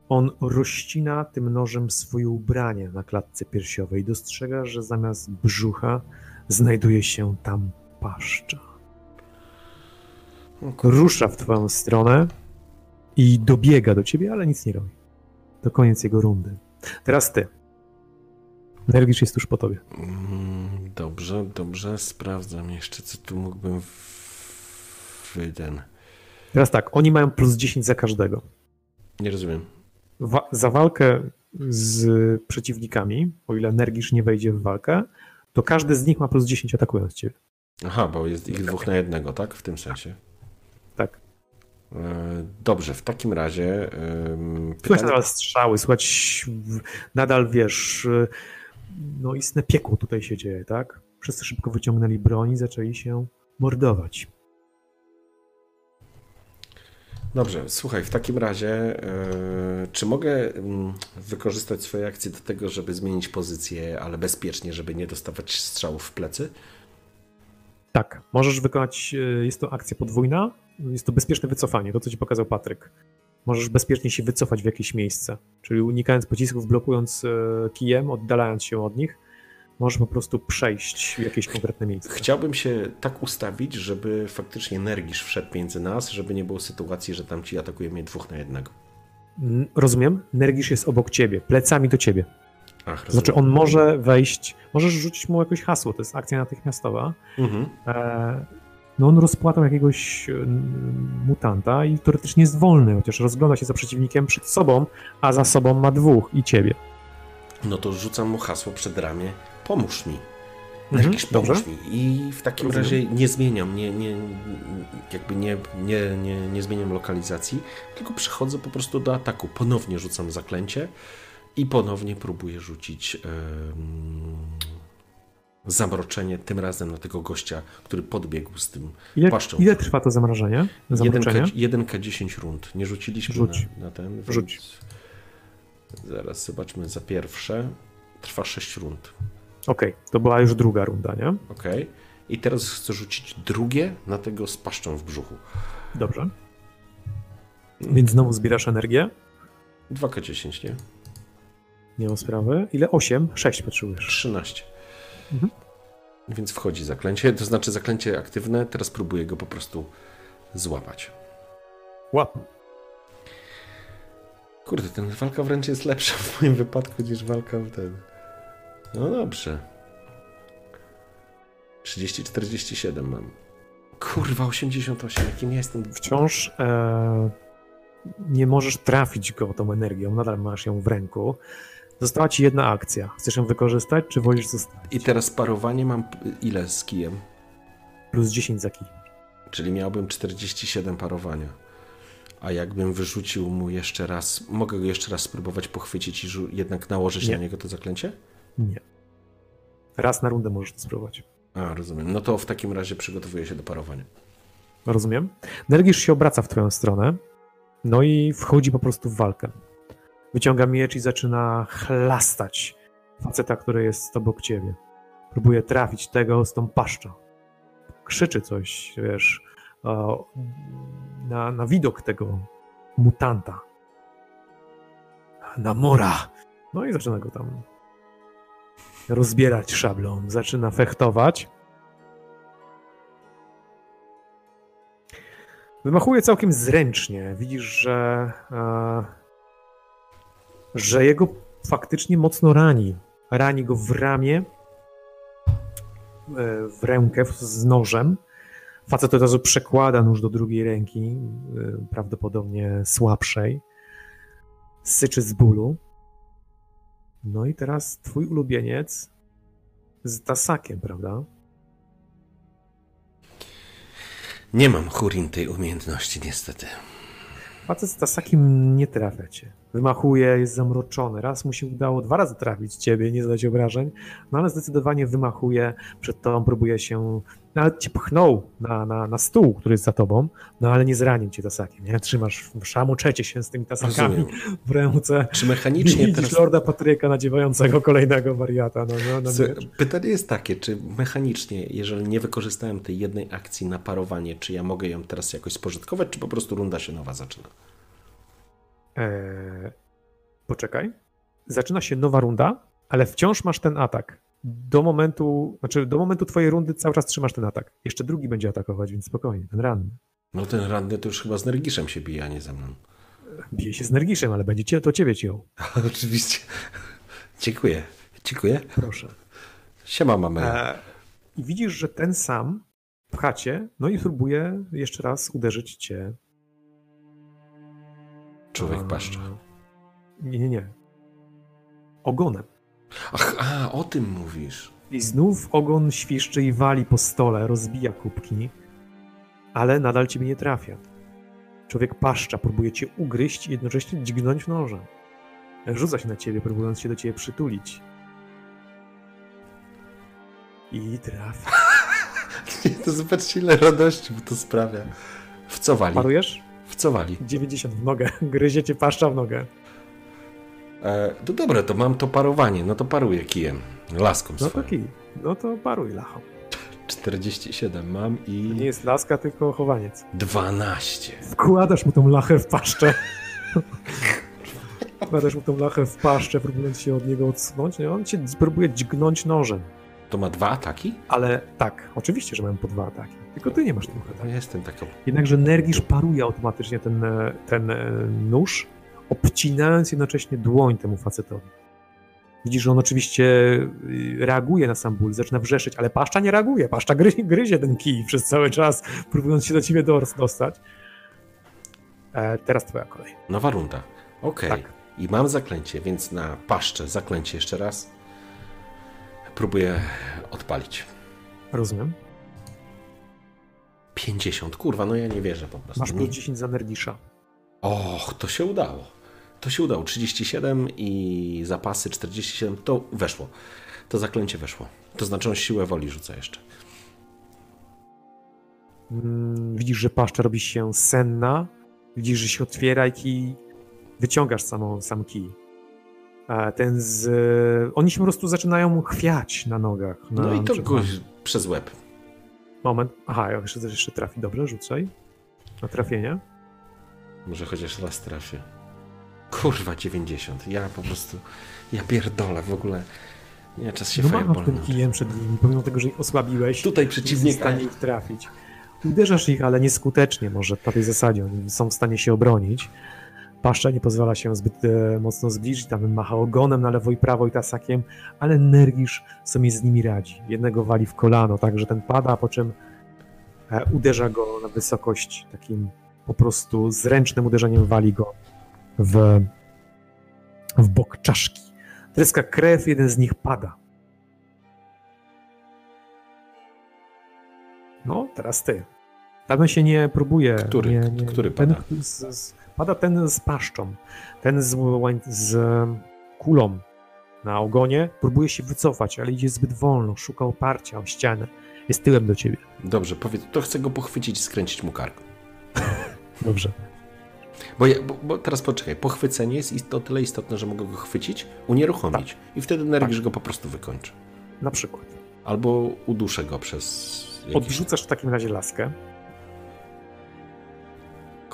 On rozcina tym nożem swoje ubranie na klatce piersiowej. Dostrzega, że zamiast brzucha znajduje się tam paszcza. Rusza w twoją stronę i dobiega do ciebie, ale nic nie robi. To koniec jego rundy. Teraz ty. Nergisz jest tuż po tobie. Mm, Dobrze, dobrze, sprawdzam jeszcze, co tu mógłbym w ten... Teraz tak, oni mają plus 10 za każdego. Nie rozumiem. Wa- za walkę z przeciwnikami, o ile Nergisz nie wejdzie w walkę, to każdy z nich ma plus 10 atakując ciebie. Aha, bo jest ich dwóch na jednego, tak? W tym sensie. E, Dobrze, w takim razie. ym, Słychać pytanie- nadal strzały, słychać nadal, wiesz, y, no istne piekło tutaj się dzieje, tak? Wszyscy szybko wyciągnęli broń i zaczęli się mordować. Dobrze, słuchaj, w takim razie, e, czy mogę mm, wykorzystać swoje akcje do tego, żeby zmienić pozycję, ale bezpiecznie, żeby nie dostawać strzałów w plecy? Tak, możesz wykonać, y, jest to akcja podwójna, jest to bezpieczne wycofanie, to co ci pokazał Patryk. Możesz bezpiecznie się wycofać w jakieś miejsce, czyli unikając pocisków, blokując y, kijem, oddalając się od nich, możesz po prostu przejść w jakieś konkretne miejsce. Chciałbym się tak ustawić, żeby faktycznie Nergisz wszedł między nas, żeby nie było sytuacji, że tam ci atakuje mnie dwóch na jednego. Mm, Rozumiem, Nergisz jest obok ciebie, plecami do ciebie. Ach, To znaczy rozumiem. on może wejść, możesz rzucić mu jakieś hasło, to jest akcja natychmiastowa. Mhm. E, no on rozpłatał jakiegoś e, mutanta i teoretycznie jest wolny, chociaż rozgląda się za przeciwnikiem przed sobą, a za sobą ma dwóch i ciebie. No to rzucam mu hasło przed ramię. Pomóż mi. Mhm, Nergisz, dobrze. pomóż mi. I w takim Rozumiem. razie nie zmieniam, nie, nie, jakby nie, nie, nie, nie zmieniam lokalizacji, tylko przechodzę po prostu do ataku. Ponownie rzucam zaklęcie i ponownie próbuję rzucić em, zamroczenie, tym razem na tego gościa, który podbiegł z tym Ile, paszczą. ile trwa to zamrażanie? Zamroczenie? 1K, 10 rund. Nie rzuciliśmy Rzuć. Na, na ten. Rzuć. Zaraz zobaczmy za pierwsze. Trwa 6 rund. Okej, to była już druga runda, nie? Ok. I teraz chcę rzucić drugie na tego z paszczą w brzuchu. Dobrze. Więc znowu zbierasz energię. 2K10, nie? Nie ma sprawy. Ile? 8? 6 potrzebujesz. 13. Mhm. Więc wchodzi zaklęcie, to znaczy zaklęcie aktywne. Teraz próbuję go po prostu złapać. Łap. Kurde, ten walka wręcz jest lepsza w moim wypadku niż walka w ten. No dobrze. 30-47 mam. Kurwa, 88, jakim ja jestem. Wciąż e, nie możesz trafić go tą energią, nadal masz ją w ręku. Została ci jedna akcja. Chcesz ją wykorzystać, czy wolisz zostawić? I teraz parowanie mam ile z kijem? Plus 10 za kij. Czyli miałbym 47 parowania. A jakbym wyrzucił mu jeszcze raz, mogę go jeszcze raz spróbować pochwycić i jednak nałożyć Nie. na niego to zaklęcie? Nie. Raz na rundę możesz to spróbować. A, rozumiem. No to w takim razie przygotowuję się do parowania. Rozumiem. Nergisz się obraca w twoją stronę, no i wchodzi po prostu w walkę. Wyciąga miecz i zaczyna chlastać faceta, który jest obok ciebie. Próbuje trafić tego z tą paszczą. Krzyczy coś, wiesz, na, na widok tego mutanta. Namora! No i zaczyna go tam rozbierać szablą. Zaczyna fechtować. Wymachuje całkiem zręcznie. Widzisz, że, e, że jego faktycznie mocno rani. Rani go w ramię, e, w rękę z nożem. Facet od razu przekłada nóż do drugiej ręki, e, prawdopodobnie słabszej. Syczy z bólu. No i teraz twój ulubieniec z tasakiem, prawda? Nie mam Hurin tej umiejętności, niestety. Facet z tasakiem nie trafia cię. Wymachuje, jest zamroczony. Raz mu się udało dwa razy trafić ciebie, nie zadać obrażeń, no ale zdecydowanie wymachuje przed tobą, próbuje się. Nawet cię pchnął na, na, na stół, który jest za tobą, no ale nie zranił cię tasakiem. Nie? Trzymasz, szamoczecie się z tymi tasakami Rozumiem. w ręce. Czy mechanicznie Widzisz teraz... Lorda Patryka nadziewającego kolejnego wariata. No, no, no, Pytanie jest takie, czy mechanicznie, jeżeli nie wykorzystałem tej jednej akcji na parowanie, czy ja mogę ją teraz jakoś spożytkować, czy po prostu runda się nowa zaczyna? Eee, poczekaj. Zaczyna się nowa runda, ale wciąż masz ten atak. Do momentu, znaczy do momentu twojej rundy cały czas trzymasz ten atak. Jeszcze drugi będzie atakować, więc spokojnie, ten ranny. No ten ranny to już chyba z Nergiszem się bije, a nie ze mną. Bije się z Nergiszem, ale będzie cię, to ciebie ciął. Oczywiście. Dziękuję. Dziękuję. Proszę. Siema, mamy. Eee, I widzisz, że ten sam pcha cię, no i próbuje jeszcze raz uderzyć cię. Człowiek eee, paszcza. Nie, nie, nie. Ogonem. Ach, a, o tym mówisz. I znów ogon świszczy i wali po stole, rozbija kubki, ale nadal ciebie nie trafia. Człowiek paszcza, próbuje cię ugryźć i jednocześnie dźgnąć nożem. Rzuca się na ciebie, próbując się do ciebie przytulić. I trafia. To zobaczcie ile radości mu to sprawia. W co wali? Parujesz? W co wali? 90 w nogę. Gryzie cię paszcza w nogę. E, to dobre, to mam to parowanie. No to paruję kijem. Laską No swoją. to kij. No to paruj lachą. 47 mam To i nie jest laska, tylko chowaniec. 12. Wkładasz mu tą lachę w paszczę. Wkładasz mu tą lachę w paszczę, próbując się od niego odsunąć. No, on cię próbuje dźgnąć nożem. To ma dwa ataki? Ale tak, oczywiście, że mają po dwa ataki. Tylko ty nie masz dwóch No jestem taką. Jednakże Nergisz paruje automatycznie ten, e, ten e, nóż, obcinając jednocześnie dłoń temu facetowi. Widzisz, że on oczywiście y, reaguje na sam ból, zaczyna wrzeszczeć, ale paszcza nie reaguje. Paszcza gryzie, gryzie ten kij przez cały czas, próbując się do ciebie dos- dostać. E, teraz twoja kolej. Nowa runda. Okej. Tak. I mam zaklęcie, więc na paszczę zaklęcie jeszcze raz. Próbuję odpalić. Rozumiem. 50. Kurwa, no ja nie wierzę po prostu. Masz plus 10 za Nergisza. Och, to się udało. To się udało. 37 i zapasy 47. To weszło. To zaklęcie weszło. To znaczy on siłę woli rzuca jeszcze. Mm, Widzisz, że paszcza robi się senna. Widzisz, że się otwiera i kij. Wyciągasz samą, sam kij. A ten z... Oni się po prostu zaczynają chwiać na nogach. Na No i to go przez łeb. Moment. Aha, ja jeszcze, jeszcze trafi. Dobrze, rzucaj. Na trafienie. Może chociaż raz trafię. Kurwa, 90. Ja po prostu. Ja pierdolę w ogóle. Nie, czas się No fireball. tym kijem przed nimi, pomimo tego, że ich osłabiłeś. Tutaj nie jesteś w przeciwnik. stanie ich trafić. Uderzasz ich, ale nieskutecznie może na tej zasadzie. Oni są w stanie się obronić. Paszcza nie pozwala się zbyt e, mocno zbliżyć, tam macha ogonem na lewo i prawo i tasakiem, ale Nergisz sobie z nimi radzi. Jednego wali w kolano, tak że ten pada, po czym e, uderza go na wysokość takim po prostu zręcznym uderzeniem wali go w, w bok czaszki. Tryska krew, jeden z nich pada. No, teraz ty. Tam się nie próbuje. Który? Nie, nie, Który ten, pada? Z, z, pada ten z paszczą. Ten z, z kulą na ogonie próbuje się wycofać, ale idzie zbyt wolno. Szuka oparcia o ścianę. Jest tyłem do ciebie. Dobrze, powiedz, to chcę go pochwycić i skręcić mu kark. Dobrze. Bo, ja, bo, bo teraz poczekaj, pochwycenie jest ist- o tyle istotne, że mogę go chwycić, unieruchomić Tak. i wtedy energię go po prostu wykończę. Na przykład. Albo uduszę go przez. Jakiś... Odrzucasz w takim razie laskę.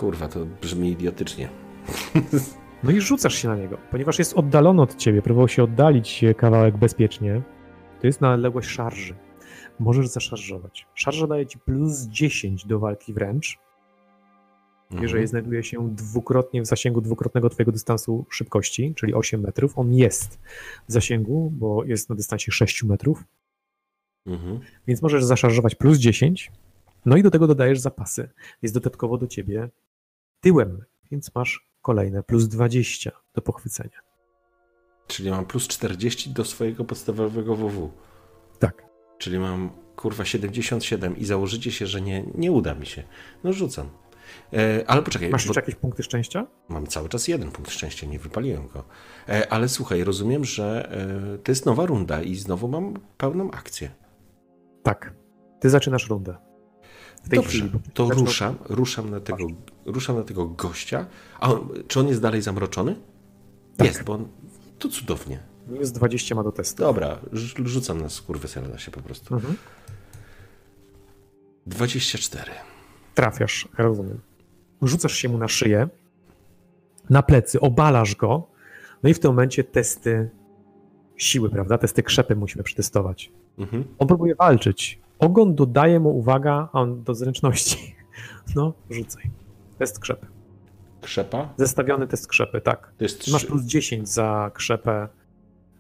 Kurwa, to brzmi idiotycznie. No i rzucasz się na niego, ponieważ jest oddalony od ciebie, próbował się oddalić kawałek bezpiecznie. To jest na odległość szarży. Możesz zaszarżować. Szarża daje ci plus 10 do walki wręcz, Mhm. jeżeli znajduje się dwukrotnie w zasięgu dwukrotnego twojego dystansu szybkości, czyli 8 metrów. On jest w zasięgu, bo jest na dystansie 6 metrów, Mhm. więc możesz zaszarżować plus 10. No i do tego dodajesz zapasy. Jest dodatkowo do ciebie tyłem, więc masz kolejne plus 20 do pochwycenia. Czyli mam plus 40 do swojego podstawowego WW. Tak. Czyli mam kurwa 77 i założycie się, że nie, nie uda mi się. No rzucam. E, ale poczekaj, Masz bo jeszcze jakieś punkty szczęścia? mam cały czas jeden punkt szczęścia, nie wypaliłem go. E, ale słuchaj, rozumiem, że e, to jest nowa runda i znowu mam pełną akcję. Tak. Ty zaczynasz rundę. W tej Dobrze, chwili. to zaczną- ruszam, ruszam na, tego, ruszam na tego gościa. A on, czy on jest dalej zamroczony? Tak. Jest, bo on, to cudownie. Minus 20 ma do testu. Dobra, rz- rzucam na skurwysyna się po prostu. Mhm. 24. Trafiasz, rozumiem. Rzucasz się mu na szyję, na plecy, obalasz go, no i w tym momencie testy siły, prawda? Testy krzepy musimy przetestować. Mhm. On próbuje walczyć. Ogon dodaje mu, uwaga, a on do zręczności. No, rzucaj. Test krzepy. Krzepa? Zestawiony test krzepy, tak. To jest Masz plus 10 za krzepę,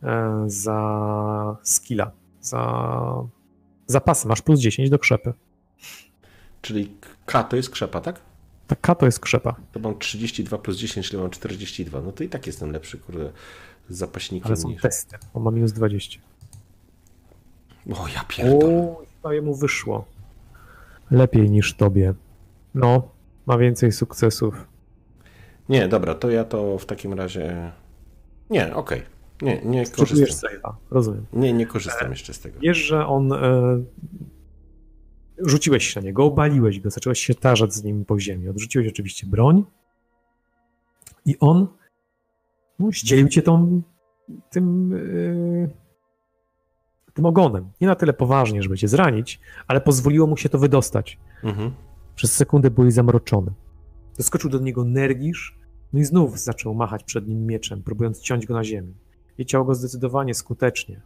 e, za skilla, za zapasy. Masz plus 10 do krzepy. Czyli K to jest krzepa, tak? Ta K to jest krzepa, To mam 32 plus 10, czyli mam 42. No to i tak jestem lepszy, kurde, z zapaśnikiem ale są niż... testy. On ma minus 20. O, ja pierdolę. O, chyba jemu wyszło. Lepiej niż tobie. No, ma więcej sukcesów. Nie, dobra, to ja to w takim razie... Nie, okej. Nie, nie Czujesz korzystam. save'a, rozumiem. Nie, nie korzystam jeszcze z tego. Wiesz, że on... E, rzuciłeś się na niego, obaliłeś go, zacząłeś się tarzać z nim po ziemi. Odrzuciłeś oczywiście broń i on no, zdzielił cię tą, tym, e, tym ogonem. Nie na tyle poważnie, żeby cię zranić, ale pozwoliło mu się to wydostać. Mhm. Przez sekundę byłeś zamroczony. Doskoczył do niego Nergisz, no i znów zaczął machać przed nim mieczem, próbując ciąć go na ziemi. I ciął go zdecydowanie skutecznie.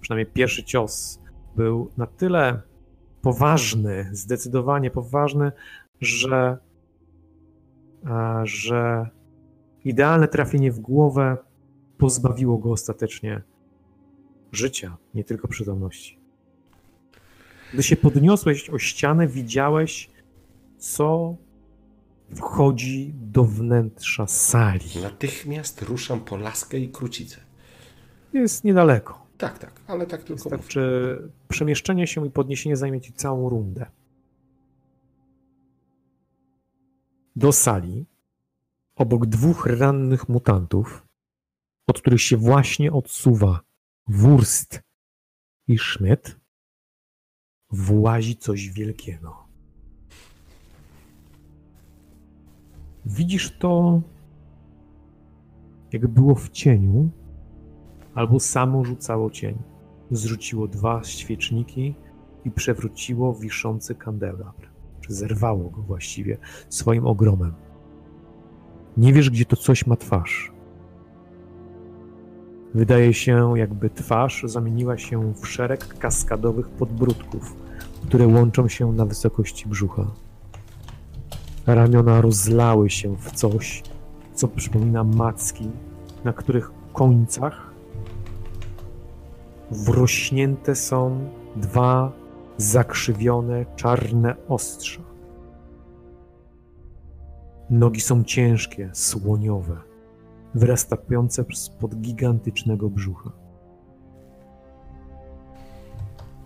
Przynajmniej pierwszy cios był na tyle poważny, zdecydowanie poważny, że, a, że idealne trafienie w głowę pozbawiło go ostatecznie życia, nie tylko przytomności. Gdy się podniosłeś o ścianę, widziałeś, co wchodzi do wnętrza sali. Natychmiast ruszam po laskę i krucicę. Jest niedaleko. Tak, tak, ale tak tylko mówię. Wystarczy przemieszczenie się i podniesienie zajmie ci całą rundę. Do sali, obok dwóch rannych mutantów, od których się właśnie odsuwa Wurst i Schmidt, włazi coś wielkiego. Widzisz to, jak było w cieniu, albo samo rzucało cień. Zrzuciło dwa świeczniki i przewróciło wiszący kandelabr. Czy zerwało go właściwie swoim ogromem. Nie wiesz, gdzie to coś ma twarz. Wydaje się, jakby twarz zamieniła się w szereg kaskadowych podbródków, które łączą się na wysokości brzucha. Ramiona rozlały się w coś, co przypomina macki, na których końcach wrośnięte są dwa zakrzywione czarne ostrza. Nogi są ciężkie, słoniowe, wyrastające spod gigantycznego brzucha.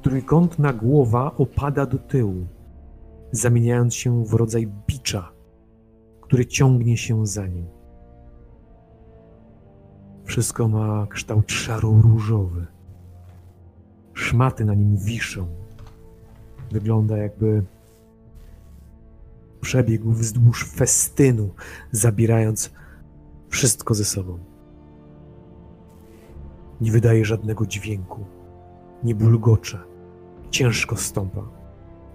Trójkątna głowa opada do tyłu, zamieniając się w rodzaj bicza, który ciągnie się za nim. Wszystko ma kształt szaro-różowy. Szmaty na nim wiszą. Wygląda jakby przebiegł wzdłuż festynu, zabierając wszystko ze sobą. Nie wydaje żadnego dźwięku. Nie bulgocze. Ciężko stąpa.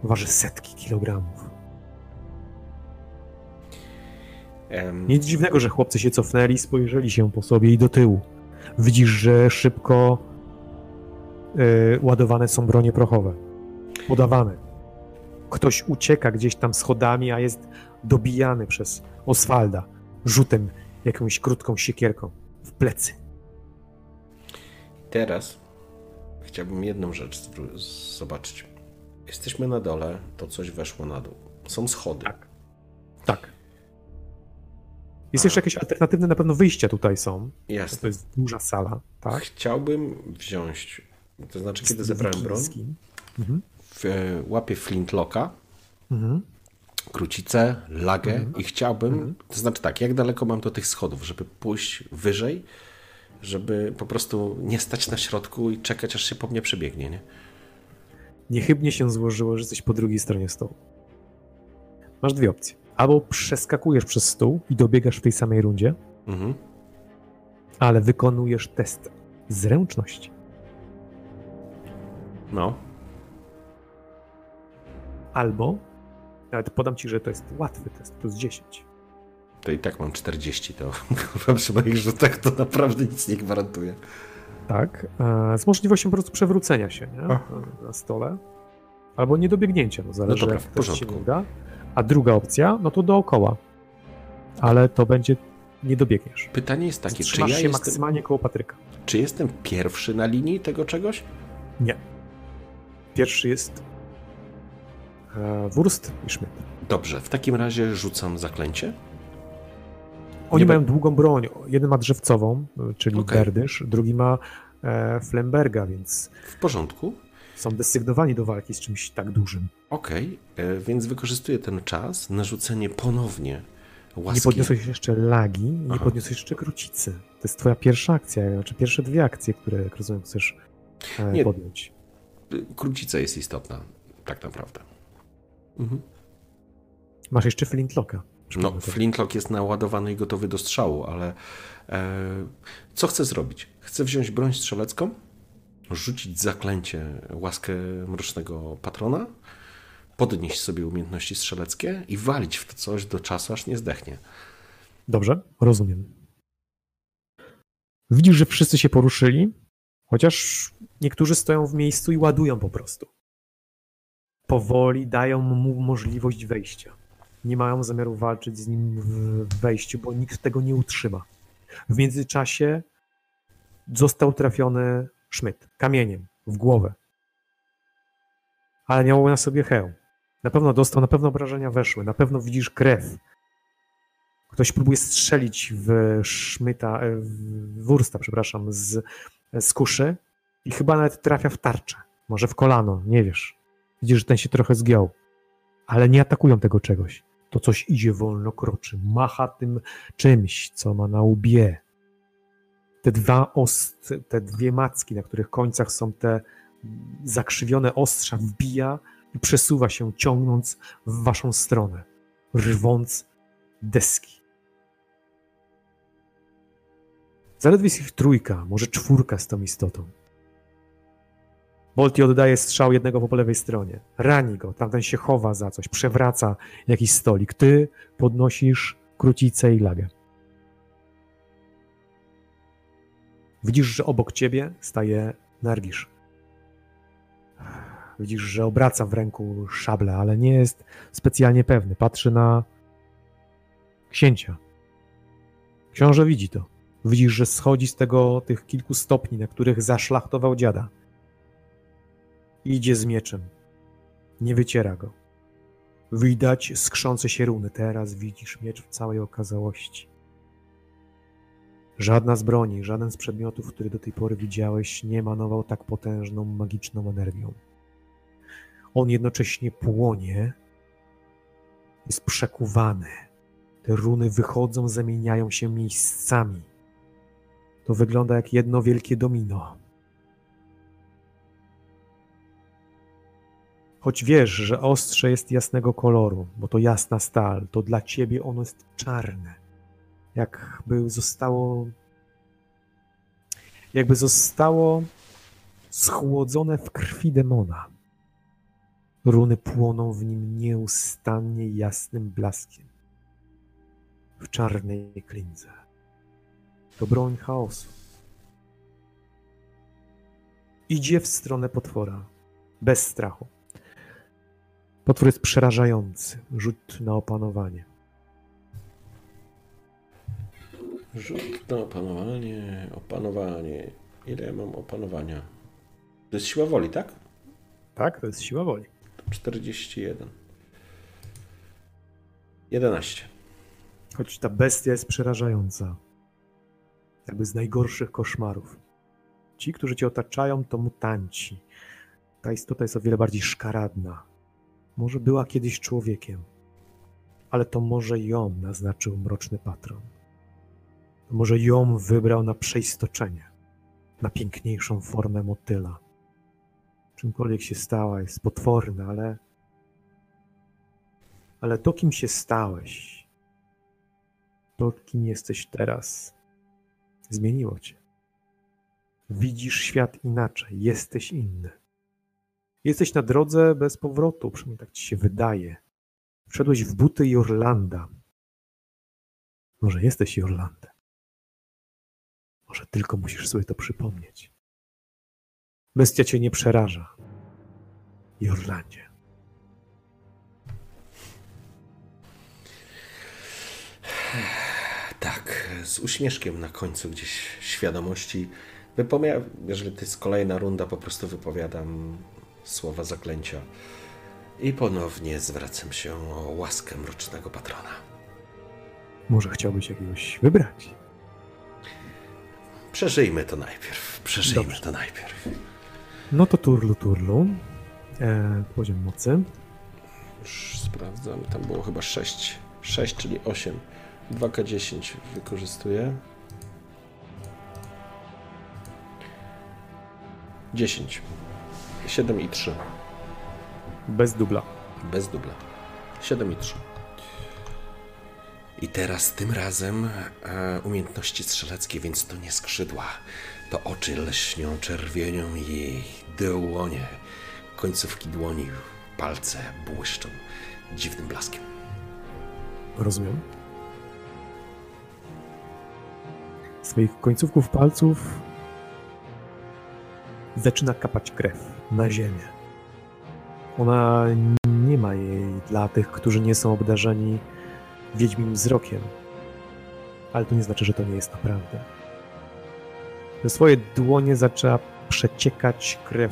Waży setki kilogramów. Nic dziwnego, że chłopcy się cofnęli, spojrzeli się po sobie i do tyłu. Widzisz, że szybko y, ładowane są bronie prochowe. Podawane. Ktoś ucieka gdzieś tam schodami, a jest dobijany przez Oswalda rzutem jakąś krótką siekierką w plecy. Teraz chciałbym jedną rzecz zobaczyć. Jesteśmy na dole, to coś weszło na dół. Są schody. Tak. Tak. Jest jeszcze jakieś alternatywne na pewno wyjścia tutaj są. To Jasne. jest duża sala, tak? Chciałbym wziąć, to znaczy kiedy zebrałem broń. Mhm. w, e, łapię flintlocka, Mhm. Krucicę, lagę i chciałbym, to znaczy tak, jak daleko mam do tych schodów, żeby pójść wyżej, żeby po prostu nie stać na środku i czekać, aż się po mnie przebiegnie, nie? Niechybnie się złożyło, że jesteś po drugiej stronie stołu. Masz dwie opcje. Albo przeskakujesz przez stół i dobiegasz w tej samej rundzie, Mhm. ale wykonujesz test zręczności. No, Albo, nawet podam ci, że to jest łatwy test, plus 10. to i tak mam 40, to kurwa, przy moich rzutach to naprawdę nic nie gwarantuje. Tak, e, z możliwością po prostu przewrócenia się nie? Na stole. Albo niedobiegnięcia, no zależy dobra, jak w porządku. uda. A druga opcja, no to dookoła. Ale to będzie, nie dobiegniesz. Pytanie jest takie, czy ja się jestem, maksymalnie koło Patryka. czy jestem pierwszy na linii tego czegoś? Nie. Pierwszy jest Wurst i Schmidt. Dobrze, w takim razie rzucam zaklęcie. Oni Nie mają długą broń. Jeden ma drzewcową, czyli Okej. berdysz, drugi ma e, Flemberga, więc W porządku. Są desygnowani do walki z czymś tak dużym. Okej, okay, więc wykorzystuję ten czas na rzucenie ponownie łaski. Nie podniosłeś jeszcze lagi, nie Aha. podniosłeś jeszcze krucicy. To jest twoja pierwsza akcja, znaczy pierwsze dwie akcje, które, jak rozumiem, chcesz e, nie, podjąć. Krucica jest istotna, tak naprawdę. Mhm. Masz jeszcze flintlocka. No, flintlock jest naładowany i gotowy do strzału, ale e, co chcę zrobić? Chcę wziąć broń strzelecką, rzucić zaklęcie łaskę mrocznego patrona, podnieść sobie umiejętności strzeleckie i walić w to coś do czasu, aż nie zdechnie. Dobrze, rozumiem. Widzisz, że wszyscy się poruszyli, chociaż niektórzy stoją w miejscu i ładują po prostu. Powoli dają mu możliwość wejścia. Nie mają zamiaru walczyć z nim w wejściu, bo nikt tego nie utrzyma. W międzyczasie został trafiony Szmyt kamieniem w głowę. Ale miał na sobie hełm. Na pewno dostał, na pewno obrażenia weszły, na pewno widzisz krew. Ktoś próbuje strzelić w Szmyta, e, w Wursta, przepraszam, z, z kuszy i chyba nawet trafia w tarczę. Może w kolano, nie wiesz. Widzisz, że ten się trochę zgiął. Ale nie atakują tego czegoś. To coś idzie wolno, kroczy, macha tym czymś, co ma na łbie. Te dwa ost, te dwie macki, na których końcach są te zakrzywione ostrza, wbija i przesuwa się, ciągnąc w waszą stronę, rwąc deski. Zaledwie jest ich trójka, może czwórka z tą istotą. Bolti oddaje strzał jednego po lewej stronie. Rani go, tamten się chowa za coś, przewraca jakiś stolik. Ty podnosisz krucicę i lagę. Widzisz, że obok ciebie staje Nargisz. Widzisz, że obraca w ręku szablę, ale nie jest specjalnie pewny. Patrzy na księcia. Książę widzi to. Widzisz, że schodzi z tego tych kilku stopni, na których zaszlachtował dziada. Idzie z mieczem. Nie wyciera go. Widać skrzące się runy. Teraz widzisz miecz w całej okazałości. Żadna z broni, żaden z przedmiotów, który do tej pory widziałeś, nie emanował tak potężną, magiczną energią. On jednocześnie płonie, jest przekuwany. Te runy wychodzą, zamieniają się miejscami. To wygląda jak jedno wielkie domino. Choć wiesz, że ostrze jest jasnego koloru, bo to jasna stal, to dla ciebie ono jest czarne. Jakby zostało. Jakby zostało schłodzone w krwi demona. Runy płoną w nim nieustannie jasnym blaskiem. W czarnej klindze. To broń chaosu. Idzie w stronę potwora, bez strachu. Potwór jest przerażający. Rzut na opanowanie. Rzut na opanowanie, opanowanie. Ile ja mam opanowania? To jest siła woli, tak? Tak, to jest siła woli. 41. 11. Choć ta bestia jest przerażająca. Jakby z najgorszych koszmarów. Ci, którzy cię otaczają, to mutanci. Ta istota jest o wiele bardziej szkaradna. Może była kiedyś człowiekiem, ale to może ją naznaczył mroczny patron. To może ją wybrał na przeistoczenie, na piękniejszą formę motyla czymkolwiek się stała, jest potworna, ale. Ale to, kim się stałeś, to, kim jesteś teraz, zmieniło cię. Widzisz świat inaczej, jesteś inny. Jesteś na drodze bez powrotu, przynajmniej tak ci się wydaje. Wszedłeś w buty Jorlanda. Może jesteś Jorlandem. Może tylko musisz sobie to przypomnieć. Bestia cię nie przeraża. Jorlandzie. Tak, z uśmieszkiem na końcu gdzieś świadomości. Wypomia... Jeżeli to jest kolejna runda, po prostu wypowiadam słowa zaklęcia. I ponownie zwracam się o łaskę mrocznego patrona. Może chciałbyś jakiegoś wybrać? Przeżyjmy to najpierw. Przeżyjmy Dobrze. to najpierw. No to turlu, turlu. E, poziom mocy. Już sprawdzam, tam było chyba 6. 6, czyli 8. 2K10 wykorzystuję. 10. 7 i 3. Bez dubla. Bez dubla. 7 i 3. I teraz tym razem e, umiejętności strzeleckie, więc to nie skrzydła. To oczy lśnią czerwienią i dłonie, końcówki dłoni, palce błyszczą dziwnym blaskiem. Rozumiem. Swoich końcówków palców zaczyna kapać krew na ziemię. Ona nie ma jej dla tych, którzy nie są obdarzeni wiedźmim wzrokiem. Ale to nie znaczy, że to nie jest naprawdę. Ze swoje dłonie zaczęła przeciekać krew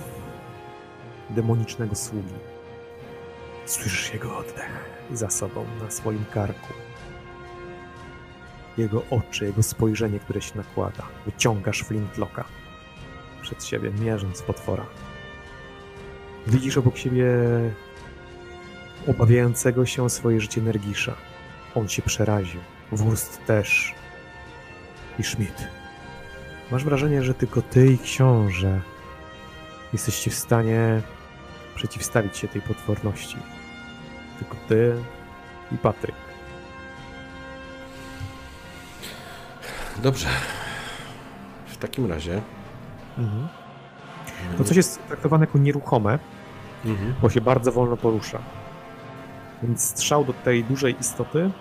demonicznego sługi. Słyszysz jego oddech za sobą na swoim karku. Jego oczy, jego spojrzenie, które się nakłada. Wyciągasz flintlocka przed siebie, mierząc potwora. Widzisz obok siebie obawiającego się o swoje życie Nergisza. On się przeraził. Wurst też. I Schmidt. Masz wrażenie, że tylko ty i książę jesteście w stanie przeciwstawić się tej potworności. Tylko ty i Patryk. Dobrze. W takim razie. Mhm. To coś jest traktowane jako nieruchome, Mhm. bo się bardzo wolno porusza. Więc strzał do tej dużej istoty,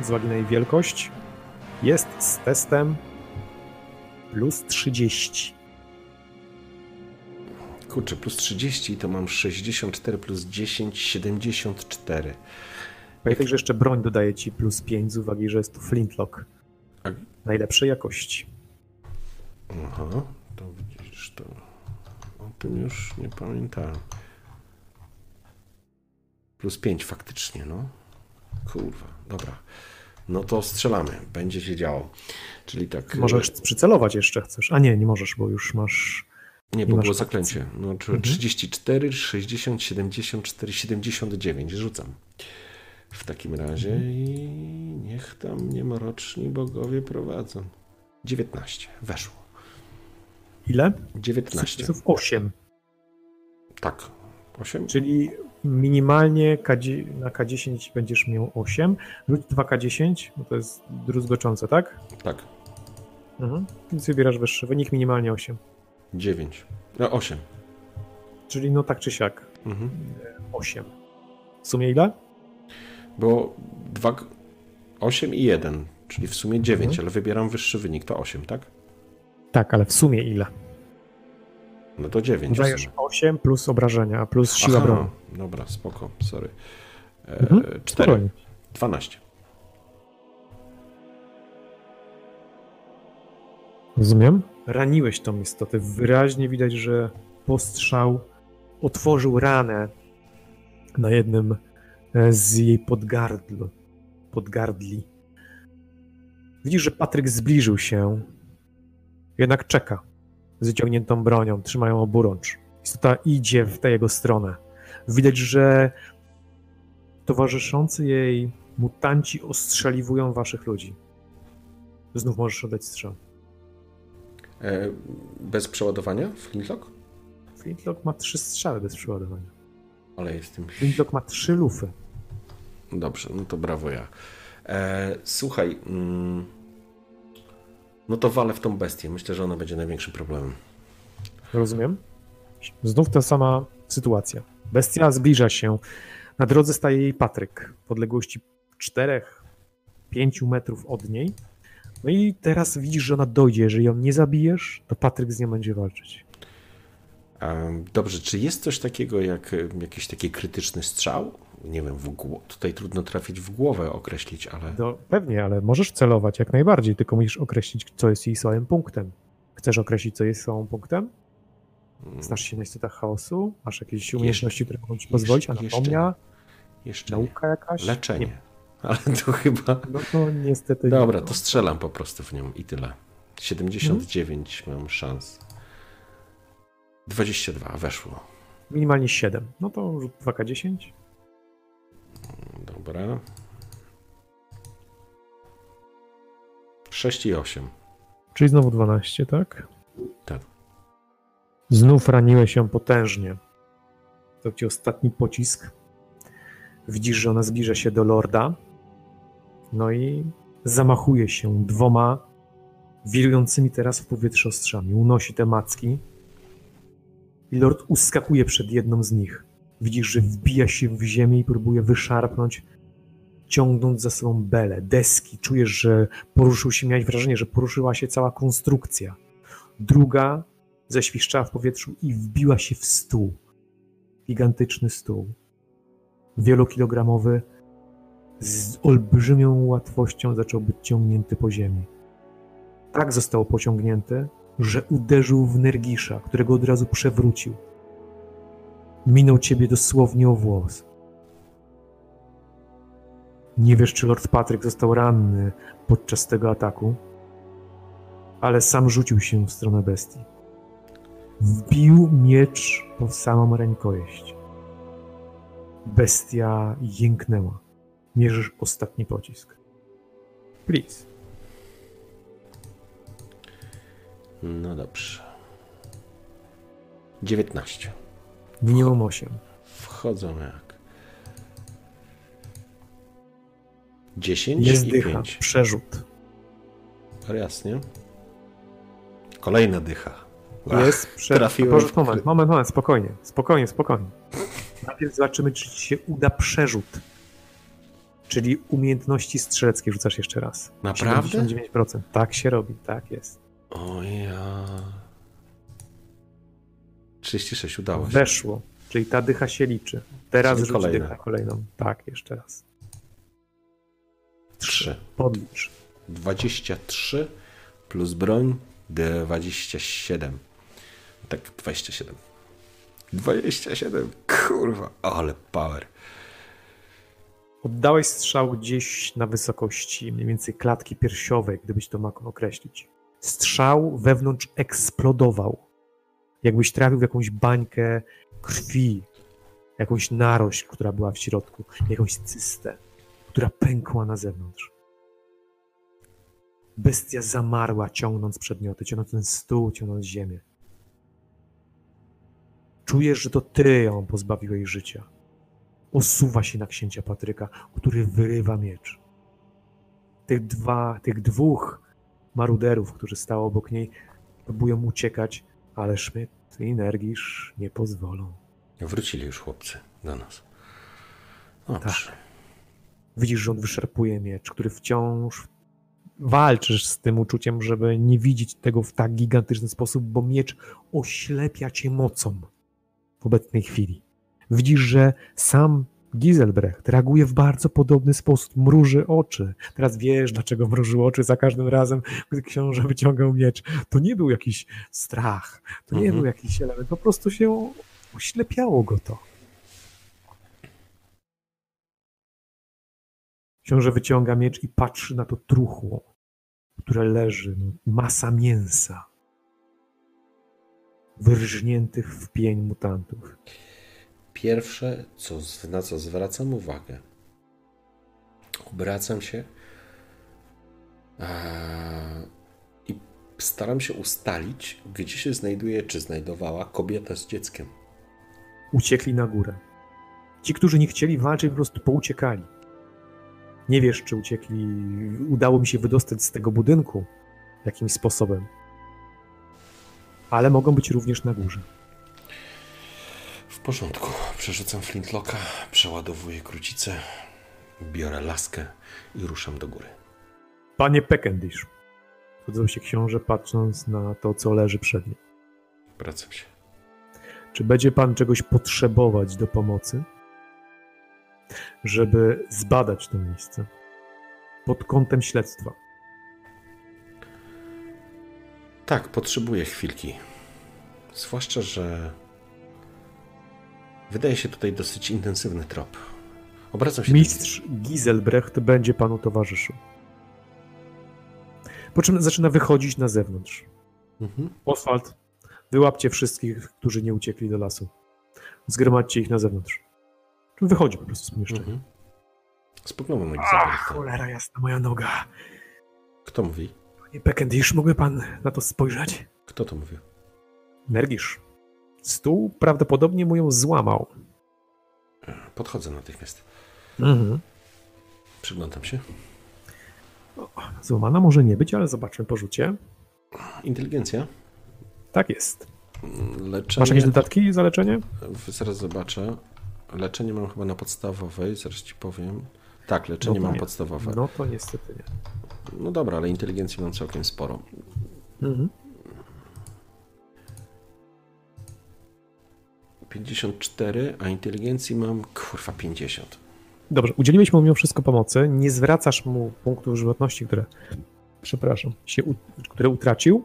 z uwagi na jej wielkość, jest z testem plus 30. Kurczę, plus 30 to mam 64 plus 10, 74. Pamiętaj, że jeszcze broń dodaje ci plus 5 z uwagi, że jest to flintlock. Najlepszej jakości. Aha, to widzisz, to tym już nie pamiętałem. Plus 5 faktycznie, no. Kurwa, dobra. No to strzelamy, będzie się działo. Czyli tak. Możesz przycelować jeszcze chcesz. A nie, nie możesz, bo już masz. Nie, bo masz było zaklęcie. No, czy- Mhm. 34, 60, 74, 79. Rzucam. W takim razie Mhm. i niech tam mnie mroczni bogowie prowadzą. 19. Weszło. Ile? 19. Sukcesów 8. Tak. 8? Czyli minimalnie na K10 będziesz miał 8. Rzuć 2K10, bo to jest druzgoczące, tak? Tak. Mhm. Więc wybierasz wyższy wynik, minimalnie 8. 9. No 8. Czyli no tak czy siak Mhm. 8. W sumie ile? Bo 2, 8 i 1, czyli w sumie 9, Mhm. ale wybieram wyższy wynik, to 8, tak? Tak, ale w sumie ile? No to 9. w Dajesz sumie. 8 plus obrażenia, plus siła Aha, broni. Dobra, spoko, sorry. E, Mhm, 4. Spokojnie. 12. Rozumiem. Raniłeś tą istotę. Wyraźnie widać, że postrzał otworzył ranę na jednym e, z jej podgardl, podgardli. Widzisz, że Patryk zbliżył się, jednak czeka z wyciągniętą bronią, trzymają oburącz. Istota idzie w tę jego stronę. Widać, że towarzyszący jej mutanci ostrzeliwują waszych ludzi. Znów możesz oddać strzał. E, bez przeładowania flintlock? Flintlock ma trzy strzały bez przeładowania. Ale jestem... Flintlock ma trzy lufy. Dobrze, no to brawo ja. E, słuchaj, mm, no to walę w tą bestię. Myślę, że ona będzie największym problemem. Rozumiem? Znów ta sama sytuacja. Bestia zbliża się. Na drodze staje jej Patryk w odległości 4-5 metrów od niej. No i teraz widzisz, że ona dojdzie. Jeżeli ją nie zabijesz, to Patryk z nią będzie walczyć. Dobrze, czy jest coś takiego jak jakiś taki krytyczny strzał? Nie wiem, w tutaj trudno trafić w głowę określić, ale... To pewnie, ale możesz celować jak najbardziej, tylko musisz określić, co jest jej słabym punktem. Chcesz określić, co jest słabym punktem? Znasz się na istotach chaosu? Masz jakieś umiejętności, które mogą ci pozwolić? jeszcze- Anatomia? Jeszcze. Nauka jakaś? Leczenie. Nie. Ale to chyba... No to niestety Dobra, nie. to strzelam po prostu w nią i tyle. 79 mam szans. 22, weszło. Minimalnie 7. No to rzut 2K10. Dobra. 6 i 8. Czyli znowu 12, tak? Tak. Znów raniłeś ją potężnie. To ci ostatni pocisk. Widzisz, że ona zbliża się do lorda. No i zamachuje się dwoma wirującymi teraz w powietrze ostrzami. Unosi te macki. I lord uskakuje przed jedną z nich. Widzisz, że wbija się w ziemię i próbuje wyszarpnąć, ciągnąc za sobą belę, deski. Czujesz, że poruszył się, miałeś wrażenie, że poruszyła się cała konstrukcja. Druga zeświszczała w powietrzu i wbiła się w stół. Gigantyczny stół. Wielokilogramowy, z olbrzymią łatwością zaczął być ciągnięty po ziemi. Tak został pociągnięty, że uderzył w Nergisza, którego od razu przewrócił. Minął ciebie dosłownie o włos. Nie wiesz, czy Lord Patryk został ranny podczas tego ataku, ale sam rzucił się w stronę bestii. Wbił miecz po samą rękojeść. Bestia jęknęła. Mierzysz ostatni pocisk. Please. No dobrze. 19. Minimum 8. Wchodzą jak. 10 Nie i zdycha. 5. Przerzut. Jasnie. Kolejna dycha. Jest trafiłem Porzut, w moment, moment, moment, spokojnie, spokojnie, spokojnie. Najpierw zobaczymy, czy ci się uda przerzut. Czyli umiejętności strzeleckie rzucasz jeszcze raz. Naprawdę? 79%. Tak się robi, tak jest. O ja. 36 udało się. Weszło, czyli ta dycha się liczy. Teraz Czyli rzuć kolejna. dychę kolejną. Tak, jeszcze raz. 3. Podlicz. 23 plus broń 27. Tak, 27. 27. Kurwa, ale power. Oddałeś strzał gdzieś na wysokości mniej więcej klatki piersiowej, gdybyś to mógł określić. Strzał wewnątrz eksplodował. Jakbyś trafił w jakąś bańkę krwi, jakąś narość, która była w środku, jakąś cystę, która pękła na zewnątrz. Bestia zamarła, ciągnąc przedmioty, ciągnąc ten stół, ciągnąc ziemię. Czujesz, że to ty ją pozbawiłeś życia. Osuwa się na księcia Patryka, który wyrywa miecz. Tych dwa, tych dwóch maruderów, którzy stało obok niej, próbują uciekać, ale Schmidt i Nergisz nie pozwolą. Wrócili już chłopcy do nas. Dobrze. Widzisz, że on wyszarpuje miecz, który wciąż walczysz z tym uczuciem, żeby nie widzieć tego w tak gigantyczny sposób, bo miecz oślepia cię mocą w obecnej chwili. Widzisz, że sam Giselbrecht reaguje w bardzo podobny sposób, mruży oczy. Teraz wiesz, dlaczego mrużył oczy za każdym razem, gdy książę wyciągał miecz. To nie był jakiś strach, to nie Mhm. był jakiś element, po prostu się oślepiało go to. Książę wyciąga miecz i patrzy na to truchło, które leży, no, masa mięsa, wyrżniętych w pień mutantów. Pierwsze, co, na co zwracam uwagę, obracam się i staram się ustalić, gdzie się znajduje, czy znajdowała kobieta z dzieckiem. Uciekli na górę. Ci, którzy nie chcieli walczyć, po prostu pouciekali. Nie wiesz, czy uciekli, udało mi się wydostać z tego budynku jakimś sposobem. Ale mogą być również na górze. Porządku. Przerzucam flintlocka, przeładowuję krucicę, biorę laskę i ruszam do góry. Panie Peckendish, wchodzą się książę, patrząc na to, co leży przed nim. Wracam się. Czy będzie pan czegoś potrzebować do pomocy, żeby zbadać to miejsce pod kątem śledztwa? Tak, potrzebuję chwilki. Zwłaszcza, że wydaje się tutaj dosyć intensywny trop. Obracam się do Mistrz Giselbrecht będzie panu towarzyszył. Po czym zaczyna wychodzić na zewnątrz. Mhm. Oswald Wyłapcie wszystkich, którzy nie uciekli do lasu. Zgromadźcie ich na zewnątrz. Wychodzi po prostu z pomieszczenia. Mhm. Spoglądam na Ach, Gizelbrechta. cholera jasna, moja noga. Kto mówi? Panie Pekendish, mógłby pan na to spojrzeć? Kto to mówi? Nergisz. Stół prawdopodobnie mu ją złamał. Podchodzę natychmiast. Mhm. Przyglądam się. Złamana może nie być, ale zobaczmy po rzucie. Inteligencja. Tak jest. Leczenie. Masz jakieś dodatki za leczenie? Zaraz zobaczę. Leczenie mam chyba na podstawowej, zaraz ci powiem. Tak, leczenie No mam nie. podstawowe. No to niestety nie. No dobra, ale inteligencji mam całkiem sporo. Mhm. 54, a inteligencji mam kurwa 50. Dobrze, udzieliłeś mu mimo wszystko pomocy. Nie zwracasz mu punktów żywotności, które, przepraszam, się, które utracił.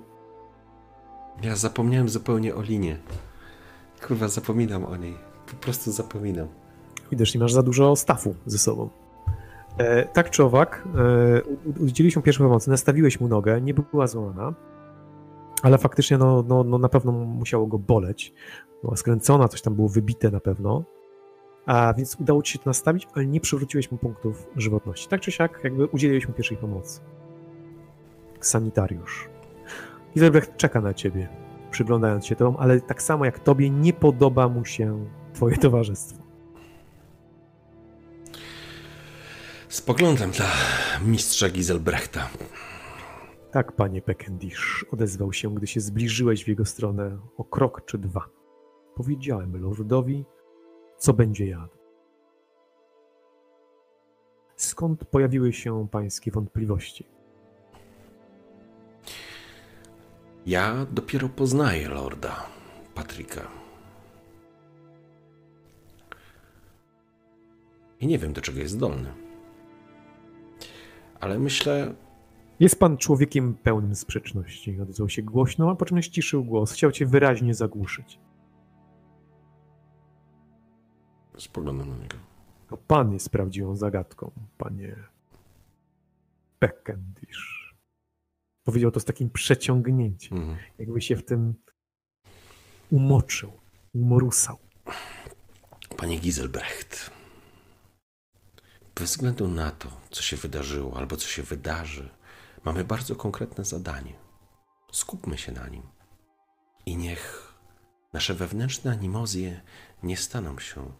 Ja zapomniałem zupełnie o linie. Kurwa, zapominam o niej. Po prostu zapominam. Widzisz, nie masz za dużo stafu ze sobą. E, tak czy owak, e, udzieliłeś mu pierwszej pomocy, nastawiłeś mu nogę, nie była złamana, ale faktycznie no, no, no na pewno musiało go boleć. Była skręcona, coś tam było wybite na pewno. A więc udało ci się to nastawić, ale nie przywróciłeś mu punktów żywotności. Tak czy siak, jakby udzieliłeś mu pierwszej pomocy. Sanitariusz. Gizelbrecht czeka na ciebie, przyglądając się tobą, ale tak samo jak tobie nie podoba mu się twoje towarzystwo. Spoglądam dla mistrza Giselbrechta. Tak, panie Pekendish, odezwał się, gdy się zbliżyłeś w jego stronę o krok czy dwa. Powiedziałem lordowi, co będzie jadł. Skąd pojawiły się pańskie wątpliwości? Ja dopiero poznaję lorda Patryka. I nie wiem, do czego jest zdolny. Ale myślę, Jest pan człowiekiem pełnym sprzeczności, odezwał się głośno, a po czym ściszył głos. Chciał cię wyraźnie zagłuszyć. spoglądam na niego. To pan jest prawdziwą zagadką, panie Pekendish. Powiedział to z takim przeciągnięciem. Mhm. jakby się w tym umoczył, umorusał. Panie Giselbrecht, bez względu na to, co się wydarzyło albo co się wydarzy, mamy bardzo konkretne zadanie. Skupmy się na nim. I niech nasze wewnętrzne animozje nie staną się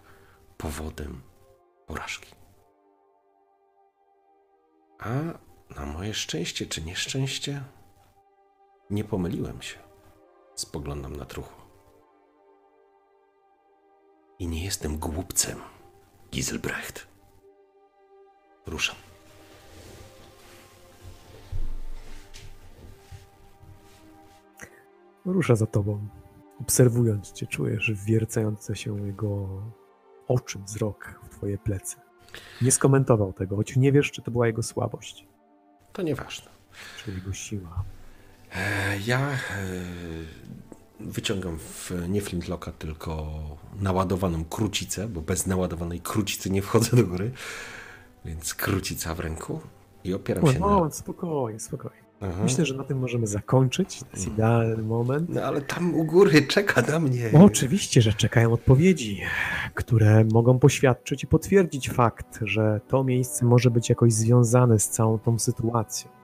powodem porażki. A na moje szczęście czy nieszczęście, nie pomyliłem się. Spoglądam na truchło. I nie jestem głupcem, Giselbrecht. Ruszam. Rusza za tobą. Obserwując cię, czujesz wiercające się jego oczy, wzrok w twoje plecy. Nie skomentował tego, choć nie wiesz, czy to była jego słabość, To nieważne. czy jego siła. E, Ja e, wyciągam w, nie flintlocka, tylko naładowaną krucicę, bo bez naładowanej krucicy nie wchodzę do góry. Więc krucica w ręku i opieram się No, na... spokojnie, spokojnie. Aha. Myślę, że na tym możemy zakończyć. To jest idealny moment. No ale tam u góry czeka na mnie. O, oczywiście, że czekają odpowiedzi, które mogą poświadczyć i potwierdzić fakt, że to miejsce może być jakoś związane z całą tą sytuacją.